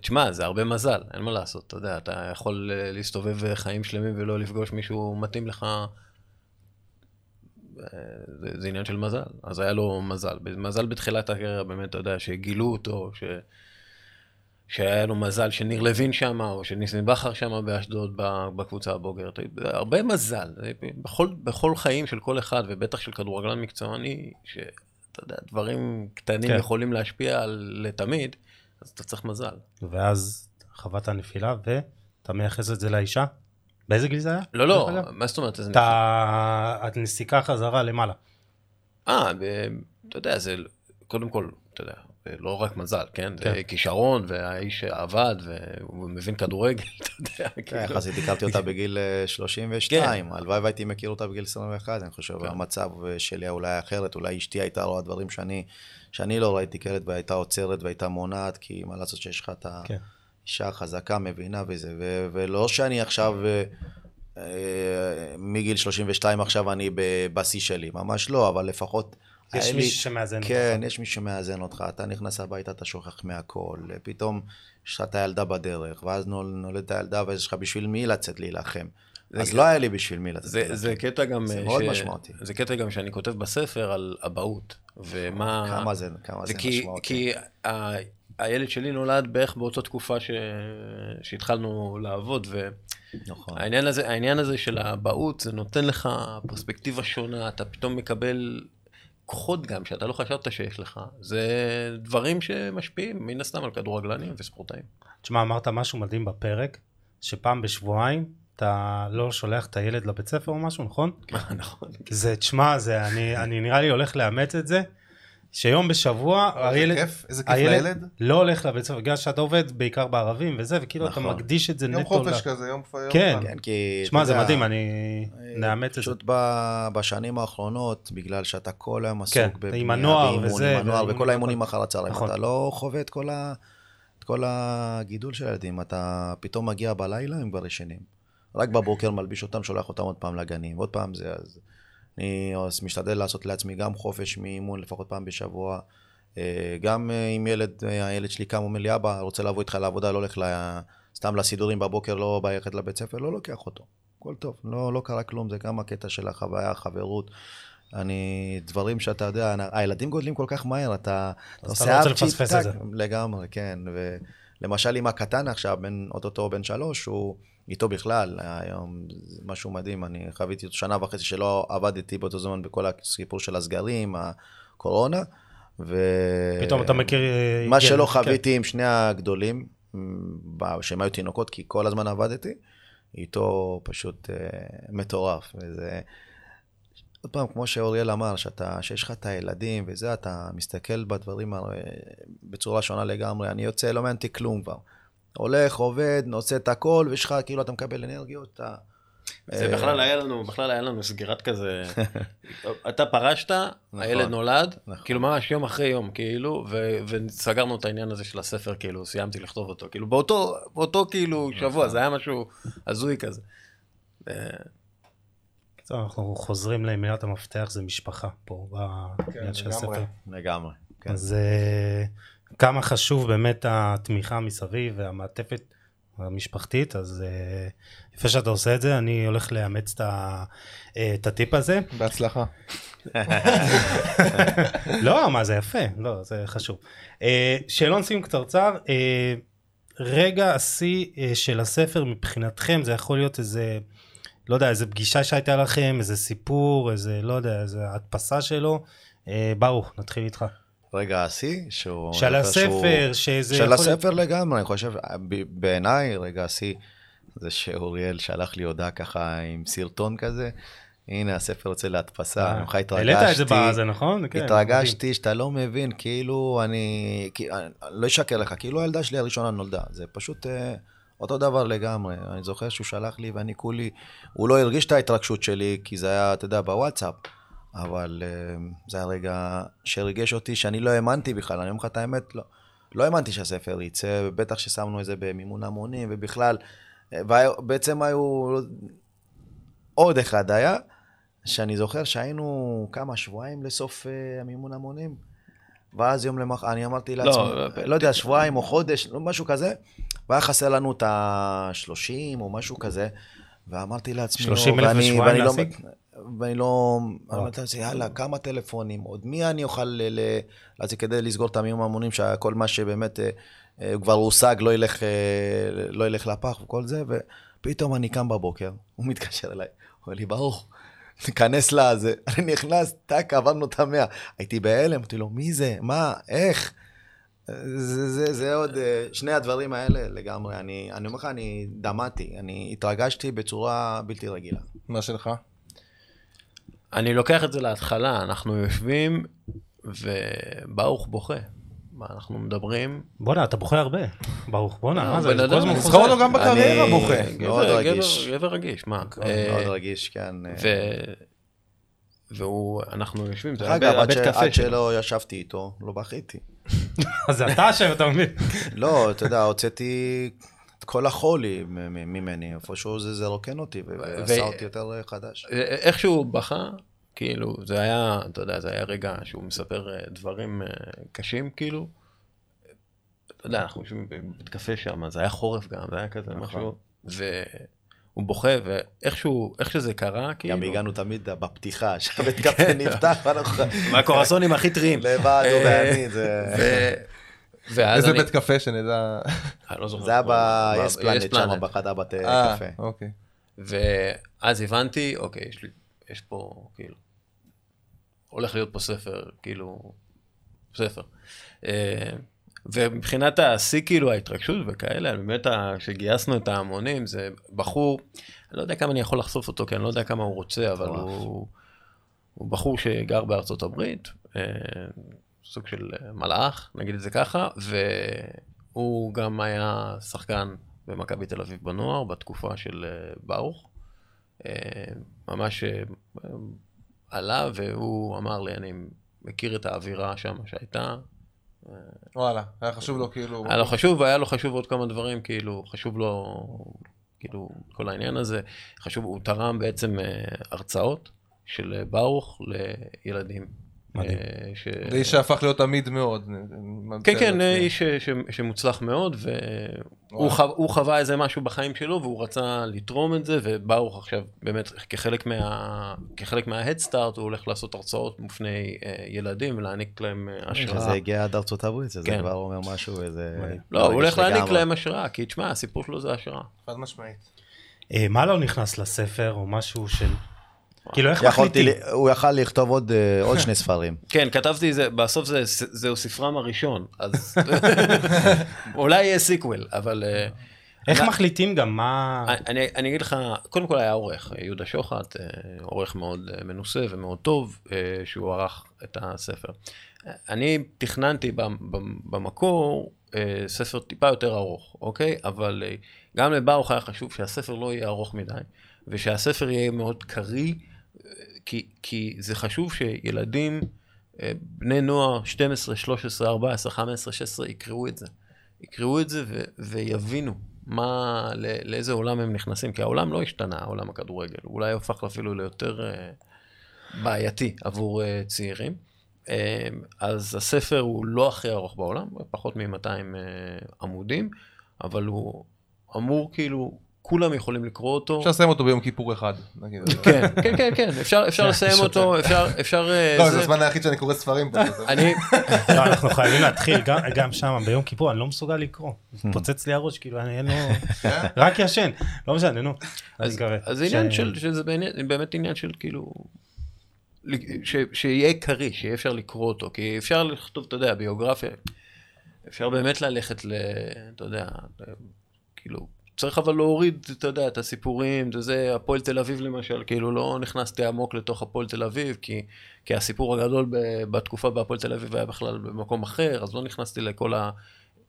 תשמע, זה הרבה מזל, אין מה לעשות, אתה יודע, אתה יכול אה, להסתובב אה, חיים שלמים ולא לפגוש מישהו מתאים לך, אה, זה, זה עניין של מזל, אז היה לו מזל. מזל בתחילת הקריירה, באמת, אתה יודע, שגילו אותו, ש... שהיה לו מזל שניר לוין שם, או שניסים בכר שם באשדוד בקבוצה הבוגרת. הרבה מזל. בכל, בכל חיים של כל אחד, ובטח של כדורגלן מקצועני, שאתה יודע, דברים קטנים כן. יכולים להשפיע על לתמיד, אז אתה צריך מזל. ואז חווה את הנפילה, ואתה מייחס את זה לאישה? באיזה גיל זה היה? לא, לא? מה זאת אומרת? איזה את הנסיקה חזרה למעלה. אה, אתה יודע, זה קודם כל, אתה יודע, לא רק מזל, כן? כן. זה כישרון, והאיש עבד, והוא מבין כדורגל, אתה יודע. כן, כאילו. יחסית הכרתי אותה בגיל אה, 32, הלוואי והייתי מכיר אותה בגיל 21, אני חושב, כן. המצב אה, שלי אולי היה אחרת, אולי אשתי הייתה רואה דברים שאני שאני לא ראיתי כילד, והייתה עוצרת והייתה מונעת, כי מה לעשות שיש לך את כן. האישה חזקה, מבינה וזה, ולא שאני עכשיו, אה, אה, מגיל 32 עכשיו אני בשיא שלי, ממש לא, אבל לפחות... יש מישהו שמאזן אותך. כן, יש מישהו שמאזן אותך, אתה נכנס הביתה, אתה שוכח מהכל, פתאום יש לך את הילדה בדרך, ואז נול- נולדת הילדה, ואז יש לך בשביל מי לצאת להילחם. אז לא היה לי בשביל מי לצאת זה, להילחם. זה קטע גם... זה אה, מאוד משמעותי. זה קטע גם שאני כותב בספר על אבהות, ומה... כמה זה, כמה זה זה כי, משמעותי. כי ה, הילד שלי נולד בערך באותה תקופה ש, שהתחלנו לעבוד, נכון. והעניין הזה, העניין הזה של האבהות, זה נותן לך פרספקטיבה שונה, אתה פתאום מקבל כוחות גם, שאתה לא חשבת שיש לך. זה דברים שמשפיעים, מן הסתם, על כדורגלנים וספורטאים. תשמע, אמרת משהו מדהים בפרק, שפעם בשבועיים אתה לא שולח את הילד לבית ספר או משהו, נכון? נכון. זה, תשמע, זה, אני, אני נראה לי הולך לאמץ את זה, שיום בשבוע איזה הילד, כיף, איזה כיף הילד לילד. לא הולך לבית ספר, בגלל שאתה עובד בעיקר בערבים וזה, וכאילו אתה נכון. מקדיש את זה יום נטו. חופש ל- כזה, יום יום כן. כן, כי... שמע, אתה זה יודע, מדהים, אני אה, נאמץ את זה. פשוט בשנים האחרונות, בגלל שאתה כל היום עסוק כן, בבנייה, עם הנוער באימון, וזה, עם הנוער וכל האימונים. אחר הצהריים, נכון. אתה לא חווה את כל ה- את כל הגידול של הילדים, אתה פתאום מגיע בלילה, הם כבר ישנים. רק בבוקר מלביש אותם, שולח אותם עוד פעם לגנים, עוד פעם זה, אז אני משתדל לעשות לעצמי גם חופש מאימון לפחות פעם בשבוע. אה, גם אה, אם ילד, אה, הילד שלי קם, אומר לי, אבא, רוצה לבוא איתך לעבודה, לא הולך ל- סתם לסידורים בבוקר, לא ללכת לבית ספר, לא לוקח אותו. הכל טוב, לא, לא קרה כלום, זה גם הקטע של החוויה, החברות. אני, דברים שאתה יודע, הילדים גודלים כל כך מהר, אתה, אתה אתה לא רוצה לפספס את זה. לגמרי, כן. ולמשל עם הקטן עכשיו, בן, אוטוטו בן שלוש, הוא איתו בכלל, היום זה משהו מדהים, אני חוויתי אותו שנה וחצי שלא עבדתי באותו זמן בכל הסיפור של הסגרים, הקורונה. ו... פתאום אתה מכיר... מה כן, שלא כן. חוויתי עם שני הגדולים, שהם היו תינוקות, כי כל הזמן עבדתי, איתו פשוט אה, מטורף. וזה... עוד פעם, כמו שאוריאל אמר, שאתה, שיש לך את הילדים וזה, אתה מסתכל בדברים הרי, בצורה שונה לגמרי. אני יוצא, לא מעניין כלום כבר. הולך, עובד, עושה את הכל, ויש לך, כאילו, אתה מקבל אנרגיות, אתה... זה אה, בכלל היה לנו, בכלל היה לנו סגירת כזה, אתה פרשת, נכון. הילד נולד, נכון. כאילו ממש יום אחרי יום, כאילו, ו- וסגרנו את העניין הזה של הספר, כאילו, סיימתי לכתוב אותו, כאילו, באותו, באותו כאילו נכון. שבוע, זה היה משהו הזוי כזה. אה, טוב, אנחנו חוזרים למילת המפתח, זה משפחה פה, בעניין של לגמרי. הספר. לגמרי. כן. אז אה, כמה חשוב באמת התמיכה מסביב והמעטפת המשפחתית, אז אה, יפה שאתה עושה את זה, אני הולך לאמץ את אה, הטיפ הזה. בהצלחה. לא, מה זה יפה, לא, זה חשוב. אה, שאלון סיום קצרצר, אה, רגע השיא אה, של הספר מבחינתכם, זה יכול להיות איזה, לא יודע, איזה פגישה שהייתה לכם, איזה סיפור, איזה, לא יודע, איזה הדפסה שלו. אה, ברוך, נתחיל איתך. רגע, השיא, שהוא... של הספר, שזה... של יכול הספר לגמרי, אני חושב, ב- בעיניי, רגע השיא, זה שאוריאל שלח לי הודעה ככה עם סרטון כזה, הנה הספר יוצא להדפסה, אני ממך התרגשתי. העלית את זה בזה, נכון? כן. התרגשתי שאתה לא מבין, כאילו אני, אני לא אשקר לך, כאילו הילדה שלי הראשונה נולדה, זה פשוט אה, אותו דבר לגמרי. אני זוכר שהוא שלח לי ואני כולי, הוא לא הרגיש את ההתרגשות שלי, כי זה היה, אתה יודע, בוואטסאפ, אבל אה, זה היה רגע שהרגש אותי, שאני לא האמנתי בכלל, אני אומר לך את האמת, לא. לא האמנתי שהספר יצא, בטח ששמנו את זה במימון המונים, ובכלל, אה, ובעצם היו, עוד אחד היה, שאני זוכר שהיינו כמה שבועיים לסוף uh, המימון המונים, ואז יום למחרת, אני אמרתי לעצמי, לא, לא, לא יודע, שבועיים או חודש, לא, משהו כזה, והיה חסר לנו את ה-30 או משהו כזה, ואמרתי לעצמי, 30,000 ואני- בשבועיים ואני לא- להשיג? ואני לא, אמרתי לעצמי, יאללה, כמה טלפונים, עוד מי אני אוכל ל- ל- להציג כדי לסגור את המימון המונים, שכל מה שבאמת אה, אה, כבר הושג לא ילך, אה, לא ילך לפח וכל זה, ופתאום אני קם בבוקר, הוא מתקשר אליי, אומר לי, ברוך, תיכנס לזה, אני נכנס, טאק, עברנו את המאה. הייתי בהלם, אמרתי לו, מי זה? מה? איך? זה, זה, זה עוד, אה, שני הדברים האלה לגמרי, אני, אני אומר לך, אני דמעתי, אני התרגשתי בצורה בלתי רגילה. מה שלך? אני לוקח את זה להתחלה, אנחנו יושבים, וברוך בוכה. מה אנחנו מדברים? בואנה, אתה בוכה הרבה. ברוך, בואנה, לא, מה זה? כל הזמן חוזר. אותו גם בקריירה בוכה. מאוד רגיש. גבר- רגיש, מה? מאוד אה, רגיש, כן. אה. והוא, אנחנו יושבים, זה היה ש- קפה עד. שלא ישבתי איתו, לא בכיתי. אז זה אתה אשם, אתה מבין? לא, אתה יודע, הוצאתי את כל החולי ממני, איפשהו זה זה רוקן אותי, ועשה אותי יותר אה, חדש. איכשהו בכה, כאילו, זה היה, אתה יודע, זה היה רגע שהוא מספר אה, דברים אה, קשים, כאילו. אתה יודע, אנחנו יושבים בבית קפה שם, זה היה חורף גם, זה היה כזה נכון. משהו, והוא בוכה, ואיכשהו, איך שזה קרה, כאילו, גם הגענו תמיד בפתיחה, שהבית קפה נפתח, ואנחנו מהקורסונים הכי טריים. לבד, הוא אה, ואני, זה... איזה בית קפה שנדע. אני לא זוכר. זה היה ב-yes yes שם, Planet. בחדר בתי אה, קפה. אוקיי. ואז הבנתי, אוקיי, יש לי, יש פה, כאילו, הולך להיות פה ספר, כאילו, ספר. אה, ומבחינת השיא, כאילו, ההתרגשות וכאלה, באמת, כשגייסנו את ההמונים, זה בחור, אני לא יודע כמה אני יכול לחשוף אותו, כי אני לא יודע כמה הוא רוצה, אבל. הוא, הוא בחור שגר בארצות הברית, אה, סוג של אה, מלאך, נגיד את זה ככה, והוא גם היה שחקן במכבי תל אביב בנוער, בתקופה של אה, ברוך. אה, ממש עלה, והוא אמר לי, אני מכיר את האווירה שם שהייתה. וואלה, היה חשוב לו כאילו... היה לו חשוב, והיה לו חשוב עוד כמה דברים, כאילו, חשוב לו, כאילו, כל העניין הזה. חשוב, הוא תרם בעצם הרצאות של ברוך לילדים. מדהים. אה, ש- זה איש שהפך להיות עמיד מאוד. כן, כן, איש ש- ש- שמוצלח מאוד, והוא. חו- הוא חווה איזה משהו בחיים שלו, והוא רצה לתרום את זה, וברוך עכשיו, באמת, כחלק מה- כחלק Start, הוא הולך לעשות הרצאות בפני אה, ילדים ולהעניק להם אה, השראה. שזה הגיע עד ארצות הברית, שזה כן. כבר אומר משהו, איזה... לא, הוא הולך להעניק. להם השראה, כי תשמע, הסיפור שלו זה השראה. חד משמעית. אה, מה לא נכנס לספר, או משהו של... כאילו, איך מחליטים? ל- הוא יכל לכתוב עוד, אה, עוד שני ספרים. כן, כתבתי זה, בסוף זה, זהו ספרם הראשון, אז אולי יהיה sequel, אבל אה, איך מה- מחליטים גם מה... אני, אני אגיד לך, קודם כל היה עורך, יהודה שוחט, אה, עורך מאוד מנוסה ומאוד טוב, שהוא ערך את הספר. אני תכננתי במ- במ- במקור ספר טיפה יותר ארוך, אוקיי? אבל גם לברוך היה חשוב שהספר לא יהיה ארוך מדי, ושהספר יהיה מאוד קריא, כי, כי זה חשוב שילדים, אה, בני נוער, 12, 13, 14, 15, 16, יקראו את זה. יקראו את זה ו- ויבינו מה, לא- לאיזה עולם הם נכנסים, כי העולם לא השתנה, עולם הכדורגל, אולי הפך אפילו ליותר אה, בעייתי עבור אה, צעירים. אז הספר הוא לא הכי ארוך בעולם, פחות מ-200 אה, עמודים, אבל הוא אמור כאילו, כולם יכולים לקרוא אותו. אפשר לסיים אותו ביום כיפור אחד. כן, כן, כן, כן, אפשר, אפשר לסיים אותו, אפשר, אפשר... אה, לא, זה- הזמן היחיד שאני קורא ספרים. פה. אני, לא, אנחנו חייבים להתחיל, גם- גם שם, ביום כיפור, אני לא מסוגל לקרוא. פוצץ לי הראש, כאילו, אני אין לו... רק ישן. לא משנה, נו. אז, זה עניין של, שזה באמת עניין של כאילו, ש, שיהיה קריא, שיהיה אפשר לקרוא אותו, כי אפשר לכתוב, אתה יודע, ביוגרפיה, אפשר באמת ללכת ל... אתה יודע, כאילו, צריך אבל להוריד, אתה יודע, את הסיפורים, זה זה, הפועל תל אביב למשל, כאילו לא נכנסתי עמוק לתוך הפועל תל אביב, כי, כי הסיפור הגדול ב, בתקופה בהפועל תל אביב היה בכלל במקום אחר, אז לא נכנסתי לכל ה...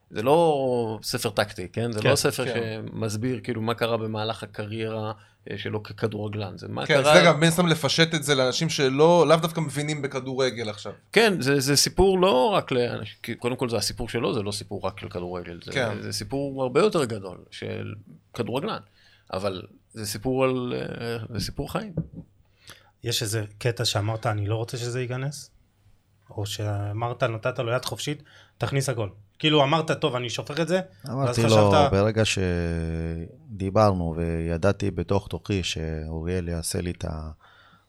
זה לא ספר טקטי, כן? זה כן, לא ספר כן. שמסביר כאילו מה קרה במהלך הקריירה שלו ככדורגלן, זה מה כן, קרה... זה גם בין סתם לפשט את זה לאנשים שלא, לאו דווקא מבינים בכדורגל עכשיו. כן, זה, זה סיפור לא רק לאנשים, כי קודם כל זה הסיפור שלו, זה לא סיפור רק של כדורגל, זה, כן. זה סיפור הרבה יותר גדול של כדורגלן, אבל זה סיפור על, אה, זה סיפור חיים. יש איזה קטע שאמרת, אני לא רוצה שזה ייכנס? או שאמרת, נתת לו יד חופשית, תכניס הכל. כאילו אמרת, טוב, אני שופך את זה, ואז אמרתי לו, חשבת, ברגע שדיברנו וידעתי בתוך תוכי שאוריאל יעשה לי את ה...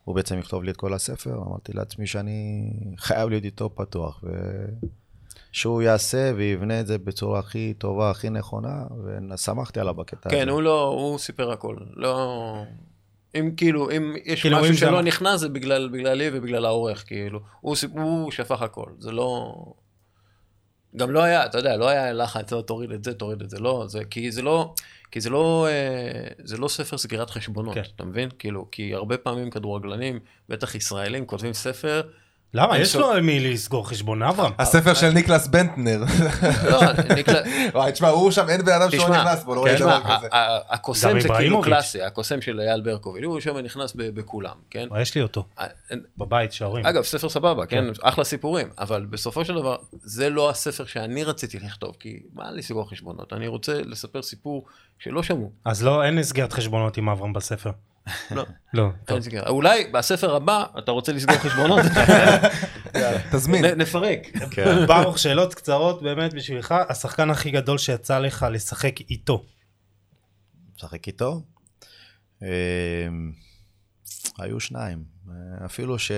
הוא בעצם יכתוב לי את כל הספר, אמרתי לעצמי שאני חייב להיות איתו פתוח, ושהוא יעשה ויבנה את זה בצורה הכי טובה, הכי נכונה, ושמחתי עליו בקטע כן, הזה. הוא לא, הוא סיפר הכל, לא... אם כאילו, אם יש כאילו, משהו אם זה שלא מה- נכנס, זה בגלל, בגללי ובגלל העורך, כאילו. הוא, סיפ- הוא שפך הכל, זה לא... גם לא היה, אתה יודע, לא היה לחץ, "לא, תוריד את זה, תוריד את זה, לא, זה, כי זה לא, כי זה לא, אה, זה לא ספר סגירת חשבונות, כן. אתה מבין? כאילו, כי הרבה פעמים כדורגלנים, בטח ישראלים, כותבים ספר, למה? אני יש לו עם מי לסגור חשבון, אברהם. הספר של ניקלס בנטנר. לא, וואי, תשמע, הוא שם, אין בן אדם שלא נכנס בו, לא ראיתי תשמע, דבר כזה. הקוסם זה כאילו. קלאסי, הקוסם של אייל ברקוביץ', הוא יושב ונכנס ב- בכולם, כן? יש לי אותו, אה, בבית, שההורים. אגב, ספר סבבה, כן? אחלה סיפורים, אבל בסופו של דבר, זה לא הספר שאני רציתי לכתוב, כי מה לי סגור חשבונות? אני רוצה לספר סיפור שלא שמעו. אז לא, אין סגירת חשבונות עם אברהם בספר. לא, לא, טוב. אולי בספר הבא אתה רוצה לסגור חשבונות? תזמין. נפרק. כן. ברוך, שאלות קצרות באמת בשבילך, השחקן הכי גדול שיצא לך לשחק איתו. משחק איתו. אה, היו שניים, אפילו ש,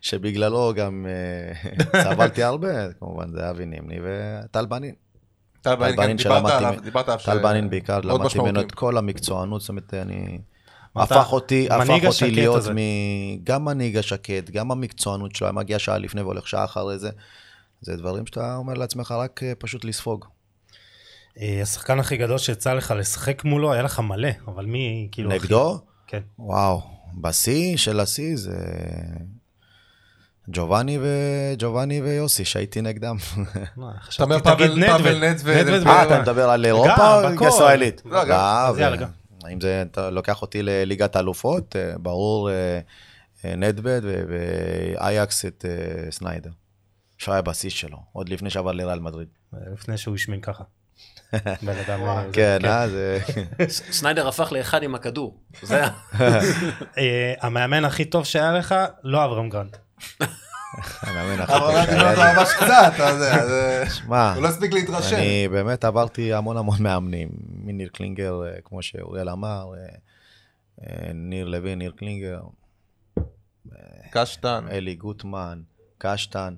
שבגללו גם אה, סבלתי הרבה, כמובן זה אבי נימני וטל בנין. טל בנין, כן, דיברת עליו, דיברת עליו. טל בנין בעיקר, למדתי ממנו. את כל המקצוענות, זאת אומרת, אני... הפך אותי, הפך אותי להיות הזה. מ... גם מנהיג השקט, גם המקצוענות שלו, היה מגיע שעה לפני והולך שעה אחרי זה. זה דברים שאתה אומר לעצמך רק אה, פשוט לספוג. אה, השחקן הכי גדול שיצא לך לשחק מולו, היה לך מלא, אבל מי כאילו... הכי- נגדו? כן. וואו, בשיא של השיא זה ג'ובאני וג'ובאני ויוסי, שהייתי נגדם. אתה אומר פאבל. נדווד אה, אתה מדבר על אירופה או בכל. ישראלית? לא, גם. אם זה, אתה לוקח אותי לליגת האלופות, אה, ברור אה, אה, ו- ואייקס את סניידר. שהיה בשיא שלו, עוד לפני שעבר לריאל מדריד. לפני שהוא השמין ככה. בן אדם... כן, אה, זה... סניידר הפך לאחד עם הכדור. זה היה. המאמן הכי טוב שהיה לך, לא אברהם גרנט. המאמן אבל טוב אמרתי לו שהיה לי. ממש קצת, אתה יודע, זה- שמע, הוא לא הספיק להתרשם. אני באמת עברתי המון המון מאמנים, מניר קלינגר, אה, כמו שאוריאל אמר, אה, אה, ניר לוין, ניר קלינגר, קשטן. אלי גוטמן, קשטן.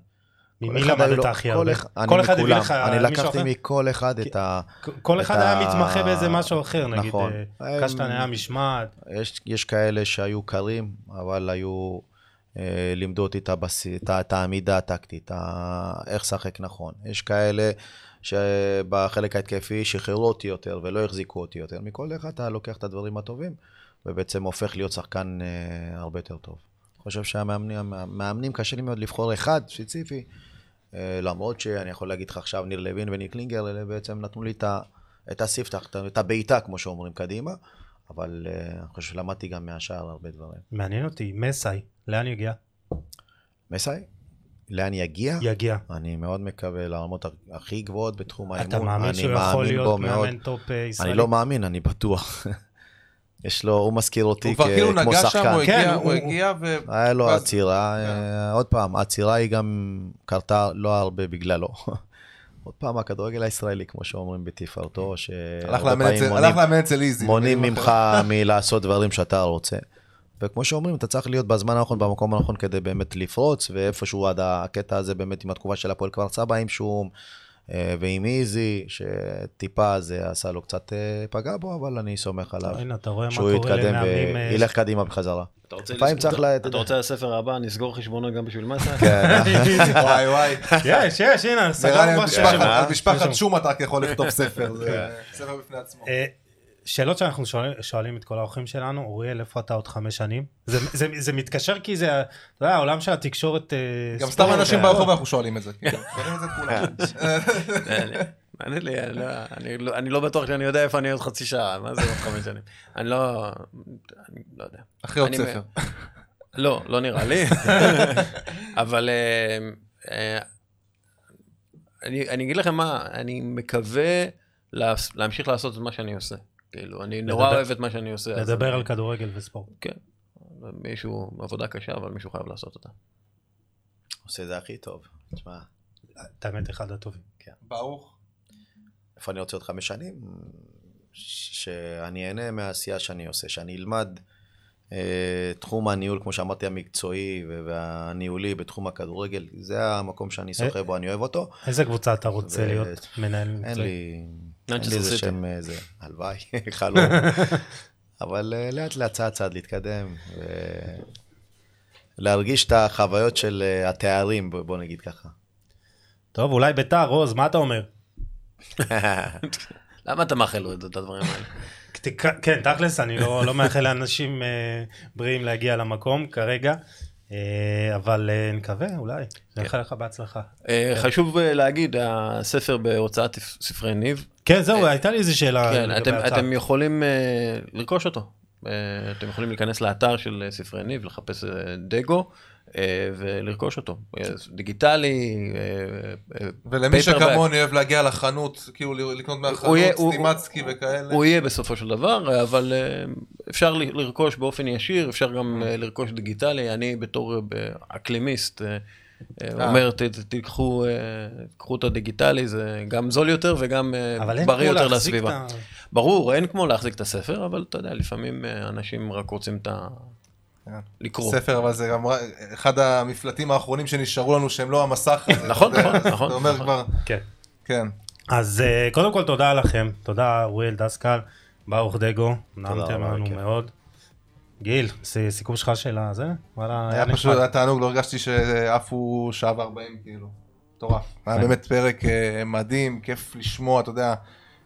ממי למדת לו- הכי כל הרבה? כל אחד הביא. לך אני לקחתי אחר? מכל אחד את ה... כל אחד היה מתמחה באיזה משהו אחר, נגיד נכון. קשטן היה משמעת, יש, יש כאלה שהיו קרים, אבל היו, לימדו אותי את, הבס... את, העמידה הטקטית. איך לשחק נכון. יש כאלה שבחלק ההתקפי שחררו אותי יותר ולא החזיקו אותי יותר. מכל אחד אתה לוקח את הדברים הטובים, ובעצם הופך להיות שחקן אה, הרבה יותר טוב. אני חושב שהמאמנים, המאמנים קשה לי מאוד לבחור אחד ספציפי, אה, למרות שאני יכול להגיד לך עכשיו ניר לוין וניר קלינגר, אלה בעצם נתנו לי את. את הספתח, את הבעיטה, כמו שאומרים, קדימה. אבל אה, אני חושב שלמדתי גם מהשאר הרבה דברים. מעניין אותי, מסאי, לאן יגיע? מסאי, לאן יגיע? יגיע. אני מאוד מקווה לרמות הכי גבוהות בתחום האימון. אתה מאמין אני שהוא יכול להיות. מאמן top אה, ישראלי? אני לא מאמין, אני בטוח. יש לו, הוא מזכיר אותי הוא כ- כבר כאילו כמו נגע שם, שחקן. הוא כן, הגיע, הוא- הוא הוא- הגיע ו... היה לו ואז- עצירה, כן. אה, עוד פעם, העצירה היא גם קרתה לא הרבה בגללו. עוד פעם, הכדורגל הישראלי, כמו שאומרים בתפארתו, לאמן אצל- מונעים- הלך לאמן אצל איזי. מונעים ממך מלעשות דברים שאתה רוצה. וכמו שאומרים, אתה צריך להיות בזמן הנכון, במקום הנכון, כדי באמת לפרוץ, ואיפשהו עד הקטע הזה, באמת עם התקופה של הפועל כפר סבא, עם שום, אה, ועם איזי, שטיפה זה עשה לו קצת, אה, פגע בו, אבל אני סומך עליו. הנה, אתה רואה מה קורה למאמנים... אה, וילך קדימה בחזרה. אתה רוצה לפעמים צריך אתה לספר הבא, נסגור חשבונות גם בשביל מסה? כן, וואי וואי. יש, יש, הנה, סגרנו משהו. אה? על משפחת שם. שום אתה רק יכול לכתוב ספר, זה ספר בפני עצמו. שאלות שאנחנו שואלים, שואלים את כל האורחים שלנו, אוריאל, איפה אתה עוד חמש שנים? זה, זה, זה מתקשר כי זה, אתה יודע, העולם של התקשורת... אה, גם סתם אנשים אה, ברחוב אנחנו שואלים את זה. שואלים את זה כולם. מעניין לי, אני לא- אני אני בטוח שאני יודע איפה אני עוד חצי שעה, מה זה עוד חמש שנים? אני לא, אני לא יודע. אחרי עוד ספר. לא, לא נראה לי. אבל אה, אני אני אגיד לכם מה, אני מקווה להמשיך לעשות את מה שאני עושה. כאילו, אני נורא לדבר- אוהב את מה שאני עושה. לדבר אני- על כדורגל וספורט. כן. מישהו, עבודה קשה, אבל מישהו חייב לעשות אותה. עושה את זה הכי טוב. תשמע, את האמת, אחד הטובים. ברוך. איפה אני רוצה עוד חמש שנים? שאני אהנה מהעשייה שאני עושה, שאני אלמד אה, תחום הניהול, כמו שאמרתי, המקצועי והניהולי בתחום הכדורגל, זה המקום שאני שוחה בו, אני אוהב אותו. איזה קבוצה אתה רוצה ו- להיות מנהל מקצועי? אין לי איזה סיטי. שם, אה, זה, הלוואי, חלום. אבל אה, לאט לאט צעד צעד להתקדם, ולהרגיש את החוויות של אה, התארים, בוא נגיד ככה. טוב, אולי ביתר, רוז, מה אתה אומר? למה אתה מאחל לו את הדברים האלה? כן, תכלס, אני לא לא מאחל לאנשים אה, בריאים להגיע למקום כרגע, אה, אבל אה, נקווה, אולי. כן. נאחל לך בהצלחה. אה, חשוב אה, להגיד, הספר בהוצאת ספרי ניב, כן, זהו, הייתה לי איזו שאלה. כן, אתם, יכולים אה, לרכוש אותו. אה, אתם יכולים להיכנס לאתר של אה, ספרי ניב, לחפש אה, דגו אה, ולרכוש אותו. אה, דיגיטלי, אה, אה, ולמי. שכמוני אוהב להגיע לחנות, כאילו לקנות מהחנות, סטימצקי וכאלה. הוא יהיה בסופו של דבר, אבל אה, אפשר לרכוש באופן ישיר, אפשר גם אה, לרכוש דיגיטלי. אני בתור אה, אקלימיסט אה, אה, אומר, תיקחו אה, את הדיגיטלי, זה גם זול יותר וגם אה, אבל אין בריא כמו יותר להחזיק לסביבה. את ה... ברור, אין כמו להחזיק את הספר, אבל אתה יודע, לפעמים אה, אנשים רק רוצים את ה... לקרוא. ספר, אבל זה גם אחד המפלטים האחרונים שנשארו לנו שהם לא המסך הזה. נכון, נכון, נכון, אתה אומר נכון. כבר, כן. כן. אז אה, קודם כל תודה לכם, תודה אוריאל דסקל, ברוך דגו, נעמתם לנו. מאוד. גיל, סיכום שלך של הזה? וואלה, היה פשוט, נחמד. היה תענוג, לא הרגשתי שעפו שעה וארבעים, כאילו. מטורף. היה כן. באמת פרק אה, מדהים, כיף לשמוע, אתה יודע,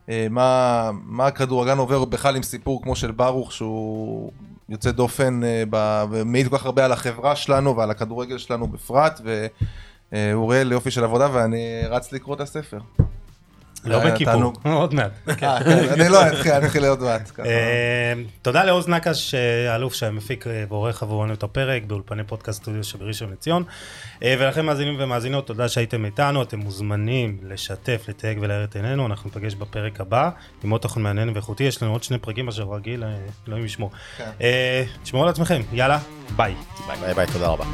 אה, מה מה הכדורגלן עובר בכלל עם סיפור כמו של ברוך, שהוא יוצא דופן אה, ומעיד כל כך הרבה על החברה שלנו ועל הכדורגל שלנו בפרט, ואוריאל יופי של עבודה, ואני רץ לקרוא את הספר. לא היה בכיפור. עוד מעט. אה, כן, אני לא אתחיל, אני אתחיל עוד מעט. אה, תודה לעוז נקש, אה, האלוף שמפיק אה, ועורך עבורנו את הפרק באולפני פודקאסט סטודיו שבראשון לציון. אה, ולכם מאזינים ומאזינות, תודה שהייתם איתנו, אתם מוזמנים לשתף, לתייג ולהאיר את עינינו, אנחנו ניפגש בפרק הבא עם עוד תוכן מעניין ואיכותי, יש לנו עוד שני פרקים כרגיל, אה, אלוהים ישמור. כן. אה, תשמרו על עצמכם, יאללה, ביי. ביי ביי, תודה רבה.